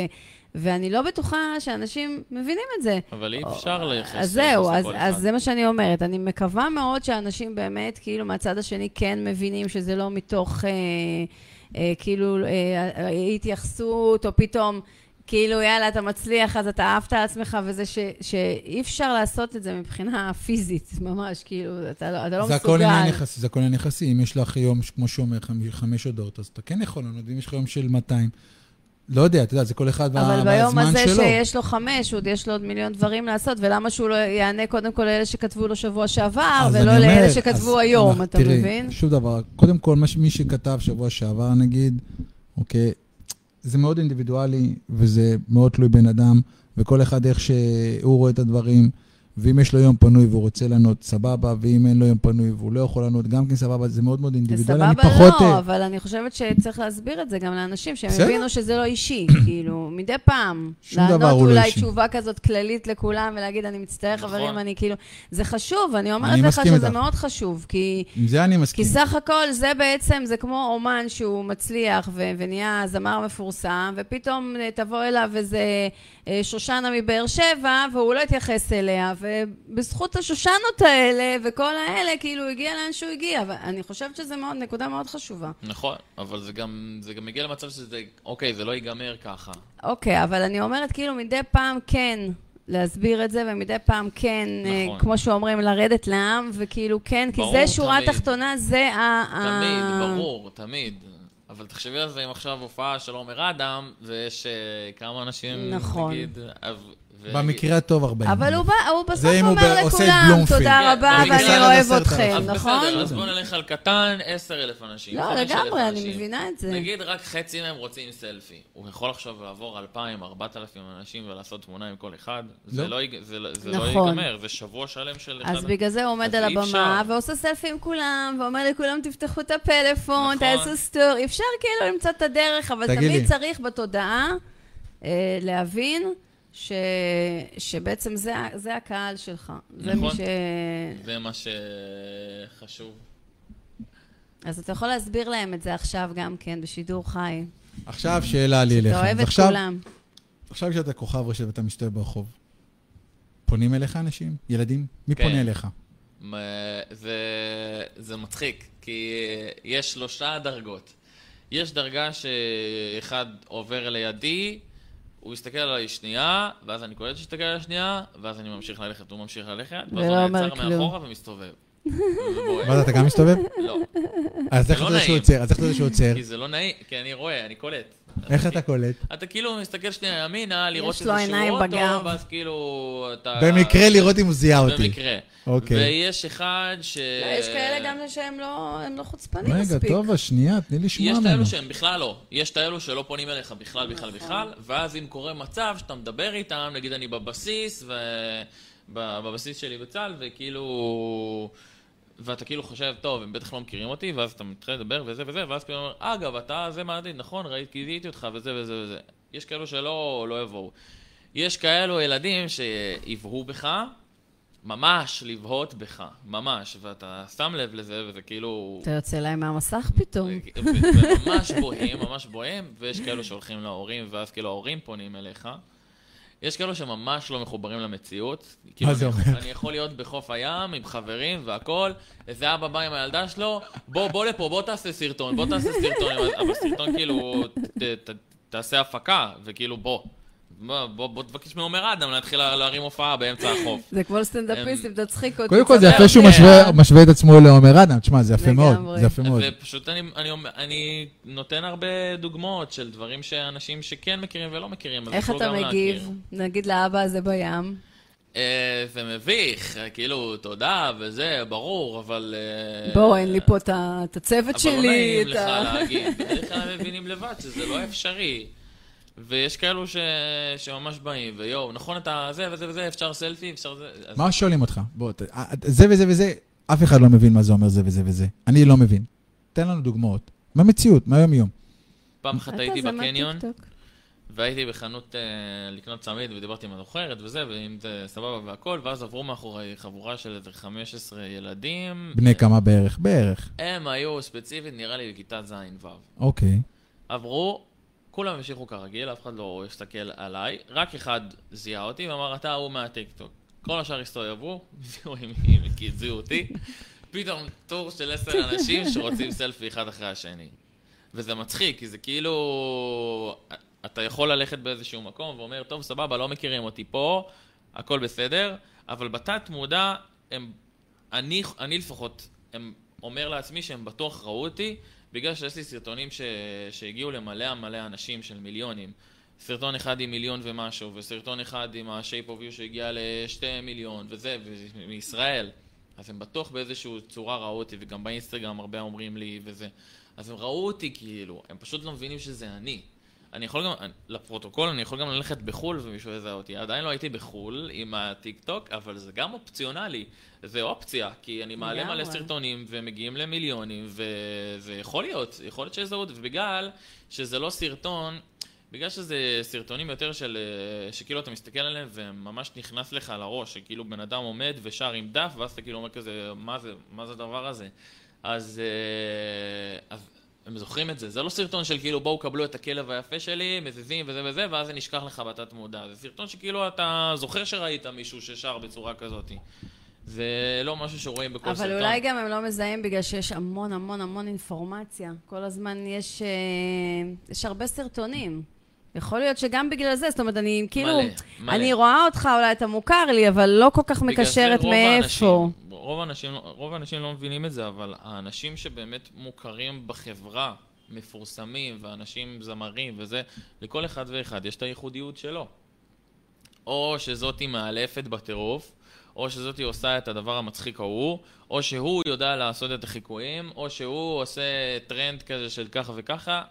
ואני לא בטוחה שאנשים מבינים את זה. אבל אי אפשר לייחס אז זהו, אז. אז זה מה שאני אומרת. אני מקווה מאוד שאנשים באמת, כאילו, מהצד השני כן מבינים שזה לא מתוך, אה, כאילו, אה, אה, התייחסות, או פתאום, כאילו, יאללה, אתה מצליח, אז אתה עפת על עצמך, וזה ש, שאי אפשר לעשות את זה מבחינה פיזית, ממש, כאילו, אתה לא, אתה לא זה מסוגל. הכל יחסי, זה הכל עניין יחסי. אם יש לך יום, כמו שהוא אומר, חמ- חמש הודעות, אז אתה כן יכול לענות, ואם יש לך יום של 200, לא יודע, אתה יודע, זה כל אחד וה- אבל ביום והזמן הזה שלו. שיש לו חמש, עוד יש לו עוד מיליון דברים לעשות, ולמה שהוא לא יענה קודם כל לאלה שכתבו לו שבוע שעבר, אז ולא אומר, לאלה אז שכתבו היום, אנחנו- אתה תראי, מבין? שום דבר. קודם כל, מי שכתב שבוע שעבר, נגיד, אוקיי, זה מאוד אינדיבידואלי, וזה מאוד תלוי בן אדם, וכל אחד איך שהוא רואה את הדברים. ואם יש לו יום פנוי והוא רוצה לענות, סבבה, ואם אין לו יום פנוי והוא לא יכול לענות, גם כן סבבה, זה מאוד מאוד אינדיבידואלי. אני סבבה פחות... לא, אה, אבל אני חושבת שצריך להסביר את זה גם לאנשים, שהם. יבינו שזה לא אישי, כאילו, מדי פעם. שום דבר לענות הוא לא אולי אישי. תשובה כזאת כללית לכולם, ולהגיד, אני מצטער, נכון. חברים, אני כאילו... זה חשוב, אני אומרת לך שזה. מאוד חשוב, כי... עם זה אני כי מסכים. סך הכל זה בעצם, זה כמו אומן שהוא מצליח ונהיה זמר מפורסם, ופתאום אה, תבוא אליו איזה שושנה מבאר שבע, והוא לא יתייחס אליה, ובזכות השושנות האלה וכל האלה, כאילו, הוא הגיע לאן שהוא הגיע. ואני חושבת שזו מאוד, נקודה מאוד חשובה. נכון, אבל זה גם, זה גם מגיע למצב שזה, אוקיי, זה לא ייגמר ככה. אוקיי, אבל אני אומרת, כאילו, מדי פעם כן להסביר את זה, ומדי פעם כן, אה, נכון. כמו שאומרים, לרדת לעם, וכאילו, כן, כי ברור, זה שורה תמיד. תחתונה, זה ה... תמיד, ברור, תמיד. אבל תחשבי על זה אם עכשיו הופעה של עומר אדם, ויש אה, כמה אנשים, נכון. נגיד... ו- במקרה הטוב 40. אבל הוא, בסוף אומר לכולם. תודה כן, רבה ואני אוהב אתכם, נכון? בסדר, אז בוא נלך על קטן, 10,000 אנשים. לא, 5,000 לגמרי, אני. מבינה את זה. נגיד רק חצי מהם רוצים סלפי. הוא יכול עכשיו לעבור 2,000, 4,000 אנשים ולעשות תמונה עם כל אחד? זה לא. לא לא- לא נכון. ייגמר, זה שבוע שלם של. אז בגלל זה הוא עומד על הבמה. ועושה סלפי עם כולם, ואומר לכולם, תפתחו את הפלאפון, נכון. תעשו סטורי. אפשר כאילו למצוא את הדרך, אבל. תמיד צריך בתודעה אה, להבין ש... שבעצם זה, זה הקהל שלך. זה נכון. ש... זה מה שחשוב. אז אתה יכול להסביר להם את זה עכשיו גם כן, בשידור חי. עכשיו שאלה לי אליך. אתה אוהב את עכשיו- כולם. עכשיו שאתה כוכב רשת ואתה מסתובב ברחוב, פונים אליך אנשים? ילדים? מי כן. פונה אליך? זה, זה מצחיק, כי יש שלושה דרגות. יש דרגה שאחד עובר לידי, הוא יסתכל עליי שנייה, ואז אני קולט שיסתכל עליי שנייה, ואז אני ממשיך ללכת, הוא ממשיך ללכת, ואז אומר נעצר. מאחורה ומסתובב. ובועט. ואז אתה גם מסתובב? לא, אז איך לא אתה יודע שהוא. עוצר? אז איך אתה יודע שהוא עוצר? כי זה לא נעים, כי אני רואה, אני קולט. איך אתה קולט? אתה כאילו מסתכל שנייה ימינה, לראות איזשהו עיניים אוטו. ואז כאילו אתה... במקרה לראות אם הוא זיהה אותי. במקרה. אוקיי. ויש אחד ש... לא, יש כאלה גם שהם לא, לא חוצפנים רגע, מספיק. טוב, אז שנייה, תני לי לשמוע יש את ממנו. האלו שהם בכלל לא. יש את האלו שלא פונים אליך בכלל, בכלל, בכלל, ואז אם קורה מצב שאתה מדבר איתם, נגיד אני בבסיס, ובבסיס שלי בצה"ל, וכאילו... ואתה כאילו חושב, טוב, הם בטח לא מכירים אותי, ואז אתה מתחיל לדבר וזה וזה, ואז כאילו אומר, אגב, אתה זה מהעתיד, נכון, ראיתי, גיליתי אותך וזה וזה וזה. יש כאלו שלא לא יבואו. יש כאלו ילדים שיבהו בך, ממש לבהות בך, ממש, ואתה שם לב לזה, וזה כאילו... אתה יוצא להם מהמסך פתאום. וממש בוהים, ממש בוהים, ויש כאלו שהולכים להורים, ואז כאילו ההורים פונים אליך. יש כאלו שממש לא מחוברים למציאות. כאילו, זה אני- אומר? אני יכול להיות בחוף הים עם חברים והכל, איזה אבא בא עם הילדה שלו, בוא, בוא לפה, בוא תעשה סרטון, בוא תעשה סרטון, אבל סרטון כאילו, ת, ת, תעשה הפקה, וכאילו בוא. בוא, בוא, בוא תבקש מעומר אדם להתחיל לה- להרים הופעה באמצע החוף. זה כמו סטנדאפיסטים, תצחיק אותי. קודם כל, זה יפה שהוא לי. משווה- את עצמו לעומר אדם. תשמע, זה יפה מאוד. זה יפה מאוד. ופשוט אני, אני, אומר- אני נותן הרבה דוגמאות של דברים שאנשים שכן מכירים ולא מכירים, אז איך אתה מגיב? נגיד לאבא הזה בים. אה, זה מביך, אה, כאילו, תודה וזה, ברור, אבל... אה, בוא, אין לי פה את הצוות אבל לא שלי. נעים לך להגיד, בדרך כלל הם מבינים לבד שזה לא אפשרי. ויש כאלו ש... שממש באים, ויואו, נכון אתה זה וזה וזה, אפשר סלפי, אפשר זה... אז... מה שואלים אותך? בוא, ת- אה, זה וזה וזה, אף אחד לא מבין מה זה אומר זה וזה וזה. אני לא מבין. תן לנו דוגמאות. מהמציאות, מהיום-יום. פעם אחת הייתי בקניון. והייתי בחנות אה, לקנות צמיד, ודיברתי עם המוכרת וזה, ואם זה סבבה והכל, ואז עברו מאחורי חבורה של איזה 15 ילדים. בני כמה בערך? בערך. הם היו ספציפית, נראה לי, בכיתה ז'-ו'. אוקיי. עברו, כולם המשיכו כרגיל, אף אחד לא הסתכל עליי, רק אחד זיהה אותי ואמר, אתה ההוא מהטיקטוק. כל השאר הסתובבו, זיהו עם מי, כי זיהו אותי. פתאום טור של עשר אנשים שרוצים סלפי אחד אחרי השני. וזה מצחיק, כי זה כאילו... אתה יכול ללכת באיזשהו מקום ואומר, טוב, סבבה, לא מכירים אותי פה, הכל בסדר, אבל בתת מודע, הם... אני, אני לפחות, הם אומר לעצמי שהם בטוח ראו אותי, בגלל שיש לי סרטונים ש... שהגיעו למלא מלא אנשים של מיליונים. סרטון אחד עם מיליון ומשהו, וסרטון אחד עם ה-shape of you שהגיע לשתי מיליון, וזה, מישראל. אז הם בטוח באיזושהי צורה ראו אותי, וגם באינסטגרם הרבה אומרים לי וזה. אז הם ראו אותי כאילו, הם פשוט לא מבינים שזה אני. אני יכול גם, לפרוטוקול, אני יכול גם ללכת בחו"ל ומישהו יזהה אותי. עדיין לא הייתי בחו"ל עם הטיק טוק, אבל זה גם אופציונלי. זה אופציה, כי אני מעלה מלא. סרטונים ומגיעים למיליונים, וזה יכול להיות, יכול להיות שיזהו אותי, ובגלל שזה לא סרטון, בגלל שזה סרטונים יותר של, אה, שכאילו אתה מסתכל עליהם וממש נכנס לך לראש, שכאילו בן אדם עומד ושר עם דף, ואז אתה כאילו אומר כזה, מה זה, מה זה הדבר הזה? אז, אה, אז הם זוכרים את זה. זה לא סרטון של כאילו בואו קבלו את הכלב היפה שלי, מזיזים וזה וזה, ואז זה נשכח לך בתת מודע. זה סרטון שכאילו אתה זוכר שראית מישהו ששר בצורה כזאת. זה לא משהו שרואים בכל סרטון. אבל אולי גם הם לא מזהים בגלל שיש המון המון המון אינפורמציה. כל הזמן יש, אה, יש הרבה סרטונים. יכול להיות שגם בגלל זה, זאת אומרת, אני כאילו, מלא, מלא. אני רואה אותך, אולי אתה מוכר לי, אבל לא כל כך מקשרת מאיפה. האנשים- רוב האנשים, רוב האנשים לא מבינים את זה, אבל האנשים שבאמת מוכרים בחברה, מפורסמים, ואנשים זמרים וזה, לכל אחד ואחד יש את הייחודיות שלו. או שזאתי מאלפת בטירוף, או שזאתי עושה את הדבר המצחיק ההוא, או שהוא יודע לעשות את החיקויים, או שהוא עושה טרנד כזה של ככה וככה,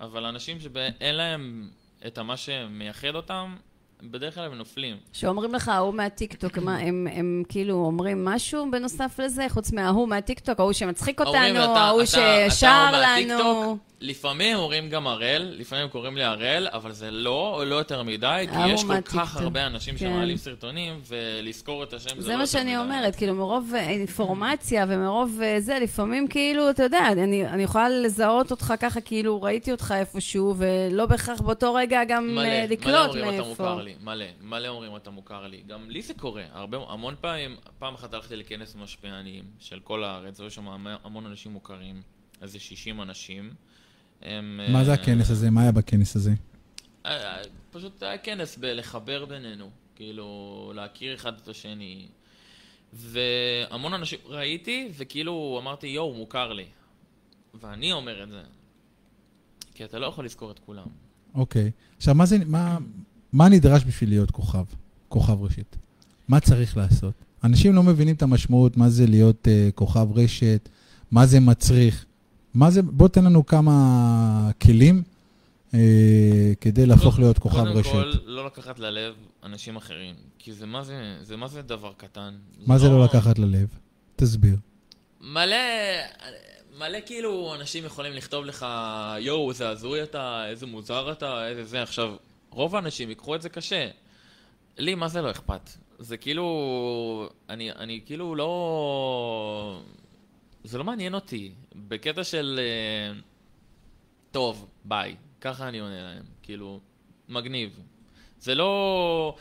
אבל אנשים שאין להם את מה שמייחד אותם, בדרך כלל הם נופלים. שאומרים לך, ההוא מהטיקטוק, מה, הם, הם כאילו אומרים משהו בנוסף לזה, חוץ מההוא מהטיקטוק, ההוא שמצחיק אותנו, ההוא ששר לנו. לפעמים אומרים גם הראל, לפעמים קוראים לי הראל, אבל זה לא, לא יותר מדי, כי יש כל. כך הרבה אנשים כן. שמעלים סרטונים, ולזכור את השם זה לא זה יותר מה שאני מדי. אומרת, כאילו מרוב אה, אינפורמציה ומרוב אה, זה, לפעמים כאילו, אתה יודע, אני, אני יכולה לזהות אותך ככה, כאילו ראיתי אותך איפשהו, ולא בהכרח באותו רגע גם מלא, אה, מלא לקלוט אומרים אתה מאיפה. מוכר לי, מלא, מלא אומרים אתה מוכר לי. גם לי זה קורה, הרבה, המון פעמים, פעם אחת הלכתי לכנס משפיענים של כל הארץ, היו שם המ- המון אנשים מוכרים, איזה 60 אנשים. הם, מה זה אה, הכנס הזה? מה היה בכנס הזה? אה, פשוט היה כנס בלחבר בינינו, כאילו, להכיר אחד את השני. והמון אנשים ראיתי, וכאילו אמרתי, יואו, מוכר לי. ואני אומר את זה, כי אתה לא יכול לזכור את כולם. אוקיי. עכשיו, מה זה, מה, מה נדרש בשביל להיות כוכב? כוכב רשת. מה צריך לעשות? אנשים לא מבינים את המשמעות, מה זה להיות uh, כוכב רשת, מה זה מצריך. מה זה, בוא תן לנו כמה כלים uh, כדי להפוך להיות כוכב קודם רשת. כל, לא לקחת ללב אנשים אחרים. כי זה מה זה, זה מה זה דבר קטן. מה זה לא לקחת ללב? תסביר. מלא, מלא כאילו אנשים יכולים לכתוב לך, יואו, איזה הזוי אתה, איזה מוזר אתה, איזה זה. עכשיו, רוב האנשים ייקחו את זה קשה. לי, מה זה לא אכפת? זה כאילו, אני, אני כאילו לא... זה לא מעניין אותי. בקטע של... אה, טוב, ביי. ככה אני עונה להם. כאילו, מגניב. זה לא...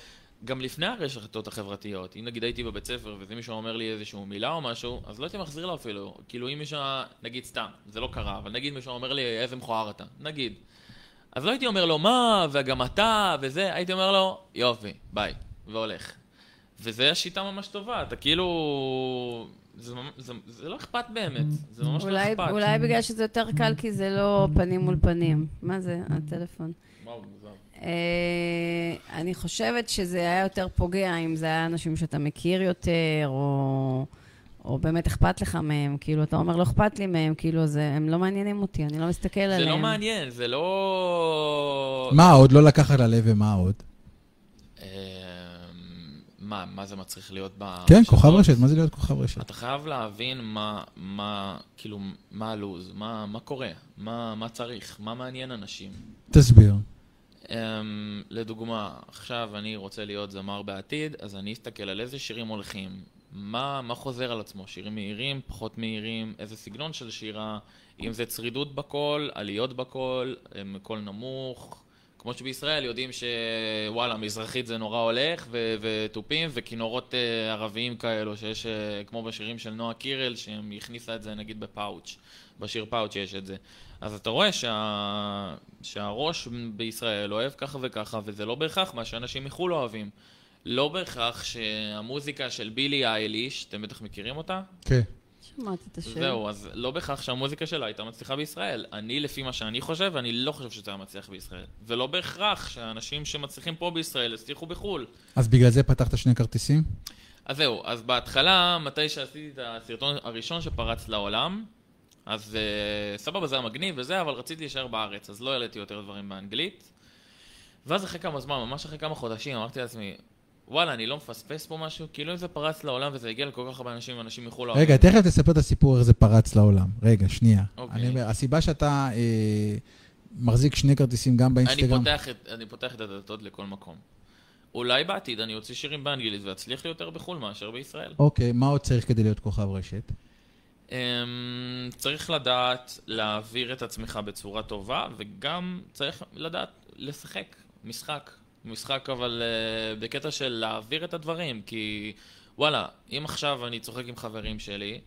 גם לפני הרשתות החברתיות, אם נגיד הייתי בבית ספר וזה מישהו אומר לי איזשהו מילה או משהו, אז לא הייתי מחזיר לו אפילו. כאילו אם מישהו, נגיד סתם, זה לא קרה, אבל נגיד מישהו אומר לי איזה מכוער אתה, נגיד. אז לא הייתי אומר לו מה, וגם אתה, וזה, הייתי אומר לו, יופי, ביי, והולך. וזה השיטה ממש טובה, אתה כאילו... זה, זה, זה לא אכפת באמת, זה ממש לא אולי, אכפת. אולי בגלל שזה יותר קל, כי זה לא פנים מול פנים. מה זה, הטלפון? וואו, מוזר. אה, אני חושבת שזה היה יותר פוגע אם זה היה אנשים שאתה מכיר יותר, או, או באמת אכפת לך מהם, כאילו, אתה אומר, לא אכפת לי מהם, כאילו, זה, הם לא מעניינים אותי, אני לא מסתכל זה עליהם. לא מעניין, זה לא... מה עוד לא לקחת ללב ומה עוד? אמ, מה, מה זה מצריך להיות ב... כן, כוכב רשת, מה זה להיות כוכב רשת? אתה חייב להבין מה, מה, כאילו, מה הלו"ז, מה, מה קורה, מה, מה צריך, מה מעניין אנשים. תסביר. Um, לדוגמה, עכשיו אני רוצה להיות זמר בעתיד, אז אני אסתכל על איזה שירים הולכים, מה, מה חוזר על עצמו, שירים מהירים, פחות מהירים, איזה סגנון של שירה, אם זה צרידות בקול, עליות בקול, um, קול נמוך, כמו שבישראל יודעים שוואלה, מזרחית זה נורא הולך, ו- ותופים וכינורות uh, ערביים כאלו, שיש, uh, כמו בשירים של נועה קירל, שהיא הכניסה את זה נגיד בפאוץ', בשיר פאוץ' יש את זה. אז אתה רואה שה... שהראש בישראל אוהב ככה וככה, וזה לא בהכרח מה שאנשים מחו"ל אוהבים. לא בהכרח שהמוזיקה של בילי אייליש, אתם בטח מכירים אותה? כן. שמעתי את השם. זהו, אז לא בהכרח שהמוזיקה שלה הייתה מצליחה בישראל. אני, לפי מה שאני חושב, אני לא חושב שזה היה מצליח בישראל. ולא בהכרח שהאנשים שמצליחים פה בישראל הצליחו בחו"ל. אז בגלל זה פתחת שני כרטיסים? אז זהו, אז בהתחלה, מתי שעשיתי את הסרטון הראשון שפרץ לעולם, אז uh, סבבה, זה היה מגניב וזה, אבל רציתי להישאר בארץ, אז לא העליתי יותר דברים באנגלית. ואז אחרי כמה זמן, ממש אחרי כמה חודשים, אמרתי לעצמי, וואלה, אני לא מפספס פה משהו? כאילו אם זה פרץ לעולם וזה הגיע לכל כך הרבה אנשים, אנשים מחו"ל... רגע, תכף תספר את הסיפור איך זה פרץ לעולם. רגע, שנייה. אוקיי. אני אומר, הסיבה שאתה אה, מחזיק שני כרטיסים גם אני באינסטגרם... פותח, את, אני פותח את הדלתות לכל מקום. אולי בעתיד אני אוציא שירים באנגלית ואצליח לי יותר בחו"ל מאשר בישראל. אוקיי, מה עוד צריך כדי להיות כוכב רשת? Um, צריך לדעת להעביר את עצמך בצורה טובה, וגם צריך לדעת לשחק משחק. משחק אבל uh, בקטע של להעביר את הדברים, כי וואלה, אם עכשיו אני צוחק עם חברים שלי,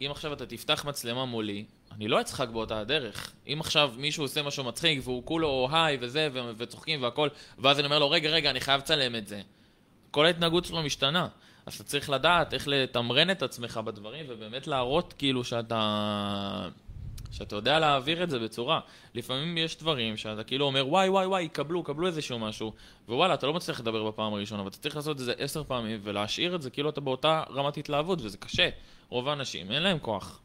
אם עכשיו אתה תפתח מצלמה מולי, אני לא אצחק באותה הדרך. אם עכשיו מישהו עושה משהו מצחיק והוא כולו היי וזה ו- וצוחקים והכל, ואז אני אומר לו רגע רגע אני חייב לצלם את זה. כל ההתנהגות שלו משתנה. אז אתה צריך לדעת איך לתמרן את עצמך בדברים ובאמת להראות כאילו שאתה... שאתה יודע להעביר את זה בצורה. לפעמים יש דברים שאתה כאילו אומר וואי וואי וואי, קבלו, קבלו איזשהו משהו ווואלה, אתה לא מצליח לדבר בפעם הראשונה ואתה צריך לעשות את זה עשר פעמים ולהשאיר את זה כאילו אתה באותה רמת התלהבות וזה קשה. רוב האנשים אין להם כוח.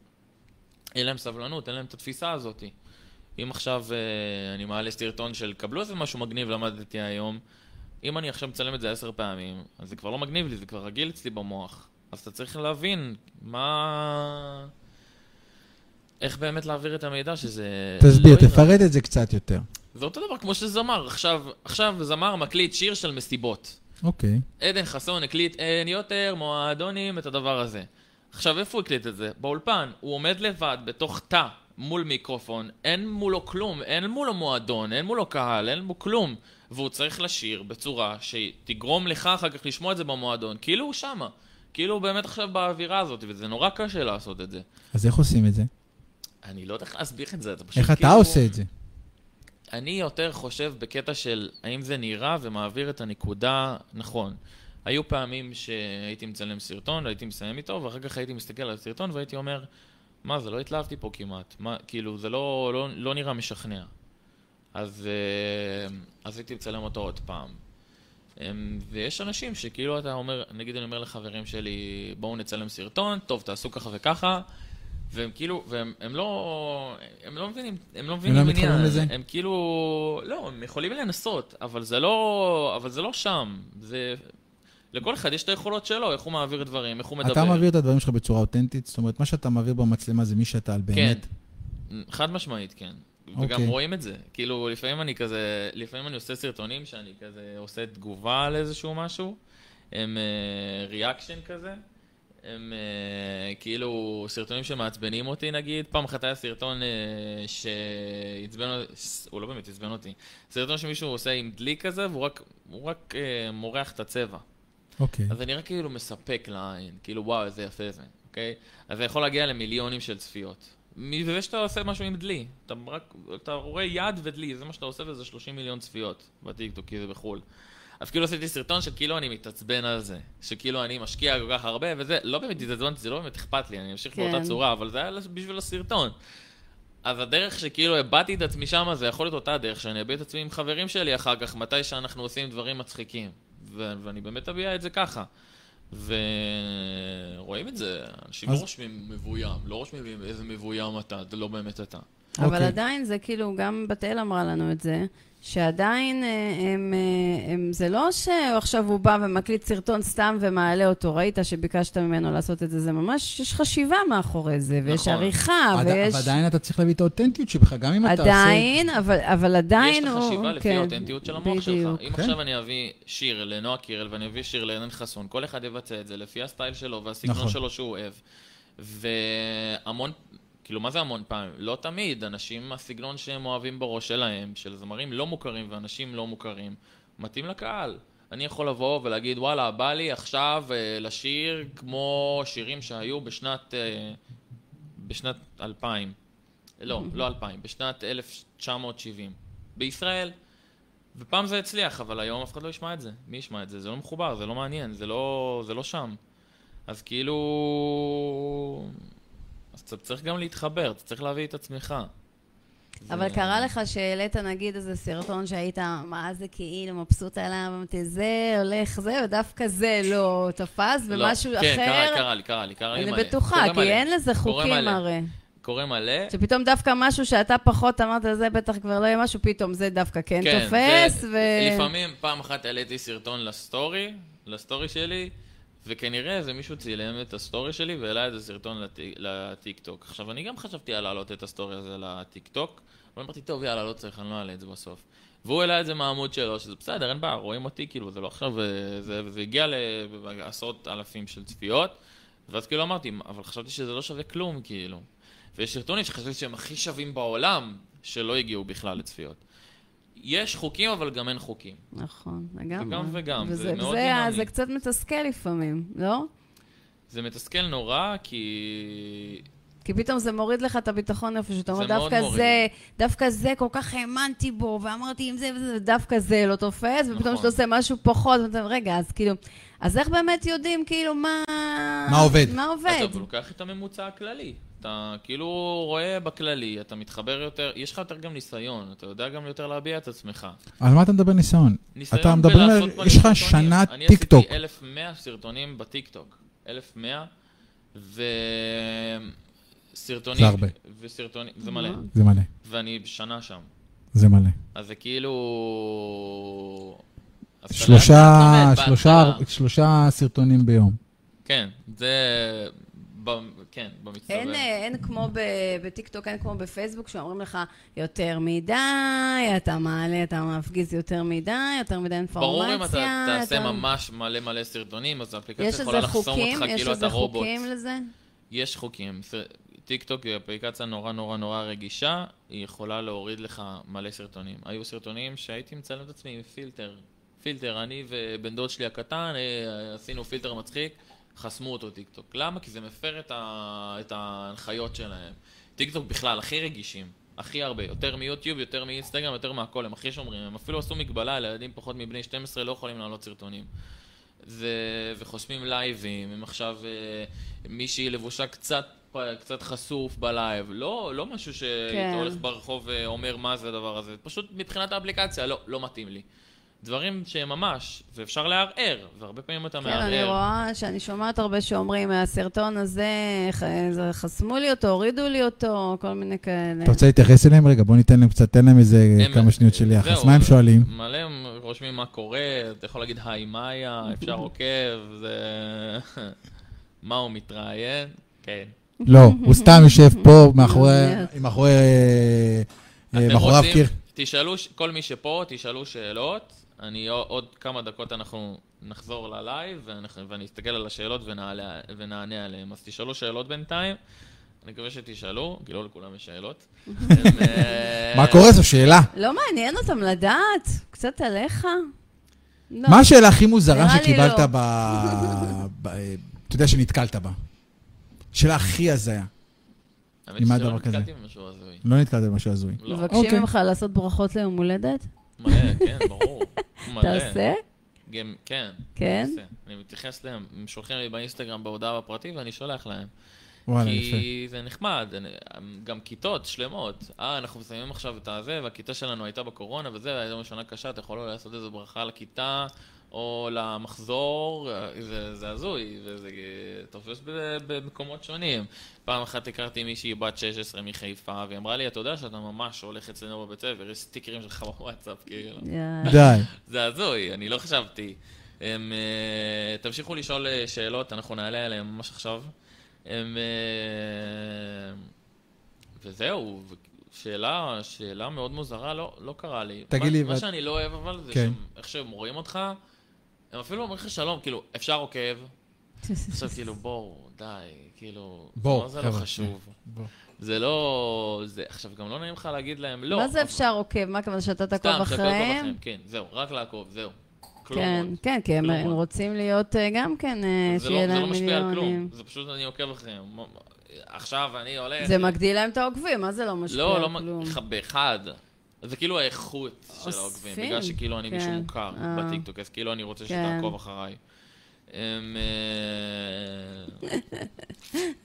אין להם סבלנות, אין להם את התפיסה הזאת. אם עכשיו אה, אני מעלה סרטון של קבלו איזה משהו מגניב למדתי היום אם אני עכשיו מצלם את זה עשר פעמים, אז זה כבר לא מגניב לי, זה כבר רגיל אצלי במוח. אז אתה צריך להבין מה... איך באמת להעביר את המידע שזה... תסביר, לא. תפרט את זה קצת יותר. זה אותו דבר כמו שזמר. עכשיו, עכשיו זמר מקליט שיר של מסיבות. אוקיי. עדן חסון הקליט אין יותר מועדונים את הדבר הזה. עכשיו, איפה הוא הקליט את זה? באולפן. הוא עומד לבד בתוך תא מול מיקרופון, אין מולו כלום, אין מולו מועדון, אין מולו קהל, אין מולו כלום. והוא צריך לשיר בצורה שתגרום לך אחר כך לשמוע את זה במועדון, כאילו הוא שמה. כאילו הוא באמת עכשיו באווירה הזאת, וזה נורא קשה לעשות את זה. אז איך עושים את זה? אני לא יודע איך להסביר את זה, אתה פשוט איך אתה כאילו- עושה את זה? אני יותר חושב בקטע של האם זה נראה ומעביר את הנקודה נכון. היו פעמים שהייתי מצלם סרטון והייתי מסיים איתו, ואחר כך הייתי מסתכל על הסרטון והייתי אומר, מה, זה לא התלהבתי פה כמעט. מה, כאילו, זה לא, לא, לא נראה משכנע. אז, אה, אז הייתי מצלם אותו עוד פעם. אמ, ויש אנשים שכאילו אתה אומר, נגיד אני אומר לחברים שלי, בואו נצלם סרטון, טוב, תעשו ככה וככה, והם כאילו, והם הם לא, הם לא מבינים, הם לא מבינים לא מתחברים עניין. לזה? הם כאילו, לא, הם יכולים לנסות, אבל זה לא, אבל זה לא שם. זה, לכל אחד יש את היכולות שלו, איך הוא מעביר דברים, איך הוא מדבר. אתה מעביר את הדברים שלך בצורה אותנטית? זאת אומרת, מה שאתה מעביר במצלמה זה מי שאתה על באמת? חד משמעית, כן. אוקיי. וגם רואים את זה. כאילו, לפעמים אני כזה, לפעמים אני עושה סרטונים שאני כזה עושה תגובה על איזשהו משהו, הם ריאקשן כזה. הם uh, כאילו סרטונים שמעצבנים אותי נגיד, פעם אחת היה סרטון uh, שעצבן אותי, הוא לא באמת עצבן אותי, סרטון שמישהו עושה עם דלי כזה והוא רק, רק uh, מורח את הצבע. אוקיי. אז זה נראה כאילו מספק לעין, כאילו וואו איזה יפה זה, אוקיי? אז זה יכול להגיע למיליונים של צפיות. מזה שאתה עושה משהו עם דלי, אתה רק, אתה רואה יד ודלי, זה מה שאתה עושה וזה 30 מיליון צפיות בטיקטוק, כי זה בחו"ל. אז כאילו עשיתי סרטון שכאילו אני מתעצבן על זה, שכאילו אני משקיע כל כך הרבה וזה, לא באמת התעצבנתי, זה לא באמת אכפת לי, אני אמשיך כן. באותה צורה, אבל זה היה בשביל הסרטון. אז הדרך שכאילו הבעתי את עצמי שם, זה יכול להיות אותה דרך שאני אביע את עצמי עם חברים שלי אחר כך, מתי שאנחנו עושים דברים מצחיקים. ו- ואני באמת אביע את זה ככה. ורואים את זה, אנשים אז- לא רושמים מבוים, לא רושמים איזה מבוים אתה, זה לא באמת אתה. אבל אוקיי. עדיין זה כאילו, גם בתאל אמרה לנו את זה, שעדיין אה, הם, אה, הם, זה לא שעכשיו הוא בא ומקליט סרטון סתם ומעלה אותו, ראית שביקשת ממנו לעשות את זה, זה ממש, יש חשיבה מאחורי זה, ויש נכון. עריכה, עד- ויש... ועדיין אתה צריך להביא את האותנטיות שבך, גם אם אתה עושה... עדיין, אבל, אבל עדיין יש את הוא... החשיבה לפי כן, האותנטיות של המוח שלך. בדיוק. אם כן. עכשיו אני אביא שיר לנועה קירל ואני אביא שיר לעדן חסון, כל אחד יבצע את זה לפי הסטייל שלו והסגנון נכון. שלו שהוא אוהב. והמון, כאילו מה זה המון פעמים? לא תמיד, אנשים, הסגנון שהם אוהבים בראש שלהם, של זמרים לא מוכרים ואנשים לא מוכרים, מתאים לקהל. אני יכול לבוא ולהגיד, וואלה, בא לי עכשיו אה, לשיר כמו שירים שהיו בשנת, אה, בשנת 2000. לא, לא 2000, בשנת 1970. בישראל. ופעם זה הצליח, אבל היום אף אחד לא ישמע את זה. מי ישמע את זה? זה לא מחובר, זה לא מעניין, זה לא, זה לא שם. אז כאילו... אז אתה צריך גם להתחבר, אתה צריך להביא את עצמך. אבל זה- קרה לך שהעלית נגיד איזה סרטון שהיית, מה זה כאילו מבסוט עליו, אמרתי, זה הולך זה, ודווקא זה לא תפס, לא, ומשהו כן, אחר, קרה, קרה לי, קרה לי, קרה לי אני מלא. בטוחה, קורה כי מלא. אין לזה חוקים. הרי. קורה מלא. שפתאום דווקא משהו שאתה פחות אמרת, זה בטח כבר לא יהיה משהו, פתאום זה דווקא כן תופס, ו... לפעמים, פעם אחת העליתי סרטון לסטורי, לסטורי שלי, וכנראה איזה מישהו צילם את הסטורי שלי והעלה איזה סרטון לט... לטיק טוק. עכשיו, אני גם חשבתי על להעלות את הסטורי הזה לטיק טוק, אבל אמרתי, טוב, יאללה, לא צריך, אני לא אעלה את זה בסוף. והוא העלה את זה מהעמוד שלו, שזה בסדר, אין בעיה, רואים אותי, כאילו, זה לא עכשיו, אה, זה, זה הגיע לעשרות אלפים של צפיות, ואז כאילו אמרתי, אבל חשבתי שזה לא שווה כלום, כאילו. ויש סרטונים שחשבתי שהם הכי שווים בעולם, שלא הגיעו בכלל לצפיות. יש חוקים, אבל גם אין חוקים. נכון, לגמרי. זה גם וגם, זה וזה- מאוד זה- דינמי. זה קצת מתסכל לפעמים, לא? זה מתסכל נורא, כי... כי פתאום זה מוריד לך את הביטחון איפה שאתה אומר, מאוד דווקא מוריד. זה, דווקא זה, כל כך האמנתי בו, ואמרתי אם זה וזה, ודווקא זה לא תופס, ופתאום נכון. כשאתה עושה משהו פחות, ואתה אומר, רגע, אז כאילו, אז איך באמת יודעים כאילו מה... מה עובד? מה עובד? אתה לוקח את הממוצע הכללי. אתה כאילו רואה בכללי, אתה מתחבר יותר, יש לך יותר גם ניסיון, אתה יודע גם יותר להביע את עצמך. על מה אתה מדבר ניסיון? ניסיון אתה מדבר, על- יש לך סרטונים. שנה אני טיק טוק. עשיתי 1,100 סרטונים בטיק טוק. 1,100, וסרטונים... זה הרבה. וסרטונים, זה מלא. זה מלא, ואני שנה שם. זה מלא. אז זה כאילו... שלושה, שלושה. שלושה סרטונים ביום. כן, זה... כן, במצטבר. אין, אה, אין כמו ב- בטיקטוק, אין כמו בפייסבוק, שאומרים לך יותר מדי, אתה מעלה, אתה מפגיז יותר מדי, יותר מדי ברור אינפורמציה. אם אתה תעשה יותר- ממש מלא מלא סרטונים, אז יש האפליקציה איזה יכולה לחסום חוקים? אותך יש כאילו איזה אתה רובוט. חוקים לזה? יש חוקים. סר- טיק טוק היא אפליקציה נורא נורא נורא רגישה, היא יכולה להוריד לך מלא סרטונים. היו סרטונים שהייתי מצלם את עצמי עם פילטר. פילטר, אני ובן דוד שלי הקטן, אה, עשינו פילטר מצחיק, חסמו אותו טיק טוק. למה? כי זה מפר את, ה... את ההנחיות שלהם. טיק טוק בכלל הכי רגישים. הכי הרבה, יותר מיוטיוב, יותר מאינסטגרם, יותר מהכל, הם הכי שומרים, הם אפילו עשו מגבלה, לילדים פחות מבני 12 לא יכולים לעלות סרטונים. זה, וחוסמים לייבים, אם עכשיו אה, מישהי לבושה קצת, קצת חשוף בלייב, לא, לא משהו שאתה כן. ברחוב ואומר מה זה הדבר הזה, פשוט מבחינת האפליקציה, לא, לא מתאים לי. דברים שהם ממש, ואפשר לערער, והרבה פעמים אתה כן, אני מערער. רואה שאני שומעת הרבה שאומרים, מהסרטון הזה, חסמו לי אותו, הורידו לי אותו, כל מיני כאלה. אתה רוצה להתייחס אליהם רגע? בוא ניתן להם קצת, תן להם איזה הם- כמה שניות של יחס. מה הם שואלים? מלא הם רושמים מה קורה, אתה יכול להגיד היי מאיה, אפשר עוקב, זה... מה הוא מתראיין? כן. לא, הוא סתם יושב פה מאחורי, באמת. מאחורי, אה, מאחוריו קיר. תשאלו, כל מי שפה, תשאלו שאלות. אני עוד- כמה דקות אנחנו נחזור ללייב, ואנחנו- ואני אסתכל על השאלות ונעלה, ונענה עליהן. אז תשאלו שאלות בינתיים. אני מקווה שתשאלו, כי לא לכולם יש שאלות. אה, מה קורה? זו שאלה. לא מעניין אותם לדעת? קצת עליך? לא. מה השאלה הכי מוזרה שקיבלת לא. ב... אתה יודע שנתקלת בה? שאלה הכי הזיה. האמת שלא? נתקלתי במשהו הזוי. לא נתקלת במשהו הזוי. לא. מבקשים אוקיי. ממך לעשות ברכות ליום הולדת? מלא, כן, ברור. מלא. תעשה? גם, כן. כן? עושה. אני מתייחס להם, הם שולחים לי באינסטגרם בהודעה בפרטי ואני שולח להם. וואלה, יפה. כי זה נחמד, אני- גם כיתות שלמות. אה, אנחנו מסיימים עכשיו את הזה, והכיתה שלנו הייתה בקורונה וזה, והייתה שנה קשה, אתה יכול לעשות איזו ברכה לכיתה, או למחזור, זה, זה הזוי, וזה תופס במקומות שונים. פעם אחת הכרתי מישהי בת 16 מחיפה, והיא אמרה לי, אתה יודע שאתה ממש הולך אצלנו בבית ספר, יש סטיקרים שלך בוואטסאפ, כאילו. די. זה הזוי, אני לא חשבתי. הם, אה, תמשיכו לשאול אה, שאלות, אנחנו נעלה עליהן ממש עכשיו. הם, אה, וזהו, שאלה, שאלה מאוד מוזרה, לא, לא קרה לי. תגיד מה, לי... מה שאני לא אוהב אבל, זה כן. שאיך שהם רואים אותך, הם אפילו אומרים לך שלום, כאילו, אפשר עוקב. עכשיו כאילו, בואו, די, כאילו, בואו, מה זה לא חשוב. בוא. זה לא... זה, עכשיו, גם לא נעים לך להגיד להם לא. מה זה אפשר עוקב? מה הכוונה שאתה תעקוב סתם, שאתה תעקוב אחריהם? אחריהם, כן, זהו, רק לעקוב, זהו. כן, עוד. כן, כי הם. רוצים להיות אה, גם כן, אה, זה לא, שיהיה זה לא להם משפיע על מיליונים. כלום, זה פשוט אני עוקב אחריהם. עכשיו אני הולך... זה מגדיל להם את העוקבים, מה זה לא משפיע לא, על לא, כלום? מ- באחד. זה כאילו האיכות של העוקבים, בגלל שכאילו אני כן, מישהו מוכר אה. בטיקטוק, אז כאילו אני רוצה כן. שתעקוב אחריי. הם, אה,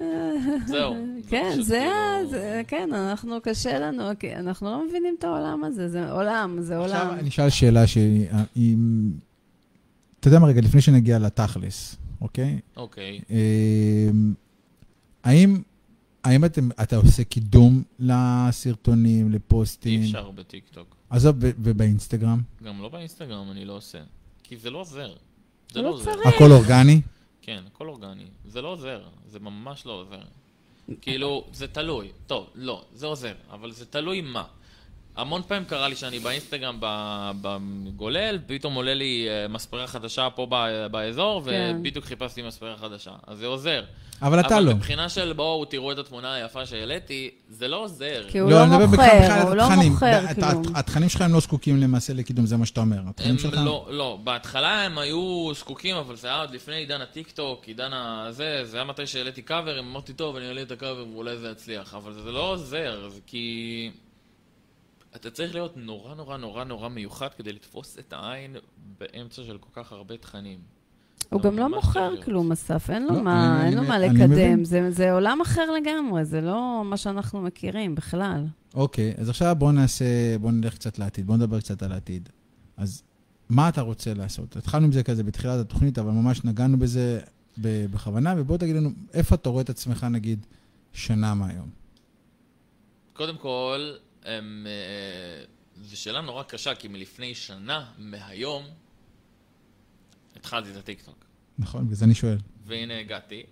זהו. כן, זה, כאילו- זה, כן, אנחנו, קשה לנו, אנחנו לא מבינים את העולם הזה, זה עולם, זה עכשיו עולם. אני אשאל שאלה שהיא... היא- אתה יודע מה, רגע, לפני שנגיע לתכלס, אוקיי? אוקיי. אמ, האם, האם אתם, אתה עושה קידום לסרטונים, לפוסטים? אי אפשר בטיקטוק. עזוב, ובאינסטגרם? גם לא באינסטגרם אני לא עושה. כי זה לא עוזר. זה לא לא עוזר. הכל אורגני? כן, הכל אורגני. זה לא עוזר, זה ממש לא עוזר. כאילו, זה תלוי. טוב, לא, זה עוזר, אבל זה תלוי מה. המון פעמים קרה לי שאני באינסטגרם ב- בגולל, פתאום עולה לי אה, מספרה חדשה פה ב- באזור, כן. ובדיוק חיפשתי מספרה חדשה. אז זה עוזר. אבל אתה אבל לא. מבחינה של בואו תראו את התמונה היפה שהעליתי, זה לא עוזר. כי הוא לא מדבר מוכר, הוא לא. מוכר כלום. התכנים שלך הם לא זקוקים למעשה לקידום, זה מה שאתה אומר. התכנים שלך... לא, לא, בהתחלה הם היו זקוקים, אבל זה היה עוד לפני עידן הטיקטוק, עידן הזה, זה היה מתי שהעליתי קאבר, אמרתי, טוב, אני אעלה את הקאבר ואולי זה יצליח, אבל זה לא עוזר, זה כי... אתה צריך להיות נורא נורא נורא נורא מיוחד כדי לתפוס את העין באמצע של כל כך הרבה תכנים. הוא זה גם לא מוכר. כלום, אסף, אין לו לא, מה אין לו לקדם. זה זה עולם אחר לגמרי, זה לא מה שאנחנו מכירים בכלל. אוקיי, אז עכשיו בואו נעשה, בואו נלך קצת לעתיד, בואו נדבר קצת על העתיד. אז מה אתה רוצה לעשות? התחלנו עם זה כזה בתחילת התוכנית, אבל ממש נגענו בזה בכוונה, ובוא תגיד לנו, איפה אתה רואה את עצמך, נגיד, שנה מהיום? קודם כל, הם, אה, זו שאלה נורא קשה, כי מלפני שנה, מהיום, התחלתי את הטיקטוק. נכון? בגלל זה אני שואל. והנה הגעתי.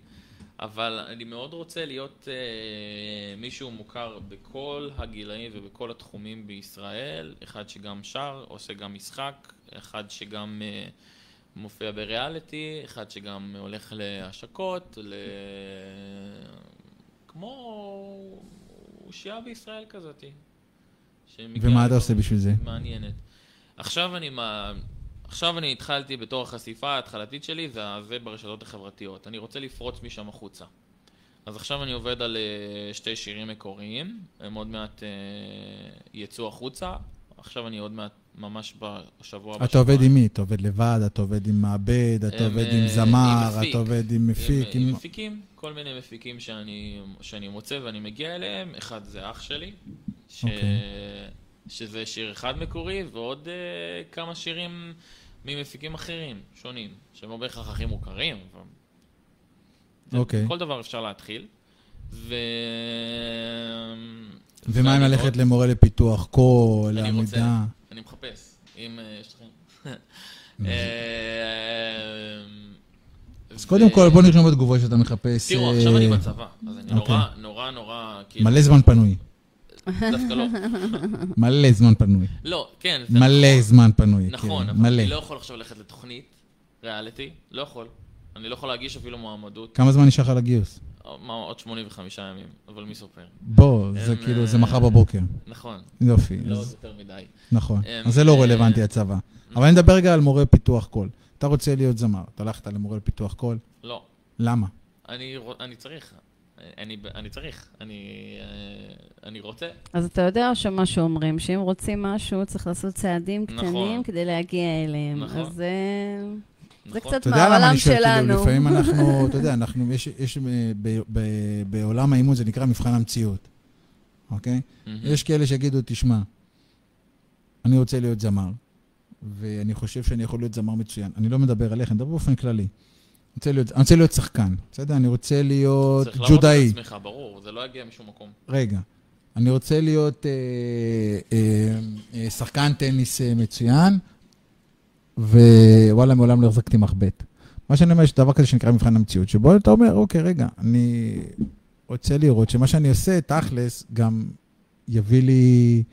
אבל אני מאוד רוצה להיות אה, מישהו מוכר בכל הגילאים ובכל התחומים בישראל. אחד שגם שר, עושה גם משחק, אחד שגם אה, מופיע בריאליטי, אחד שגם הולך להשקות, ל... כמו אושייה בישראל כזאתי. ומה אתה עושה בשביל זה? מעניינת. עכשיו אני, מה... עכשיו אני התחלתי בתור החשיפה ההתחלתית שלי, זה זה ברשתות החברתיות. אני רוצה לפרוץ משם החוצה. אז עכשיו אני עובד על אה, שתי שירים מקוריים, הם עוד מעט אה, יצאו החוצה. עכשיו אני עוד מעט, ממש בשבוע הבא. אתה עובד. עם מי? אתה עובד לבד, אתה עובד עם מעבד, אתה עובד אה, עם זמר. אתה עובד עם מפיק, עם, מפיקים, כל מיני מפיקים שאני מוצא ואני מגיע אליהם. אחד זה אח שלי, ש... אוקיי. שזה שיר אחד מקורי, ועוד uh, כמה שירים ממפיקים אחרים, שונים, שהם לא בהכרח הכי מוכרים, אבל... אוקיי. כל דבר אפשר להתחיל. ו... ומה אם ואני ללכת מאוד- למורה לפיתוח קול, אני רוצה, לעמידה? אני מחפש, אם אה, יש לכם. אה, אז קודם כל, בוא נרשום בתגובות שאתה מחפש... תראו, עכשיו אני בצבא, אז אני אוקיי. נורא, נורא, נורא, כאילו, מלא זמן פנוי. דווקא לא. מלא זמן פנוי. לא, כן, זה מלא נכון. זמן פנוי. נכון, כן, אבל. אני לא יכול עכשיו ללכת לתוכנית ריאליטי, לא יכול. אני לא יכול להגיש אפילו מועמדות, כמה זמן נשאר לך לגיוס? עוד 85 ימים, אבל מי סופר? בוא, זה כאילו, זה אה, מחר בבוקר. נכון, יופי. לא עוד אז- יותר מדי. נכון. אז זה לא אה, רלוונטי הצבא. אבל אני מדבר רגע על מורה פיתוח קול. אתה רוצה להיות זמר, אתה הלכת למורה לפיתוח קול, לא, למה? אני צריך, אני, אני צריך, אני, אה, אני רוצה. אז אתה יודע שמה שאומרים, שאם רוצים משהו, צריך לעשות צעדים נכון. קטנים כדי להגיע אליהם. נכון. אז אה, זה נכון? קצת אתה יודע למה מהעולם אני שואל, כאילו, שלנו. לפעמים אנחנו, אתה יודע, אנחנו, יש, יש ב- ב- ב- בעולם האימון זה נקרא מבחן המציאות, אוקיי? מהמם. יש כאלה שיגידו, תשמע, אני רוצה להיות זמר, ואני חושב שאני יכול להיות זמר מצוין. אני לא מדבר עליך, אני מדבר באופן כללי. אני רוצה להיות, אני רוצה להיות שחקן, בסדר? אני רוצה להיות צריך ג'ודאי. את עצמך, ברור, זה לא יגיע משום מקום. רגע, אני רוצה להיות אה, אה, אה, שחקן טניס אה, מצוין, ווואלה, מעולם לא החזקתי מחבט. מה שאני אומר, יש דבר כזה שנקרא מבחן המציאות, שבו אתה אומר, אוקיי, רגע, אני רוצה לראות שמה שאני עושה, תכלס, גם יביא לי...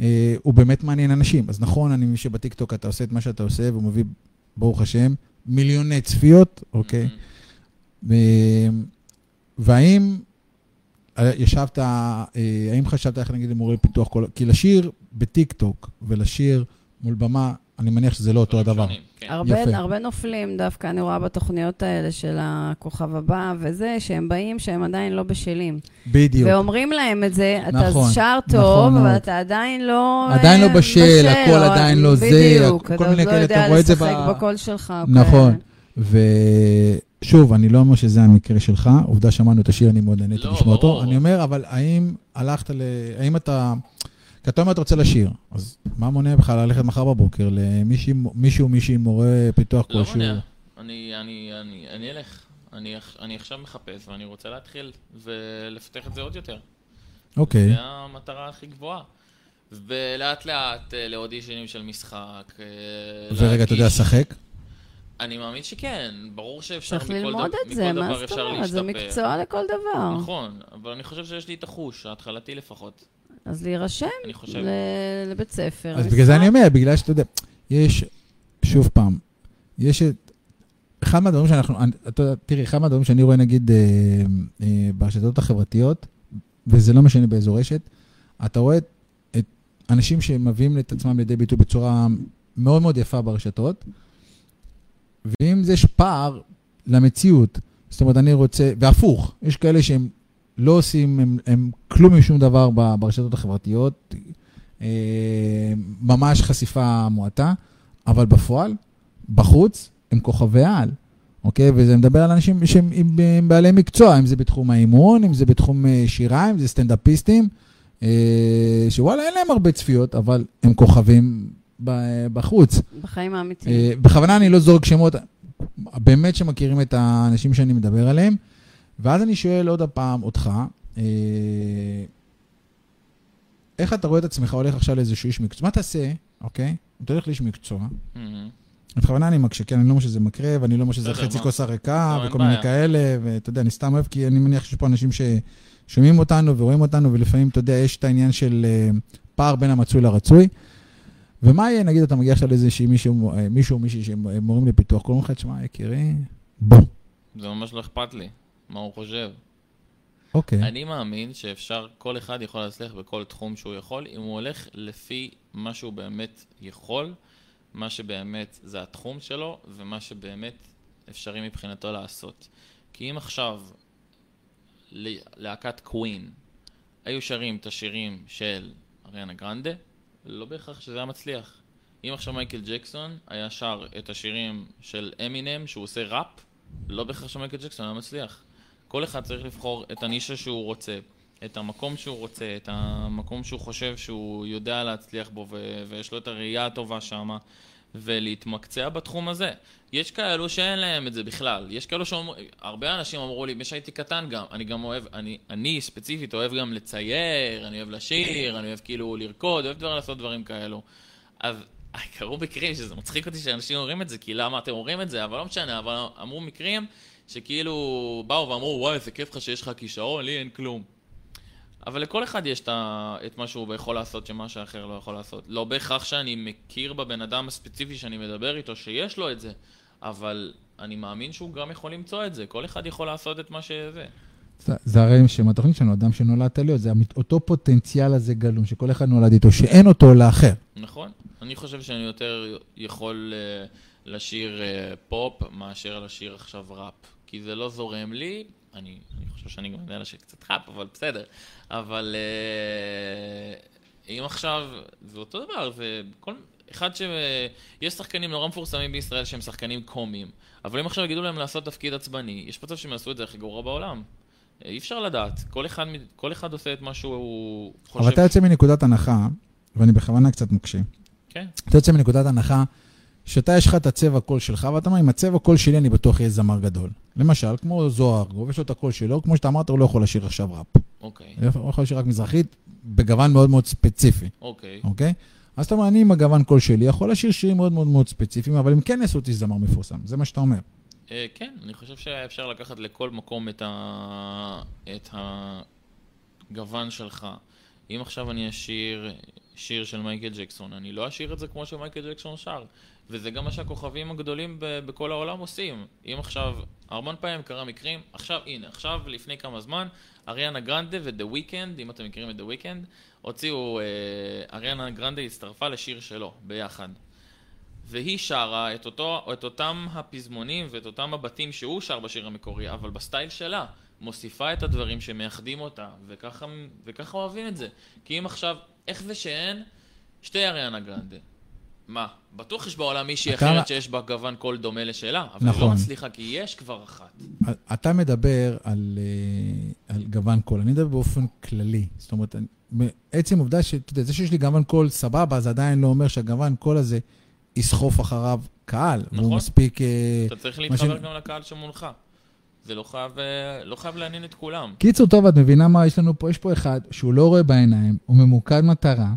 אה, הוא באמת מעניין אנשים. אז נכון, אני מבין שבטיקטוק אתה עושה את מה שאתה עושה, והוא מביא, ברוך השם, מיליוני צפיות, אוקיי? מהמם. ו- והאם אה, ישבת, אה, האם חשבת איך נגיד למורה פיתוח קול, כי לשיר בטיקטוק ולשיר מול במה, אני מניח שזה לא אותו הדבר. שונים, כן. הרבה, יפה. הרבה נופלים דווקא, אני רואה בתוכניות האלה של הכוכב הבא וזה, שהם באים שהם עדיין לא בשלים. בדיוק. ואומרים להם את זה, אתה נכון, שר נכון טוב, מאוד. אבל אתה עדיין לא... עדיין לא אה, בשל, הכל או- עדיין לא זה, בדיוק, כל אתה מיני לא כאלה, יודע אתה רואה את זה לשחק ב- בקול שלך. נכון. ושוב, אני לא אומר שזה המקרה שלך, עובדה שמענו את השיר, אני מאוד נהניתי לא, לשמוע אותו. אני אומר, אבל האם הלכת ל... האם אתה... כי אתה אומר אתה רוצה לשיר, אז מה מונע בכלל ללכת מחר בבוקר למישהי, מישהו, מישהי, מורה פיתוח לא כלשהו? מונע. אני, אני, אני, אני אלך. אני, אני עכשיו מחפש ואני רוצה להתחיל ולפתח את זה עוד יותר. אוקיי. זה המטרה הכי גבוהה. ולאט לאט אה, לאודישנים של משחק. אה, ורגע, אתה יודע להגיש. לשחק? אני מאמין שכן, ברור שאפשר צריך מכל, ללמוד דבר, את זה, מכל מה דבר זאת אפשר אומרת? זה להשתפר. מקצוע לכל דבר. נכון, אבל אני חושב שיש לי את החוש, ההתחלתי לפחות. אז להירשם. ל- לבית ספר. אז בגלל זה. אני אומר, בגלל שאתה יודע, יש, שוב פעם, יש את... אחד מהדברים שאנחנו, אתה יודע, תראי, אחד מהדברים שאני רואה נגיד אה, אה, ברשתות החברתיות, וזה לא משנה באיזו רשת, אתה רואה את, את אנשים שמביאים את עצמם לידי ביטוי בצורה מאוד מאוד יפה ברשתות, ואם יש פער למציאות, זאת אומרת, אני רוצה, והפוך, יש כאלה שהם לא עושים, הם, הם כלום משום דבר ברשתות החברתיות, אה, ממש חשיפה מועטה, אבל בפועל, בחוץ, הם כוכבי על, אוקיי? וזה מדבר על אנשים שהם עם- עם בעלי מקצוע, אם זה בתחום האימון, אם זה בתחום אה, שירה, אם זה סטנדאפיסטים, אה, שוואלה, אין להם הרבה צפיות, אבל הם כוכבים ב- בחוץ. בחיים האמיתיים. אה, בכוונה אני לא זורק שמות, באמת שמכירים את האנשים שאני מדבר עליהם. ואז אני שואל עוד הפעם אותך, אה, איך אתה רואה את עצמך הולך עכשיו לאיזשהו איש מקצוע? מה תעשה, אוקיי? אתה הולך לאיש מקצוע, מהמם. בכוונה אני מקשה, כן, אני לא אומר שזה מקרה, ואני לא אומר שזה חצי? כוס הריקה, לא, וכל מיני. כאלה, ואתה יודע, אני סתם אוהב, כי אני מניח שיש פה אנשים ששומעים אותנו ורואים אותנו, ולפעמים, אתה יודע, יש את העניין של אה, פער בין המצוי לרצוי. ומה יהיה, נגיד, אתה מגיע עכשיו לאיזשהי מישהו, אה, מישהו או מישהי שהם הם מורים לפיתוח, קוראים לך, תשמע, יקירי, בוא. זה ממש לא אכפת לי, מה הוא חושב. אוקיי. אני מאמין שאפשר, כל אחד יכול להצליח בכל תחום שהוא יכול, אם הוא הולך לפי מה שהוא באמת יכול, מה שבאמת זה התחום שלו, ומה שבאמת אפשרי מבחינתו לעשות. כי אם עכשיו להקת קווין היו שרים את השירים של אריאנה גרנדה, לא בהכרח שזה היה מצליח. אם עכשיו מייקל ג'קסון היה שר את השירים של אמינם, שהוא עושה ראפ, לא בהכרח שמייקל ג'קסון היה מצליח. כל אחד צריך לבחור את הנישה שהוא רוצה, את המקום שהוא רוצה, את המקום שהוא חושב שהוא יודע להצליח בו ו- ויש לו את הראייה הטובה שמה, ולהתמקצע בתחום הזה. יש כאלו שאין להם את זה בכלל. יש כאלו שאומרים, הרבה אנשים אמרו לי, כשהייתי קטן גם, אני גם אוהב, אני, אני ספציפית אוהב גם לצייר, אני אוהב לשיר, אני אוהב כאילו לרקוד, אוהב דבר לעשות דברים כאלו. אז קרו מקרים שזה מצחיק אותי שאנשים אומרים את זה, כי למה אתם אומרים את זה, אבל לא משנה, אבל אמרו מקרים שכאילו באו ואמרו, וואי, איזה כיף לך שיש לך כישרון, לי אין כלום. אבל לכל אחד יש את מה שהוא יכול לעשות שמה שאחר לא יכול לעשות. לא בהכרח שאני מכיר בבן אדם הספציפי שאני מדבר איתו שיש לו את זה, אבל אני מאמין שהוא גם יכול למצוא את זה. כל אחד יכול לעשות את מה שזה. זה- זה הרי שם התוכנית שלנו, אדם שנולדת להיות, זה אותו פוטנציאל הזה גלום, שכל אחד נולד איתו, שאין אותו לאחר. נכון. אני חושב שאני יותר יכול אה, לשיר אה, פופ מאשר לשיר עכשיו ראפ. כי זה לא זורם לי, אני, אני חושב שאני גם יודע לשיר קצת ראפ, אבל בסדר. אבל אה, אם עכשיו, זה אותו דבר, זה כל... אחד ש... יש שחקנים נורא מפורסמים בישראל שהם שחקנים קומיים, אבל אם עכשיו יגידו להם לעשות תפקיד עצבני, יש מצב שהם יעשו את זה הכי גרוע בעולם. אי אפשר לדעת, כל אחד, כל אחד עושה את מה שהוא חושב. אבל אתה יוצא מנקודת הנחה, ואני בכוונה קצת מקשה, כן. אתה יוצא מנקודת הנחה שאתה יש לך את הצבע קול שלך, ואתה אומר, עם הצבע קול שלי אני בטוח יהיה זמר גדול. למשל, כמו זוהר, יש לו את הקול שלו, כמו שאתה אמרת, הוא לא יכול לשיר עכשיו ראפ. אוקיי, הוא יכול לשיר רק מזרחית, בגוון מאוד מאוד ספציפי, אוקיי. אוקיי? אז אתה אומר, אני עם הגוון קול שלי יכול לשיר שירים מאוד מאוד מאוד ספציפיים, אבל הם כן יעשו אותי זמר מפורסם, זה מה שאתה אומר. אה, כן, אני חושב שאפשר לקחת לכל מקום את, ה... את הגוון שלך. אם עכשיו אני אשיר שיר של מייקל ג'קסון, אני לא אשיר את זה כמו שמייקל ג'קסון שר. וזה גם מה שהכוכבים הגדולים ב- בכל העולם עושים. אם עכשיו, המון פעמים קרה מקרים, עכשיו, הנה, עכשיו, לפני כמה זמן, אריאנה גרנדה ו-The Weeknd, אם אתם מכירים את The Weeknd, הוציאו, אה, אריאנה גרנדה הצטרפה לשיר שלו, ביחד. והיא שרה את, אותו, את אותם הפזמונים ואת אותם הבתים שהוא שר בשיר המקורי, אבל ב-style שלה. מוסיפה את הדברים שמייחדים אותה, וככה, וככה אוהבים את זה. כי אם עכשיו, איך זה שאין שתי אריאנה גרנדה? מה, בטוח יש בעולם מישהי אתה- אחרת שיש בה גוון קול דומה לשלה, אבל היא לא נכון. מצליחה, כי יש כבר אחת. אתה מדבר על, אה, על גוון קול, אני מדבר באופן כללי. זאת אומרת, עצם העובדה שאתה יודע, זה שיש לי גוון קול סבבה, זה עדיין לא אומר שהגוון קול הזה יסחוף אחריו קהל. נכון. והוא מספיק... אה, אתה צריך להתחבר ש- גם לקהל שמולך. זה לא חייב, אה, לא חייב לעניין את כולם. קיצור טוב, את מבינה מה יש לנו פה? יש פה אחד שהוא לא רואה בעיניים, הוא ממוקד מטרה,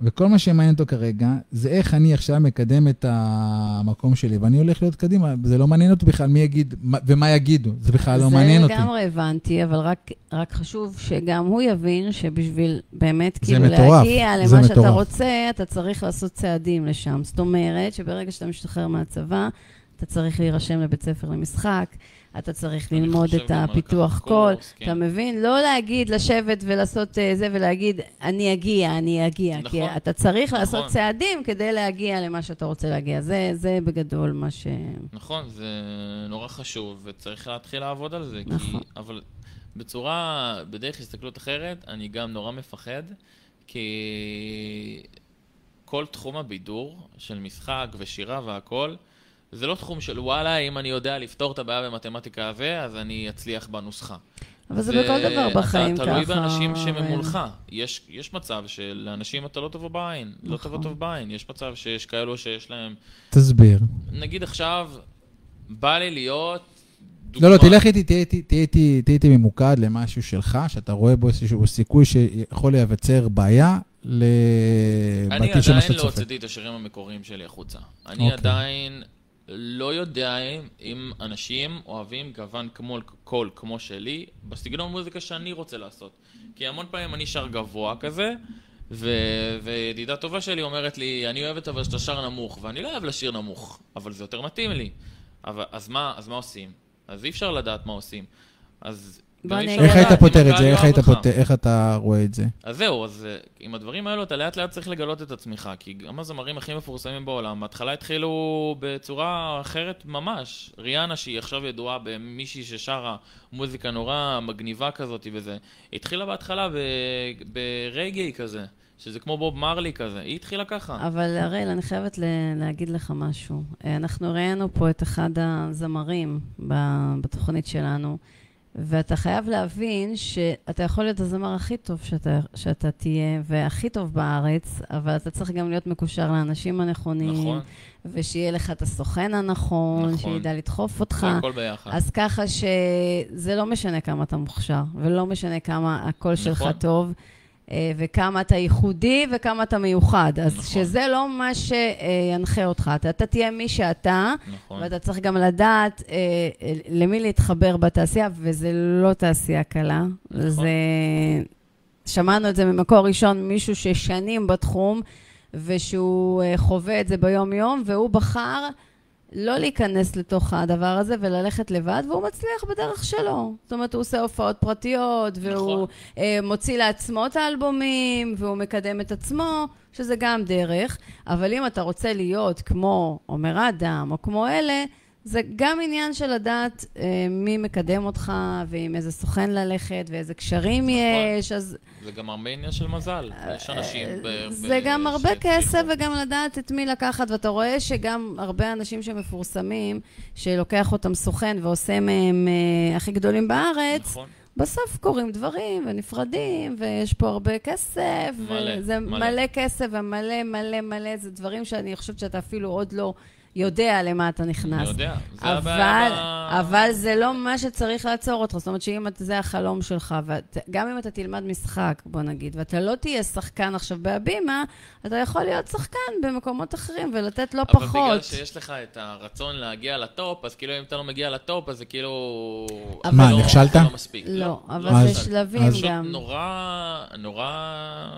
וכל מה שמעניין אותו כרגע זה איך אני עכשיו מקדם את המקום שלי, ואני הולך להיות קדימה. זה לא מעניין אותי בכלל מי יגיד מה- ומה יגידו, זה בכלל לא מעניין זה אותי. לגמרי הבנתי, אבל רק, רק חשוב שגם הוא יבין שבשביל באמת זה כאילו מטורף, להגיע זה למה שאתה מטורף. רוצה, אתה צריך לעשות צעדים לשם. זאת אומרת שברגע שאתה משתחרר מהצבא, אתה צריך להירשם לבית ספר למשחק, אתה צריך ללמוד את הפיתוח קול. כן. אתה מבין? לא להגיד, לשבת ולעשות אה, זה ולהגיד, אני אגיע, אני אגיע. כי נכון. אתה צריך לעשות נכון. צעדים כדי להגיע למה שאתה רוצה להגיע. זה, זה בגדול מה ש... נכון, זה נורא חשוב, וצריך להתחיל לעבוד על זה. נכון. כי, אבל בצורה, בדרך הסתכלות אחרת, אני גם נורא מפחד, כי כל תחום הבידור של משחק ושירה והכל, זה לא תחום של וואלה, אם אני יודע לפתור את הבעיה במתמטיקה הזה, אז אני אצליח בנוסחה. אבל זה בכל דבר בחיים אתה ככה. תלוי באנשים שממולך. יש, יש מצב שלאנשים אתה לא תבוא בעין. לא נכון. תבוא טוב בעין. יש מצב שיש כאלו שיש להם... תסביר. נגיד עכשיו, בא לי להיות... לא, לא, דוגמה. תלך איתי, תהיה איתי, תהיה איתי, תהיה איתי ממוקד למשהו שלך, שאתה רואה בו איזשהו סיכוי שיכול לייצר בעיה ל... אני בעתיד של מה עדיין שאתה לא צופה. הוצאתי את השירים המקוריים שלי החוצה. אני אוקיי. עדיין לא יודע אם אנשים אוהבים גוון כמו קול כמו שלי, בסגנון מוזיקה שאני רוצה לעשות. כי המון פעמים אני שר גבוה כזה, ו- וידידה טובה שלי אומרת לי, אני אוהבת אבל שאתה שר נמוך, ואני לא אוהב לשיר נמוך, אבל זה יותר מתאים לי. אבל, אז, מה, אז מה עושים? אז אי אפשר לדעת מה עושים. אז... איך היית פותר את זה? איך היית. פותר, איך אתה רואה את זה? אז זהו, אז אה, עם הדברים האלו אתה לאט לאט צריך לגלות את עצמך, כי גם הזמרים הכי מפורסמים בעולם, בהתחלה התחילו בצורה אחרת ממש. ריאנה, שהיא עכשיו ידועה במישהי ששרה מוזיקה נורא מגניבה כזאת וזה, התחילה בהתחלה ברגעי כזה, שזה כמו בוב מרלי כזה, היא התחילה ככה. אבל הראל, אני חייבת ל- להגיד לך משהו. אה, אנחנו ראיינו פה את אחד הזמרים בתוכנית שלנו, ואתה חייב להבין שאתה יכול להיות הזמר הכי טוב שאתה, שאתה תהיה, והכי טוב בארץ, אבל אתה צריך גם להיות מקושר לאנשים הנכונים, נכון, ושיהיה לך את הסוכן הנכון, נכון. שידע לדחוף אותך. הכל ביחד. אז ככה שזה לא משנה כמה אתה מוכשר, ולא משנה כמה הקול שלך נכון. טוב, אה, וכמה אתה ייחודי וכמה אתה מיוחד. אז נכון. שזה לא מה שינחה אותך. אתה, אתה תהיה מי שאתה, נכון. ואתה צריך גם לדעת אה, אה, למי להתחבר בתעשייה, וזה לא תעשייה קלה. נכון. זה... שמענו את זה ממקור ראשון, מישהו ששנים בתחום, ושהוא אה, חווה את זה ביום-יום, והוא בחר לא להיכנס לתוך הדבר הזה וללכת לבד, והוא מצליח בדרך שלו. זאת אומרת, הוא עושה הופעות פרטיות, והוא נכון. אה, מוציא לעצמו את האלבומים, והוא מקדם את עצמו, שזה גם דרך. אבל אם אתה רוצה להיות כמו עומר אדם, או כמו אלה, זה גם עניין של לדעת אה, מי מקדם אותך, ועם איזה סוכן ללכת, ואיזה קשרים נכון. יש, אז זה גם הרבה עניין של מזל. יש אנשים... ב- אה, זה ב- גם הרבה. כסף וגם לדעת את מי לקחת, ואתה רואה שגם הרבה אנשים שמפורסמים, שלוקח אותם סוכן ועושה מהם אה, הכי גדולים בארץ, נכון. בסוף קורים דברים, ונפרדים, ויש פה הרבה כסף, מלא, וזה מלא. מלא כסף, ומלא מלא מלא, זה דברים שאני חושבת שאתה אפילו עוד לא יודע למה אתה נכנס. אני יודע, זה אבל, הבעיה. אבל זה לא מה שצריך לעצור אותך. זאת אומרת שאם את- זה החלום שלך, וגם אם אתה תלמד משחק, בוא נגיד, ואתה לא תהיה שחקן עכשיו בהבימה, אתה יכול להיות שחקן במקומות אחרים ולתת לא אבל בגלל פחות. שיש לך את הרצון להגיע לטופ, אז כאילו אם אתה לא מגיע לטופ, אז זה כאילו... אבל- מה, לא- נכשלת? לא מספיק. לא, אבל אז- זה שלבים אז- גם. נורא, נורא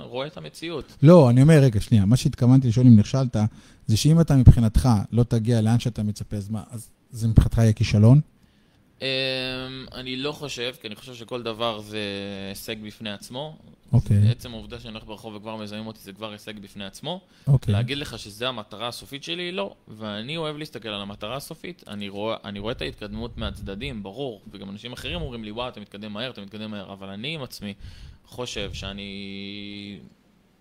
רואה את המציאות. לא, אני אומר, רגע, שנייה, מה שהתכוונתי לשאול אם נכשלת, זה שאם אתה מבחינתך לא תגיע לאן שאתה מצפה, אז מה, אז זה מבחינתך יהיה כישלון? אמ, אני לא חושב, כי אני חושב שכל דבר זה הישג בפני עצמו. אוקיי, עצם העובדה שאני הולך ברחוב וכבר מזהים אותי זה כבר הישג בפני עצמו. אוקיי. להגיד לך שזו המטרה הסופית שלי? לא. ואני אוהב להסתכל על המטרה הסופית. אני רואה, אני רואה את ההתקדמות מהצדדים, ברור. וגם אנשים אחרים אומרים לי, וואו, אתה מתקדם מהר, אתה מתקדם מהר. אבל אני עם עצמי חושב שאני...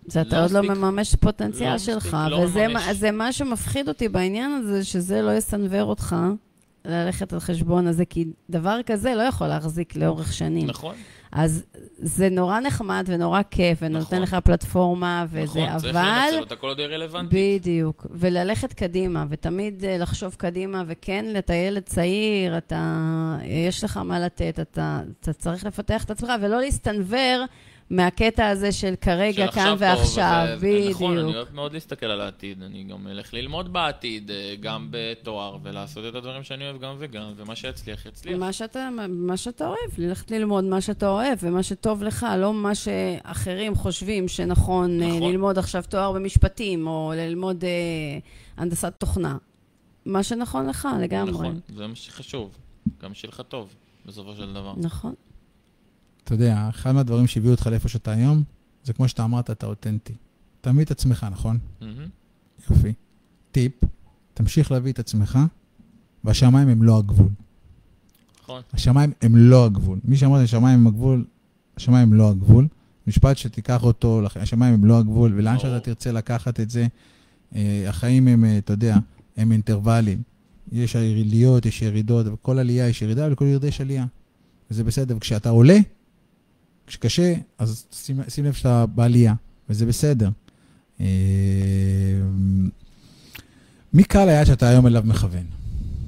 זה אתה לא עוד לא מספיק- מממש את הפוטנציאל לא מספיק, שלך, לא וזה. מה- זה מה שמפחיד אותי בעניין הזה, שזה לא יסנוור אותך ללכת על חשבון הזה, כי דבר כזה לא יכול להחזיק לאורך שנים. נכון, אז זה נורא נחמד ונורא כיף, ונותן נכון. לך פלטפורמה וזה, נכון, צריך אבל... לנצל אותה כל עוד היא רלוונטית. בדיוק, וללכת קדימה, ותמיד אה, לחשוב קדימה, וכן, אתה ילד צעיר, אתה, יש לך מה לתת, אתה, אתה צריך לפתח את עצמך, ולא להסתנוור מהקטע הזה של כרגע, של כאן עכשיו פה, ועכשיו, וזה- בדיוק. נכון, אני אוהב מאוד להסתכל על העתיד. אני גם אלך ללמוד בעתיד, אה, גם בתואר, ולעשות את הדברים שאני אוהב גם וגם, ומה שיצליח, יצליח. מה שאתה, מה שאתה אוהב, ללכת ללמוד מה שאתה אוהב ומה שטוב לך, לא מה שאחרים חושבים שנכון אה, נכון. ללמוד עכשיו תואר במשפטים, או ללמוד אה, הנדסת תוכנה. מה שנכון לך לגמרי. נכון, זה מה שחשוב. גם שיהיה לך טוב, בסופו של דבר. נכון. אתה יודע, אחד מהדברים שהביאו אותך לאיפה שאתה היום, זה כמו שאתה אמרת, אתה אותנטי. תעמיד את עצמך, נכון? מהמם. יופי. טיפ, תמשיך להביא את עצמך, והשמיים הם לא הגבול. נכון. השמיים הם לא הגבול. מי שאמר שהשמיים הם הגבול, השמיים הם לא הגבול. משפט שתיקח אותו, השמיים הם לא הגבול, ולאן. שאתה תרצה לקחת את זה, אה, החיים הם, אה, אתה יודע, הם אינטרוולים. יש עליות, יש ירידות, וכל עלייה יש ירידה, ולכל ירידה יש עלייה. וזה בסדר. וכשאתה עולה, כשקשה, אז שים, שים לב שאתה בעלייה, וזה בסדר. אה, מי קהל היעד שאתה היום אליו מכוון?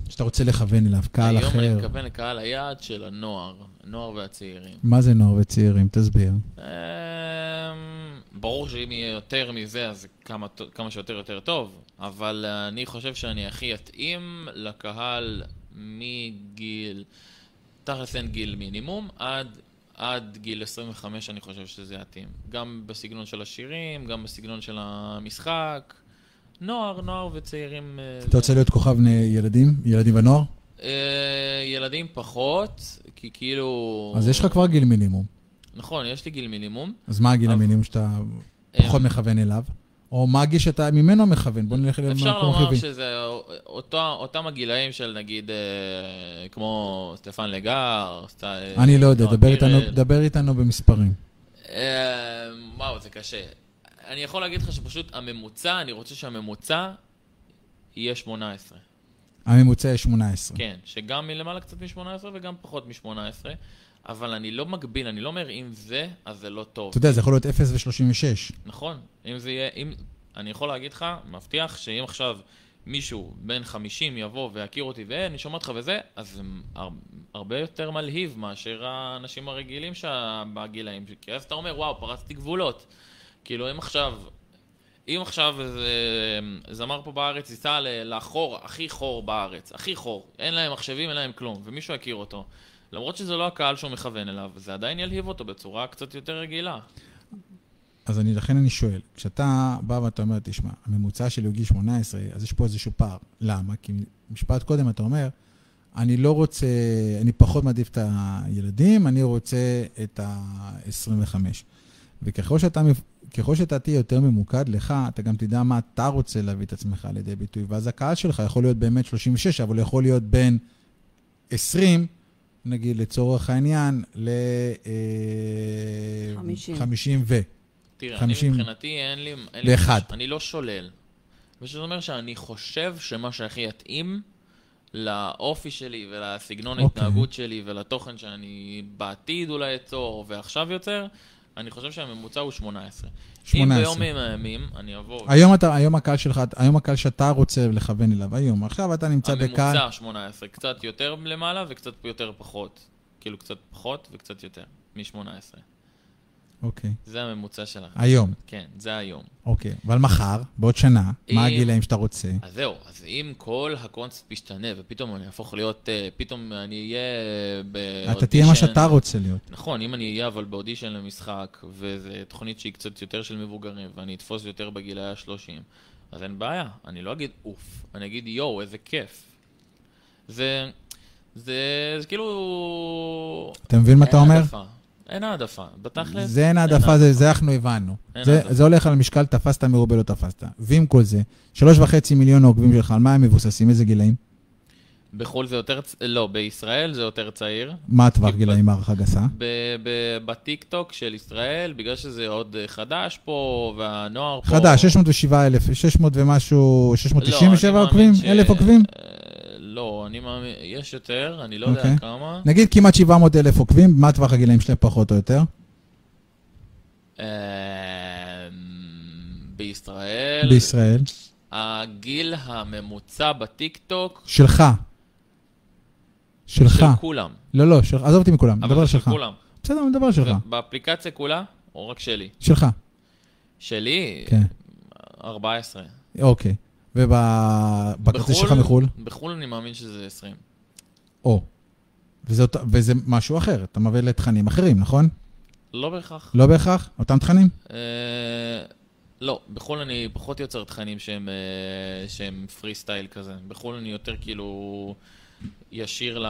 שאתה רוצה לכוון אליו, קהל היום אחר? אני מתכוון לקהל היעד של הנוער, הנוער והצעירים. מה זה נוער וצעירים? תסביר. אמ, ברור שאם יהיה יותר מזה, אז כמה, כמה שיותר יותר טוב, אבל אני חושב שאני הכי אתאים לקהל מגיל, תכלס אין גיל מינימום, עד, עד גיל 25 אני חושב שזה יתאים. גם בסגנון של השירים, גם בסגנון של המשחק. נוער, נוער וצעירים. אה, אתה רוצה להיות כוכב ילדים? ילדים ונוער? אה, ילדים פחות, כי כאילו... אז יש לך כבר גיל מינימום. נכון, יש לי גיל מינימום. אז מה הגיל המינימום שאתה פחות מכוון אליו? או מה הגיל שאתה ממנו מכוון? בוא נלך אפשר למקום לומר חיובי. שזה אותו, אותם הגילאים של נגיד, אה, כמו סטפן לגר, סט... אני לא יודע, דבר איתנו-. דבר איתנו במספרים. אה, וואו, זה קשה. אני יכול להגיד לך שפשוט הממוצע, אני רוצה שהממוצע יהיה 18. הממוצע יש 18. כן, שגם מלמעלה קצת מ-18 וגם פחות מ-18, אבל אני לא מגביל, אני לא אומר אם זה, אז זה לא טוב. אתה יודע, זה יכול להיות 0 ו-36. נכון, אם זה יהיה, אם, אני יכול להגיד לך, מבטיח שאם עכשיו מישהו בן 50 יבוא ויכיר אותי ואני שומע אותך וזה, אז זה הר- הרבה יותר מלהיב מאשר האנשים הרגילים שבגילאים, כי אז אתה אומר, וואו, פרצתי גבולות. כאילו, אם עכשיו, אם עכשיו זמר פה בארץ ייסע לחור, הכי חור בארץ, הכי חור, אין להם מחשבים, אין להם כלום, ומישהו יכיר אותו, למרות שזה לא הקהל שהוא מכוון אליו, זה עדיין ילהיב אותו בצורה קצת יותר רגילה. אז אני, לכן אני שואל, כשאתה בא ואתה אומר, תשמע, הממוצע שלי הוא גיל 18, אז יש פה איזשהו פער. למה? כי משפט קודם אתה אומר, אני לא רוצה, אני פחות מעדיף את הילדים, אני רוצה את ה-25. וככל שאתה, ככל שאתה תהיה יותר ממוקד לך, אתה גם תדע מה אתה רוצה להביא את עצמך לידי ביטוי. ואז הקהל שלך יכול להיות באמת 36, אבל הוא יכול להיות בין 20, נגיד לצורך העניין, ל... אה, 50. 50 ו... תראה, 50 אני מבחינתי אין לי... אין לי ואחד. אני לא שולל. ושזה אומר שאני חושב שמה שהכי יתאים לאופי שלי ולסגנון אוקיי. ההתנהגות שלי ולתוכן שאני בעתיד אולי אצור ועכשיו יוצר, אני חושב שהממוצע הוא 18. 18. אם ביום מן הימים אני. היום אתה, היום הקהל שלך, היום הקהל שאתה רוצה לכוון אליו, היום. עכשיו אתה נמצא בקהל... הממוצע 18, קצת יותר למעלה וקצת יותר פחות. כאילו קצת פחות וקצת יותר מ-18. אוקיי. זה הממוצע שלך. היום. כן, זה היום. אוקיי. אבל מחר, בעוד שנה, מה אם- הגילאים שאתה רוצה? אז זהו, אז אם כל הקונספט ישתנה ופתאום אני אהפוך להיות, אה, פתאום אני אהיה באודישן... אתה תהיה מה שאתה רוצה להיות. נכון, אם אני אהיה אבל באודישן למשחק, וזו תוכנית שהיא קצת יותר של מבוגרים, ואני אתפוס יותר בגילאי ה-30, אז אין בעיה, אני לא אגיד אוף, אני אגיד יואו, איזה כיף. זה, זה, זה כאילו... אתה מבין מה אתה אומר? העדפה. אין העדפה, בתכלס. זה אין העדפה, זה, זה אנחנו הבנו. זה. זה הולך על משקל תפסת מרובה לא תפסת. ועם כל זה, שלוש וחצי מיליון העוקבים שלך, על מה הם מבוססים? איזה גילאים? בחו"ל זה יותר, לא, בישראל זה יותר צעיר. מה הטווח גילאים הערכה גסה? בטיק-טוק של ישראל, בגלל שזה עוד אה, חדש פה, והנוער פה... חדש, 607 אלף, 600 ומשהו, לא, 697 אני עוקבים? אלף עוקבים? לא, אני מאמין, יש יותר, אני לא אוקיי. יודע כמה. נגיד כמעט 700 אלף עוקבים, מה הטווח הגילאים שלהם פחות או יותר? אה, בישראל, בישראל. הגיל הממוצע בטיק-טוק, שלך. שלך. של כולם. לא, לא, של- עזוב אותי מכולם, מדבר על של שלך. כולם. בסדר, אני מדבר על שלך. באפליקציה כולה, או רק שלי? שלך, שלי, כן. 14. אוקיי. ובכרטיס שלך מחו"ל? בחו"ל אני מאמין שזה 20. או. וזה וזה משהו אחר, אתה מביא לתכנים אחרים, נכון? לא בהכרח. לא בהכרח? אותם תכנים? אה, לא, בחו"ל אני פחות יוצר תכנים שהם, אה, שהם פרי סטייל כזה. בחו"ל אני יותר כאילו ישיר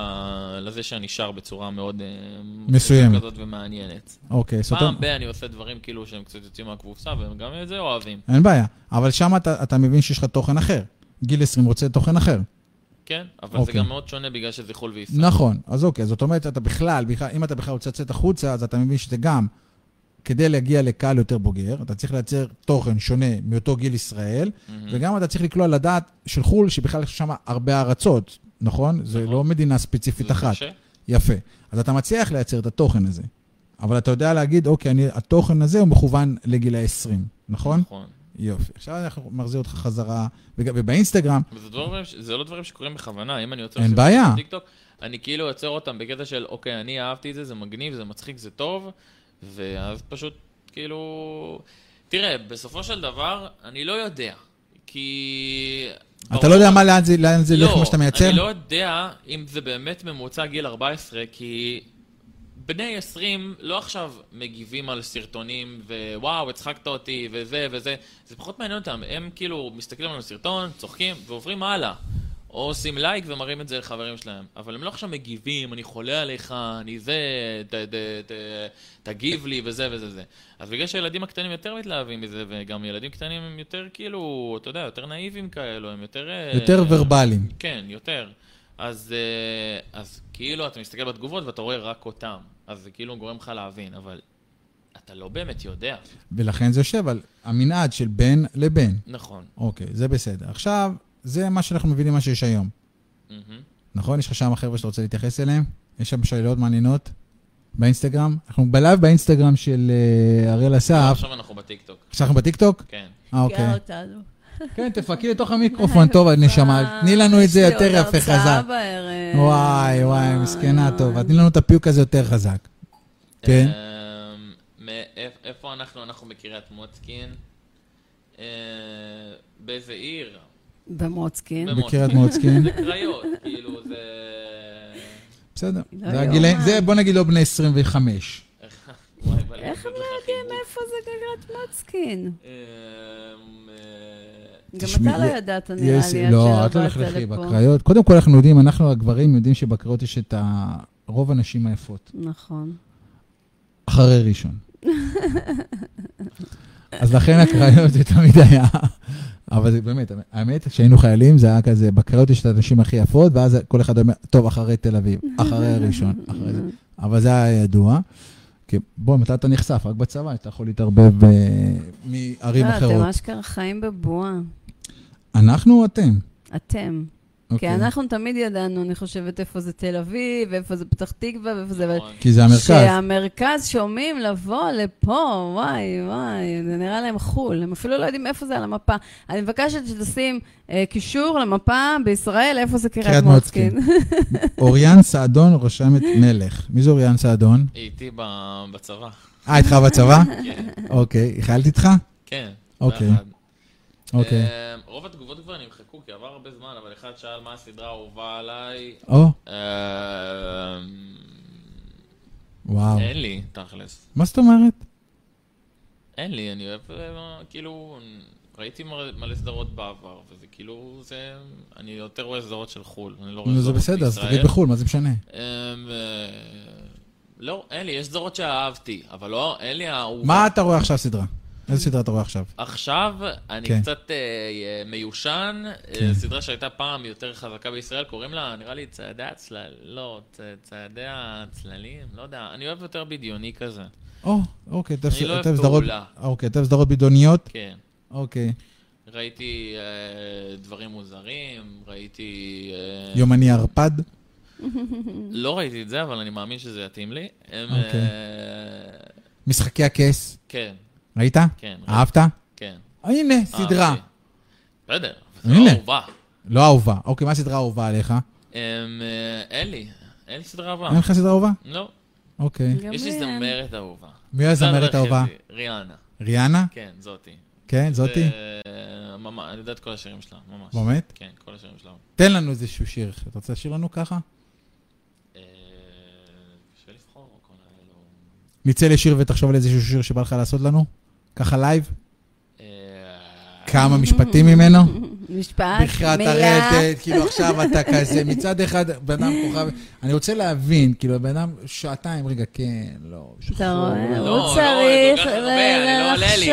לזה שאני שר בצורה מאוד... אה, מסוימת. כזאת ומעניינת. אוקיי, זאת פעם ב- אני עושה דברים כאילו שהם קצת יוצאים מהקבוצה, והם גם את זה אוהבים. אין בעיה. אבל שם אתה, אתה מבין שיש לך תוכן אחר. גיל 20 רוצה תוכן אחר. כן, אבל זה אוקיי. גם מאוד שונה בגלל שזה חו"ל וישראל. נכון, אז אוקיי, זאת אומרת, אתה בכלל, בכלל, אם אתה בכלל רוצה לצאת החוצה, אז אתה מבין שזה גם, כדי להגיע לקהל יותר בוגר, אתה צריך לייצר תוכן שונה מאותו גיל ישראל, מהמם. וגם אתה צריך לקלוע לדעת של חו"ל, שבכלל יש שם הרבה ארצות, נכון? זה נכון. לא מדינה ספציפית זה אחת. קשה. יפה. אז אתה מצליח לייצר את התוכן הזה, אבל אתה יודע להגיד, אוקיי, אני, התוכן הזה הוא מכוון לגיל ה-20, נכון? נכון. יופי. עכשיו אנחנו מחזיר אותך חזרה, וג- ובאינסטגרם, וזה דברים, זה לא דברים שקורים בכוונה, אם אני יוצר אין בעיה. בטיקטוק, אני כאילו יוצר אותם בקטע של, אוקיי, אני אהבתי את זה, זה מגניב, זה מצחיק, זה טוב, ואז פשוט, כאילו... תראה, בסופו של דבר, אני לא יודע, כי... אתה לא יודע מה, לאן זה, לאן זה ילך, מה שאתה מייצר? אני לא יודע אם זה באמת ממוצע גיל 14, כי בני 20 לא עכשיו מגיבים על סרטונים ווואו, הצחקת אותי וזה וזה, זה פחות מעניין אותם, הם כאילו מסתכלים על הסרטון, צוחקים ועוברים הלאה. או עושים לייק ומראים את זה לחברים שלהם. אבל הם לא עכשיו מגיבים, אני חולה עליך, אני זה, ת, ת, ת, תגיב לי וזה וזה זה. אז בגלל שהילדים הקטנים יותר מתלהבים מזה, וגם ילדים קטנים הם יותר כאילו, אתה יודע, יותר נאיבים כאלו, הם יותר... אה, יותר ורבליים. כן, יותר. אז, אה, אז כאילו אתה מסתכל בתגובות ואתה רואה רק אותם. אז זה כאילו גורם לך להבין, אבל אתה לא באמת יודע. ולכן זה יושב על המנעד של בין לבין. נכון. אוקיי, זה בסדר. עכשיו, זה מה שאנחנו מבינים מה שיש היום. מהמם. נכון? יש לך שם חבר'ה שאתה רוצה להתייחס אליהם? יש שם שאלות מעניינות באינסטגרם? אנחנו בלייב באינסטגרם של אה, אריאל אסף. עכשיו אנחנו בטיקטוק. עכשיו אנחנו בטיקטוק? כן. אה, אוקיי. כן, תפרקי לתוך המיקרופון, טוב, נשמה. תני לנו את זה יותר יפה, חזק. וואי, וואי, מסכנה טובה. תני לנו את הפיוק הזה יותר חזק. כן. אמ, איפה אנחנו? אנחנו בקריית מוצקין. אה, באיזה עיר? במוצקין. בקריית מוצקין. זה קריות, כאילו זה... בסדר. לא זה הגילאים, יאומן. זה בוא נגיד לא בני 25. וואי, בא לי איך הם לא יודעים. איפה זה קריית מוצקין? אמ, אה, גם אתה לא ידעת, נראה לי, עד לא, את לא לכלכי. בקריות. קודם כל אנחנו יודעים, אנחנו הגברים יודעים שבקריות יש את רוב הנשים היפות. נכון. אחרי ראשון. אז לכן הקריות זה תמיד היה... אבל זה באמת, האמת, כשהיינו חיילים זה היה כזה, בקריות יש את הנשים הכי יפות, ואז כל אחד אומר, טוב, אחרי תל אביב, אחרי הראשון, אחרי זה. אבל זה היה ידוע. כי בוא, מתי אתה נחשף? רק בצבא, אתה יכול להתערבב אה, מערים לא, אחרות. אתם אשכרה חיים בבועה. אנחנו או אתם? אתם. כי אוקיי. אנחנו תמיד ידענו, אני חושבת, איפה זה תל אביב, ואיפה זה פתח תקווה, ואיפה זה... נכון. כי זה המרכז. שהמרכז שומעים לבוא לפה, וואי, וואי, זה נראה להם חו"ל. הם אפילו לא יודעים איפה זה על המפה. אני מבקשת שתשים אה, קישור למפה בישראל, איפה זה קריית קריית מוצקין. אוריאן סעדון רושמת מלך. מי זה אוריאן סעדון? היא איתי ב- בצבא. אה, איתך בצבא? כן, אוקיי, היא חיילת איתך? כן. אוקיי. אוקיי. אה, רוב התגובות כבר נמחקו, כי עבר הרבה זמן, אבל אחד שאל מה הסדרה האהובה עליי. או, אה, וואו. אין לי, תכלס. מה זאת אומרת? אין לי, אני אוהב, אה, כאילו, ראיתי מלא- סדרות בעבר, וזה כאילו, זה... אני יותר רואה סדרות של חו"ל, אני לא רואה נו, זה סדרות בסדר, אז בישראל. תגיד בחו"ל, מה זה משנה? אמ, אה, לא, אין לי, יש סדרות שאהבתי, אבל לא, אין לי אהובה. מה אתה רואה עכשיו סדרה? איזה סדרה אתה רואה עכשיו? עכשיו אני כן. קצת אה, מיושן, אה, כן. סדרה שהייתה פעם יותר חזקה בישראל, קוראים לה, נראה לי, צעדי הצלל... לא, צ- צעדי הצללים, לא יודע, אני אוהב יותר בדיוני כזה. או, אוקיי, אני לא אוהב. פעולה. אוקיי, אתה אוהב סדרות בדיוניות? כן. אוקיי. ראיתי אה, דברים מוזרים, ראיתי... אה, יומני ערפד? לא ראיתי את זה, אבל אני מאמין שזה יתאים לי. הם... אוקיי. אה, משחקי הכס? כן, ראית? כן. אהבת? כן. הנה, סדרה. אהבתי. בסדר, זה. לא אהובה. לא אהובה. אוקיי, מה הסדרה האהובה עליך? אמ, אה, אין לי, אין לי סדרה אהובה. אין לך סדרה אהובה? לא, אוקיי. יש לי אין. זמרת אהובה. מי הזמרת האהובה? ריאנה. ריאנה? כן, זאתי. כן, זאתי? ממש, אני יודע את כל השירים שלה, ממש. באמת? כן, כל השירים שלה. תן לנו איזשהו שיר. אתה רוצה לשיר לנו ככה? אה. נצא לשיר ותחשוב על איזשהו שיר שבא לך לעשות לנו? ככה לייב? אה, כמה משפטים ממנו? משפט, מילה. הרטט, כאילו עכשיו אתה כזה, מצד אחד, בן אדם כוכב, אני רוצה להבין, כאילו, בן אדם שעתיים, רגע, כן, לא, שחור. לא, הוא לא, צריך לא לחשוב.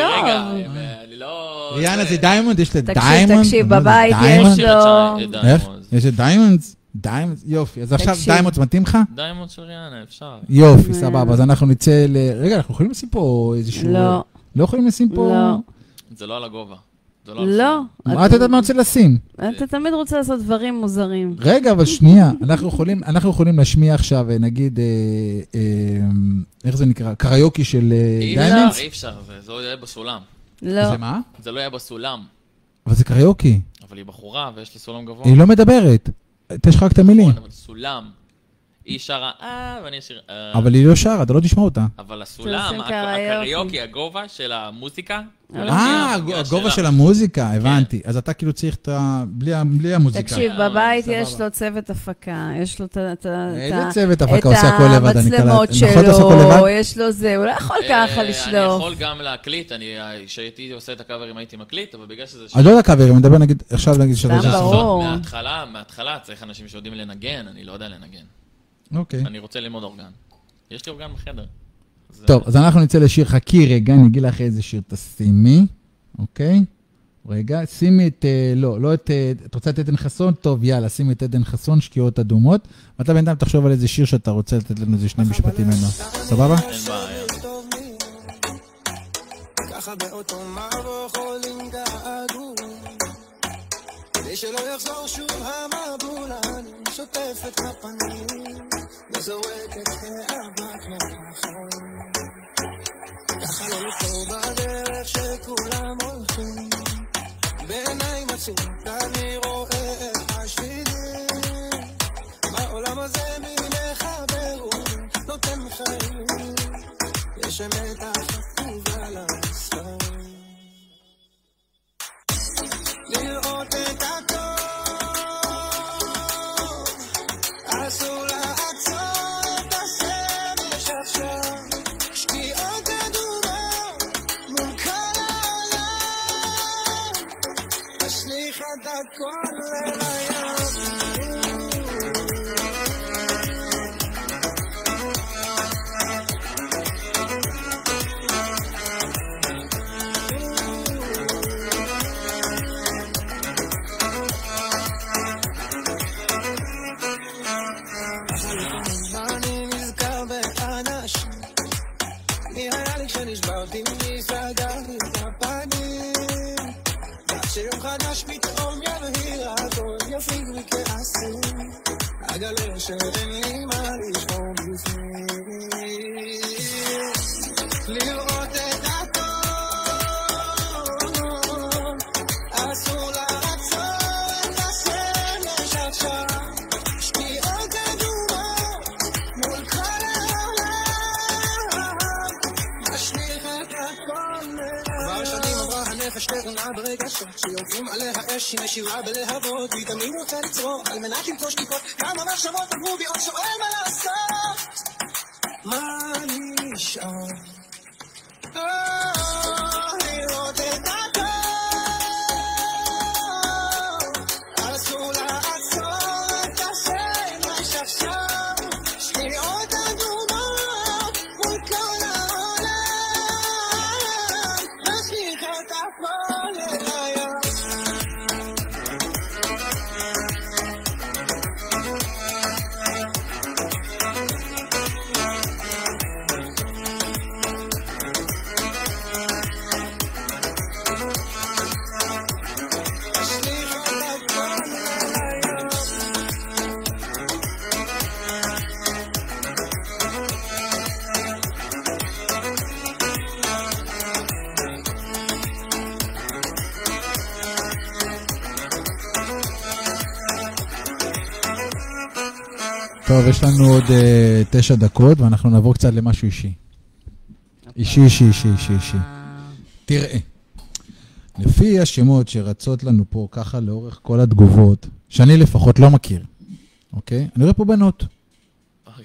אני לא... ריאנה זה diamond? יש תקשיב, ל diamond? תקשיב, מה זה, בבית diamond? יש לו- איך? diamond. יש את Diamonds? Diamonds, יופי. אז עכשיו תקשיב. Diamonds מתאים לך? Diamond של ריאנה, אפשר. יופי, אה. סבבה. אז אנחנו נצא ל... רגע, אנחנו יכולים לשים פה איזשהו... לא, לא יכולים לשים פה... לא, זה לא על הגובה. לא לא. מה אתה יודעת מה רוצה לשים? אתה תמיד רוצה לעשות דברים מוזרים. רגע, אבל שנייה. אנחנו יכולים, להשמיע עכשיו, אה, נגיד, אה, אה, איך זה נקרא? קריוקי של אה, אי? אפשר, אי אפשר, זה- לא יהיה בסולם. לא. זה מה? זה לא יהיה בסולם. אבל זה קריוקי. אבל היא בחורה ויש לה סולם גבוה. היא לא מדברת. תשחק רק את המילים. נכון, סולם. היא שרה אה, ואני אשיר אה. אבל היא לא שרה, אתה לא תשמע אותה. אבל הסולם. הקריוקי, הגובה של המוזיקה. אה, המוזיקה הגובה. של המוזיקה, הבנתי. אז אתה כאילו צריך את ה... בלי המוזיקה. תקשיב, אה, בבית. יש לו צוות הפקה, יש לו את ה-. איזה צוות הפקה עושה הכל לבד, אני קלט. את המצלמות שלו? יש לו זה, הוא לא יכול ככה אה, אני לשלוף. יכול גם להקליט, אני, כשהייתי עושה את הקאברים הייתי מקליט, אבל בגלל שזה... אני לא יודע קאבר, אני מדבר נגיד, עכשיו נגיד שאתה מההתחלה, מההתחלה צריך אנשים שיודעים לנגן, אני לא יודע לנגן. אוקיי. אני רוצה ללמוד אורגן. יש לי אורגן בחדר. זה- טוב, אז אנחנו נצא לשיר. חכי רגע, אני אגיד לך איזה שיר תשימי, אוקיי? רגע, שימי את, אה, לא, לא את, אה, את רוצה את עדן חסון? טוב, יאללה, שימי את עדן חסון, שקיעות אדומות. ואתה בינתיים תחשוב על איזה שיר שאתה רוצה לתת לנו איזה שני משפטים ממנו. סבבה? אין בעיה. ככה באוטומט יכולים געגוע כדי שלא יחזור שוב המבול אני שוטף את הפנים כאבק מהחיים ככה לא לבחור בדרך שכולם הולכים בעיניים עצומות אני רואה את השבילים בעולם הזה מי מחבר ונותן חיים יש אמת החפוב את soothingly. הנפש טעונה ברגשות שיורדים עליה אש היא נשירה בלהבות והיא תמיד רוצה לצרוך על מנת למצוא שקיפות כמה מחשבות עברו בי עוד שואל מה לעשות מה נשאר? טוב, יש לנו עוד אה, תשע דקות, ואנחנו נעבור קצת למשהו אישי. אישי, אישי, אישי, אישי, אישי. תראה, לפי השמות שרצות לנו פה ככה לאורך כל התגובות, שאני לפחות לא מכיר, אוקיי? אני רואה פה בנות, אוקיי.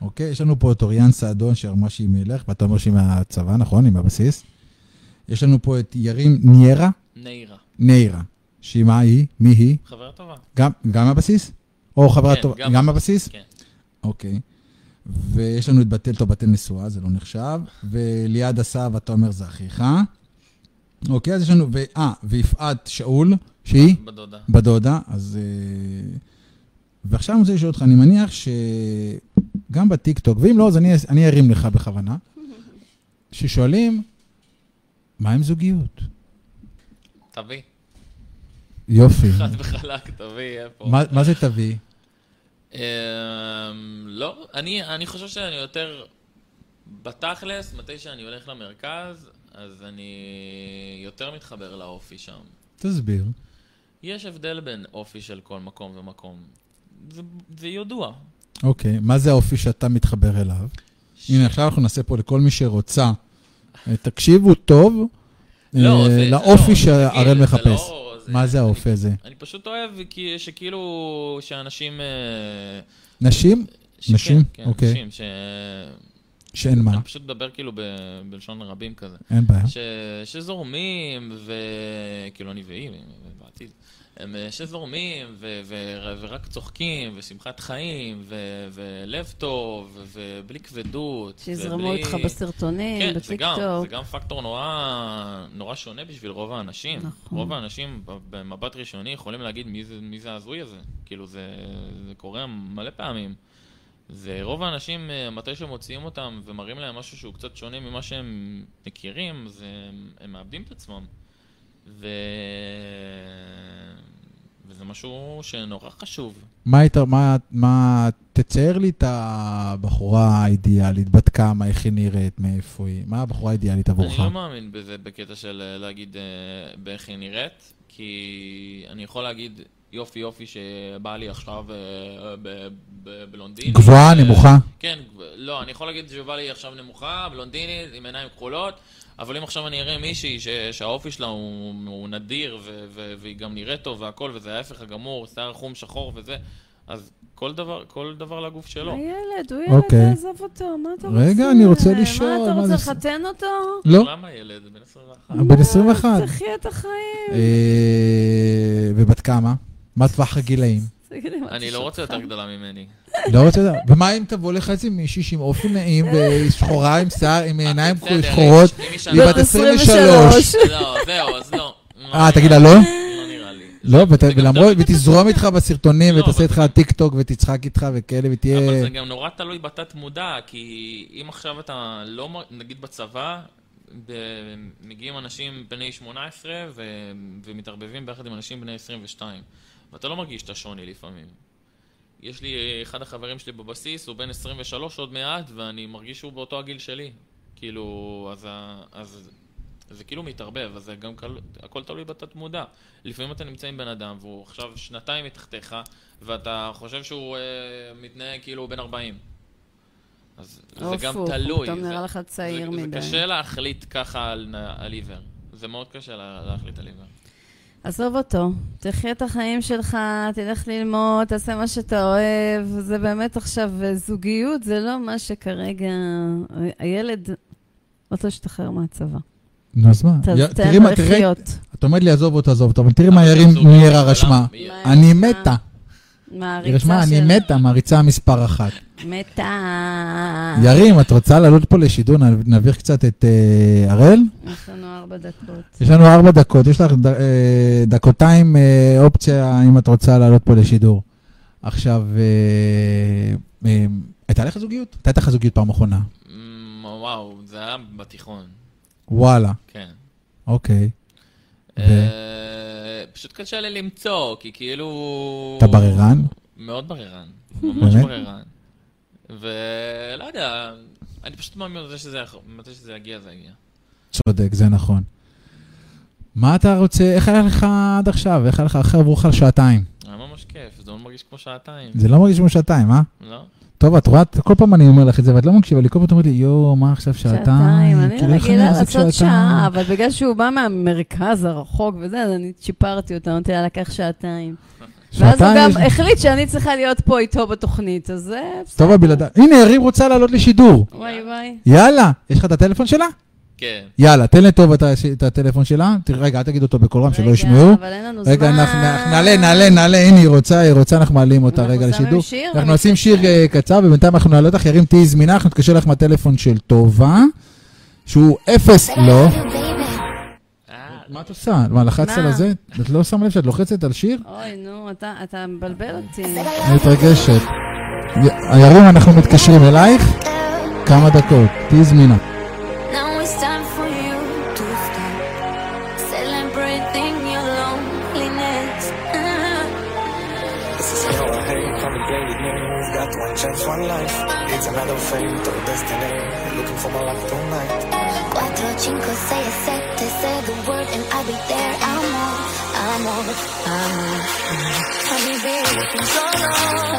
אוקיי? יש לנו פה את אוריאן סעדון שאמרה שהיא מלך, ואתה אומר שהיא מהצבא, נכון? היא מהבסיס. יש לנו פה את ירים ניירה, נעירה. ניירה, שהיא מה היא? מי היא? חברה טובה. גם, גם מהבסיס? או חברה כן, טובה? גם גם מהבסיס? כן. אוקיי. ויש לנו את בתל, טוב, בתל נשואה, זה לא נחשב. וליעד אתה אומר, זה אחיך. אוקיי, אז יש לנו, אה, ויפעת שאול, שהיא בדודה. בדודה, אז... אה, ועכשיו אני רוצה לשאול אותך, אני מניח שגם בטיקטוק, ואם לא, אז אני, אני ארים לך בכוונה, ששואלים, מה עם זוגיות? תביא. יופי. חד וחלק, תביא, איפה. מה, מה זה תביא? אמ, לא, אני, אני חושב שאני יותר בתכלס, מתי שאני הולך למרכז, אז אני יותר מתחבר לאופי שם. תסביר. יש הבדל בין אופי של כל מקום ומקום. זה, זה ידוע. אוקיי, מה זה האופי שאתה מתחבר אליו? הנה, עכשיו אנחנו נעשה פה לכל מי שרוצה. אה, תקשיבו טוב לא, אה, זה- זה לאופי לא, שהראל זה מחפש. לא- זה- מה זה האופי הזה? אני פשוט אוהב שכאילו, שאנשים... אה, נשים? נשים? כן, אוקיי. נשים, ש... שאין מה, אני פשוט מדבר כאילו ב... בלשון רבים כזה. אין בעיה. ש... שזורמים, וכאילו אני והיא, בעתיד, הם אה, שזורמים, ו... ו... ורק צוחקים, ושמחת חיים, ו... ולב טוב, ובלי כבדות. שיזרמו ובלי- איתך בסרטונים, כן, זה גם, בטיקטוק. זה גם פקטור נורא, נורא שונה בשביל רוב האנשים. נכון. רוב האנשים במבט ראשוני יכולים להגיד מי זה, מי זה ההזוי הזה. כאילו זה, זה קורה מלא פעמים. זה רוב האנשים, אה, מתי שמוציאים אותם ומראים להם משהו שהוא קצת שונה ממה שהם מכירים, זה, הם מאבדים את עצמם. ו... וזה משהו שנורא חשוב. מה היית, מה, מה, תצייר לי את הבחורה האידיאלית, בת כמה, איך היא נראית, מאיפה היא, מה הבחורה האידיאלית עבורך? אני לא מאמין בזה בקטע של אה, להגיד אה, באיך היא נראית, כי אני יכול להגיד יופי יופי שבא לי עכשיו אה, בלונדינית. גבוהה, נמוכה? כן, לא, אני יכול להגיד שבא לי עכשיו נמוכה, בלונדינית, עם עיניים כחולות, אבל אם עכשיו אני אראה מישהי ש- שהאופי שלה הוא, הוא נדיר ו- ו- והיא גם נראית טוב והכל, וזה ההפך הגמור, שיער חום שחור וזה, אז כל דבר, כל דבר לגוף שלו. הילד, הוא ילד, אוקיי. תעזוב אותו, מה אתה רוצה? רגע, אני רוצה לשאול, מה, אתה רוצה זה- לחתן אותו? לא, למה ילד? בן 21. בן 21. תחי את החיים. אה, ובת כמה? מה טווח הגילאים? מה, אני לא רוצה יותר? גדולה ממני. לא רוצה לדעת. ומה אם תבוא לך איזה מישהי עם אופי נעים ושחורה עם שיער, עם עיניים שחורות, אם היא בת בת 23. לא, זהו, אז לא. אה, תגיד לה לא? לא נראה לי. לא, ולמרות, ותזרום איתך בסרטונים, לא, ותעשה אבל איתך טיק טוק, ותצחק איתך וכאלה, אבל ותהיה... זה גם נורא תלוי בתת מודע, כי אם עכשיו אתה לא, נגיד בצבא, מגיעים אנשים בני 18 ו- ומתערבבים ביחד עם אנשים בני 22. ואתה לא מרגיש את השוני לפעמים. יש לי, אחד החברים שלי בבסיס, הוא בן 23 עוד מעט, ואני מרגיש שהוא באותו הגיל שלי. כאילו, אז, אז זה כאילו מתערבב, אז זה גם כל, הכל תלוי בתת מודע. לפעמים אתה נמצא עם בן אדם, והוא עכשיו שנתיים מתחתיך, ואתה חושב שהוא אה, מתנהג כאילו הוא בן 40. אז זה גם הוא תלוי. פתאום זה- נראה לך צעיר זה, מדי. זה קשה להחליט ככה על, על עיוור. זה מאוד קשה לה, להחליט על עיוור. עזוב אותו, תחיה את החיים שלך, תלך ללמוד, תעשה מה שאתה אוהב. זה באמת עכשיו, אה, זוגיות זה לא מה שכרגע... הילד רוצה להשתחרר מהצבא. נו, אז מה? תראי מה, תראי. את אומרת לי עזוב אותו, עזוב אותו, אבל תראי מה ירים בעולם, רשמה. אני? מתה. מעריצה היא רשמה, אני של- מתה, מעריצה מספר אחת. מתה. ירים, את רוצה לעלות פה לשידור? נ- נעביר קצת את אה, הראל? יש לנו ארבע דקות. יש לנו ארבע דקות, יש לך ד- אה, דקותיים אה, אופציה אם את רוצה לעלות פה לשידור. עכשיו, הייתה לך זוגיות? הייתה לך זוגיות פעם אחרונה. אמ, וואו, זה היה בתיכון, וואלה, כן. אוקיי. פשוט קשה לי למצוא, כי כאילו... אתה בררן? מאוד בררן, ממש? בררן. ולא יודע, אני פשוט מאמין בזה שזה מתי שזה יגיע, זה יגיע. צודק, זה נכון. מה אתה רוצה, איך היה לך עד עכשיו? איך היה לך, אחרי עברו לך שעתיים. היה ממש כיף, זה לא מרגיש כמו שעתיים. זה לא מרגיש כמו שעתיים, אה? לא? טוב, את רואה, כל פעם אני אומר לך את זה, ואת לא מקשיבה לי, כל פעם את אומרת לי, יואו, מה עכשיו שעתיים? שעתיים, אני כאילו, רגילה לעשות שעתיים?" שעה, אבל בגלל שהוא בא מהמרכז הרחוק וזה, אז אני צ'יפרתי אותו, אמרתי לה, לקח שעתיים. ואז הוא גם יש- החליט שאני צריכה להיות פה איתו בתוכנית, אז זה בסדר. טוב, הבלעדה. הנה, יריב רוצה לעלות לשידור. וואי וואי. יאללה, יש לך את הטלפון שלה? כן. יאללה, תן לטוב את הטלפון שלה. תראה, רגע, אל תגיד אותו בקול רם, שלא רגע, ישמעו. אבל אין לנו זמן. רגע, נעלה, נעלה, נעלה, הנה היא רוצה, היא רוצה, אנחנו מעלים אותה רגע לשידור. אנחנו. נשים שיר אה, קצר, ובינתיים אנחנו נעלה אותך, ירים תהיי זמינה, אנחנו נתקשר לך מהטלפון של טובה, שהוא אפס, לא. מה את עושה? מה, לחצת? על הזה? את לא שמה לב שאת לוחצת על שיר? אוי, נו, אתה- אתה מבלבל אותי. אני מתרגשת. י- הירים, אנחנו מתקשרים אלייך, כמה דקות, תהיי זמינה. Now it's time Solo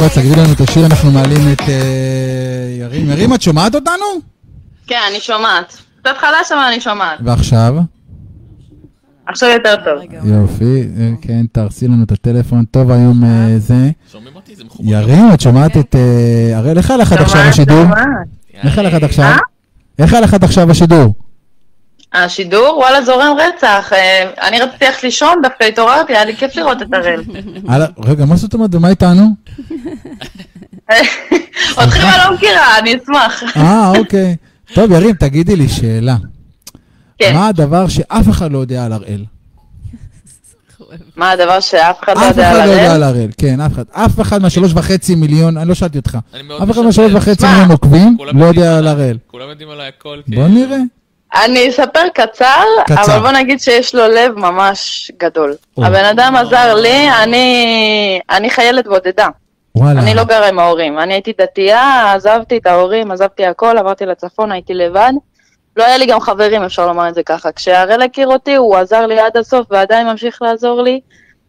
seis, תגידי לנו את השיר, אנחנו מעלים את אה, ירים. ירים, את שומעת אותנו? כן, אני שומעת. קצת חלש, אבל אני שומעת. ועכשיו? עכשיו יותר טוב. יופי, אה, כן, תהרסי לנו את הטלפון. טוב, היום אה, זה. שומעים אותי? זה מחובר. ירים, את שומעת את... היה לך עד עכשיו השידור? שומעת. איך היה לך עד עכשיו? איך עד עכשיו השידור? השידור, וואלה, זורם רצח. אה, אני רציתי ללכת לישון, דווקא התעוררתי, היה לי כיף לראות את הראל. רגע, מה זאת אומרת, ומה איתנו? אני לא מכירה, אני אשמח. אה, אוקיי. טוב, ירים, תגידי לי שאלה. כן, מה הדבר שאף אחד לא יודע על הראל? מה הדבר שאף אחד לא אף יודע אחד על לא יודע הראל? על הראל, כן, אף אחד. אף אחד מהשלוש וחצי מיליון, אני לא שאלתי אותך. אף אחד. מהשלוש וחצי מיליון עוקבים לא יודע על. הראל. כולם יודעים עליי הכל. בוא כאילו. נראה. אני אספר קצר, קצר. אבל בוא נגיד שיש לו לב ממש גדול. או. הבן אדם עזר לי, אני אני חיילת בודדה. וואלה. אני לא גרה עם ההורים. אני הייתי דתייה, עזבתי את ההורים, עזבתי הכל, עברתי לצפון, הייתי לבד. לא היה לי גם חברים, אפשר לומר את זה ככה. כשהראל הכיר אותי, הוא עזר לי עד הסוף ועדיין ממשיך לעזור לי,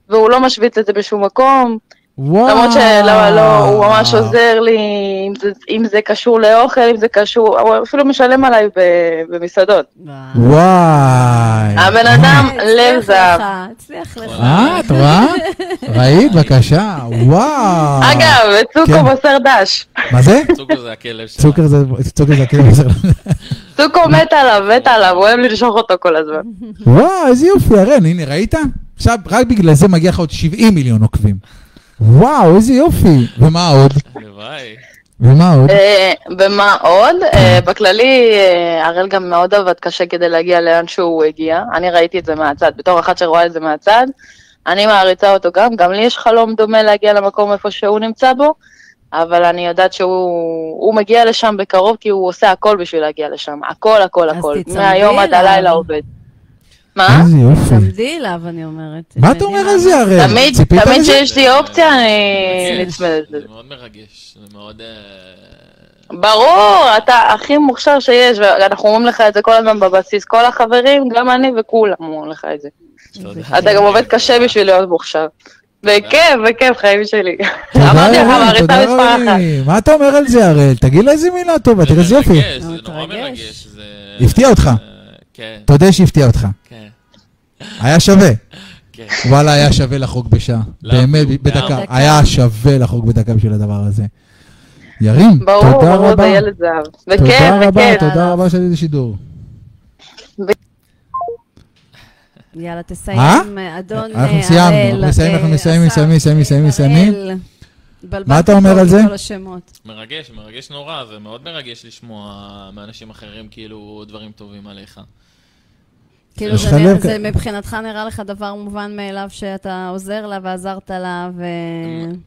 והוא לא משוויץ את זה בשום מקום. וואו. למרות שלא, לא, הוא ממש עוזר לי, אם זה, אם זה קשור לאוכל, אם זה קשור, הוא אפילו משלם עליי ב- במסעדות. וואי. הבן אדם לב הצליח זהב. לך, הצליח לך. אה, את רואה? ראית? בבקשה. וואו. אגב, צוקו כן. בשר דש. מה זה? צוקר זה הכלב שלה. צוקר זה הכלב שלנו. סוכו מת עליו, מת עליו, הוא אוהב לנשוך אותו כל הזמן. וואו, איזה יופי, הראל, הנה, ראית? עכשיו, רק בגלל זה מגיע לך עוד 70 מיליון עוקבים. וואו, איזה יופי. ומה עוד? הלוואי. ומה עוד? אה, ומה עוד? אה, בכללי, אה, הראל גם מאוד עבד קשה כדי להגיע לאן שהוא הגיע. אני ראיתי את זה מהצד, בתור אחת שרואה את זה מהצד. אני מעריצה אותו גם, גם לי יש חלום דומה להגיע למקום איפה שהוא נמצא בו, אבל אני יודעת שהוא הוא מגיע לשם בקרוב כי הוא עושה הכל בשביל להגיע לשם. הכל, הכל, אז הכל. מהיום עד. הלילה עובד. מה? איזה יופי. תעמדי אליו, אני אומרת. מה אתה אומר על זה, הראל? תמיד, תמיד? שיש לי אופציה, אני נצמדת לזה. זה מאוד מרגש, זה מאוד... אה, ברור, אתה הכי מוכשר שיש, ואנחנו אומרים לך את זה כל הזמן בבסיס, כל החברים, גם אני וכולם אומרים לך את זה. תודה. אתה גם עובד קשה בשביל להיות מוכשר. בכיף, בכיף, חיים שלי. אמרתי לך, מעריצה מספר אחת. מה אתה אומר על זה, הראל? תגיד לה איזה מילה טובה, תראה איזה יופי. מרגש, זה נורא. מרגש. זה- הפתיע אותך. אה, כן, תודה שהפתיע אותך. כן, היה שווה. כן. וואלה, היה שווה לחוג בשעה. למה? באמת, למה? בדקה. דקה. היה שווה לחוג בדקה בשביל הדבר הזה. ירים, ברור, תודה ברור, רבה. זה ילד זהב. תודה בכיף, רבה, בכיף. תודה רבה שעשית שידור. יאללה, תסיים, אה? אדון אנחנו הראל, סיימנו, אנחנו מסיימים, אה, אנחנו מסיימים, מסיימים, מסיימים, מסיימים, מסיימים. הראל. התבלבלת מה אתה אומר על זה? מרגש, מרגש נורא, זה מאוד מרגש לשמוע מאנשים אחרים כאילו דברים טובים עליך. כאילו זה נראה- לב זה מבחינתך נראה לך דבר מובן מאליו שאתה עוזר לה ועזרת לה ו...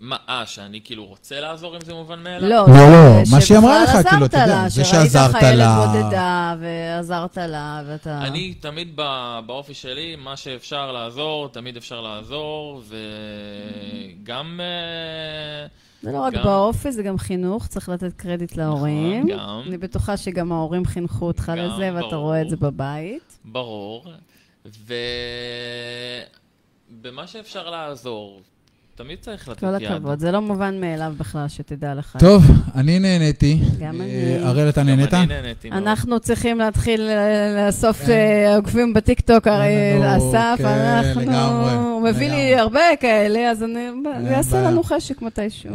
מה, אה, שאני כאילו רוצה לעזור אם זה מובן מאליו? לא, לא, לא, מה שהיא אמרה לך, כאילו, אתה יודע, לה, זה שראית שעזרת חיילת לה. בודדה ועזרת לה ואתה... אני תמיד ב- באופי שלי, מה שאפשר לעזור, תמיד אפשר לעזור, וגם... אה, זה לא רק גם- באופי, זה גם חינוך, צריך לתת קרדיט להורים. גם. אני בטוחה שגם ההורים חינכו אותך גם, לזה ואתה ברור. רואה את זה בבית. ברור. ובמה שאפשר לעזור, תמיד צריך לתת כל יד. הכבוד, זה לא מובן מאליו בכלל, שתדע לך. טוב, אני נהניתי. גם אה, אני. הראל, אתה גם נהנית? אני נהניתי מאוד. אנחנו צריכים להתחיל אה, לאסוף כן. אה, עוקבים בטיקטוק, הרי אין לנו, אסף, כן, אנחנו... הוא מביא לי. הרבה כאלה, אז אני... זה יעשה. לנו חשק מתישהו.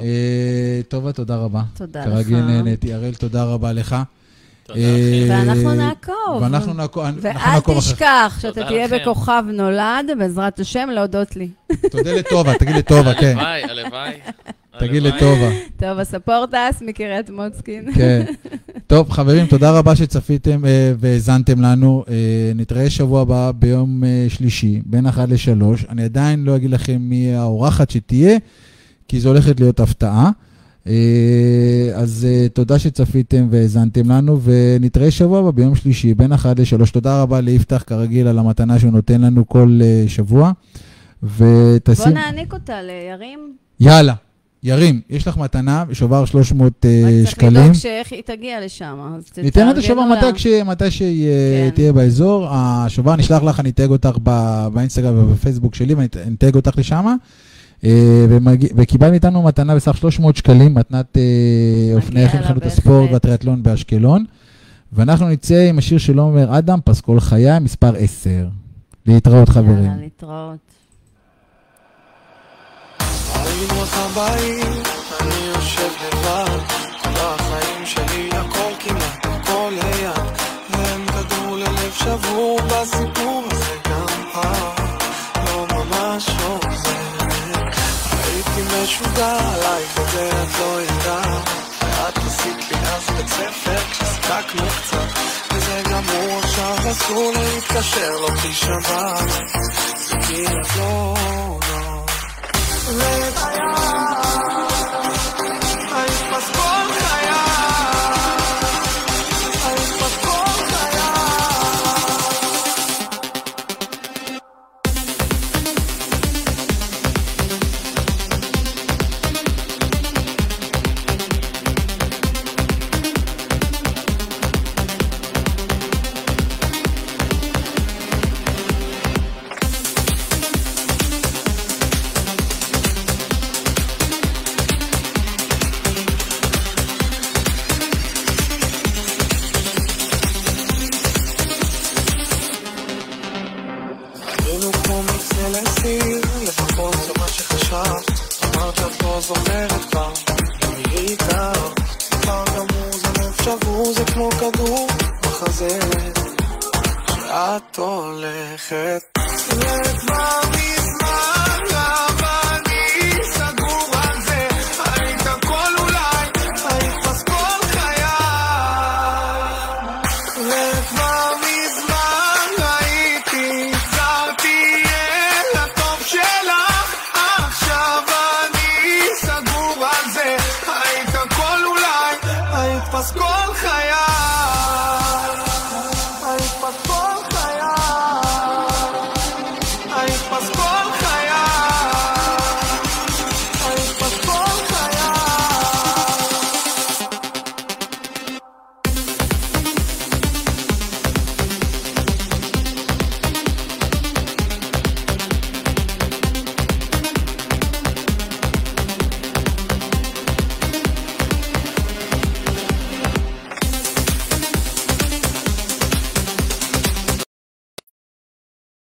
טובה, תודה רבה. תודה לך. כרגיל נהניתי. הראל, תודה רבה לך. תודה, אה, אחי. ואנחנו נעקוב. ואנחנו נעקוב ואל. תשכח שאתה תהיה לכם. בכוכב נולד, בעזרת השם, להודות לי. תודה לטובה, תגיד לטובה, כן. הלוואי, הלוואי. תגיד. לטובה. טוב, הספורטס מקריית מוצקין. כן. טוב, חברים, תודה רבה שצפיתם אה, והאזנתם לנו. אה, נתראה שבוע הבא ביום שלישי, בין 1 ל-3. אני עדיין לא אגיד לכם מי האורחת שתהיה, כי זו הולכת להיות הפתעה. אה, אז אה, תודה שצפיתם והאזנתם לנו, ונתראה שבוע הבא ביום שלישי, בין 1 ל-3. תודה רבה ליפתח, כרגיל, על המתנה שהוא נותן לנו כל אה, שבוע. בוא ותשים... נעניק אותה לירים. יאללה, ירים, יש לך מתנה, שובר 300 אה, רק צריך שקלים. לדאוג שאיך היא תגיע לשם. אז ניתן את השובר. מתי, כש, מתי שהיא כן. תהיה באזור. השובר נשלח לך, אני אתייג אותך באינסטגרם ובפייסבוק שלי, ואני אתייג אותך לשם. אה, ומגיע- וקיבלנו מאיתנו מתנה בסך 300 שקלים, מתנת אה, אופני חנות. הספורט והטריאטלון באשקלון. ואנחנו נצא עם השיר של עומר אדם, פסקול חיי, מספר 10. להתראות חברים. יאללה, להתראות. היינו החבאים, אני יושב לבד, כל החיים שלי הכל כמעט, הכל ליד, ואין כדור ללב שבור בסיפור את זה את לא יודעת, ואת עשית לי אז בית ספר כששיחקנו קצת, וזה גמור עכשיו אסור להתקשר, לא תישבע, זה כי את לא... לא. היינו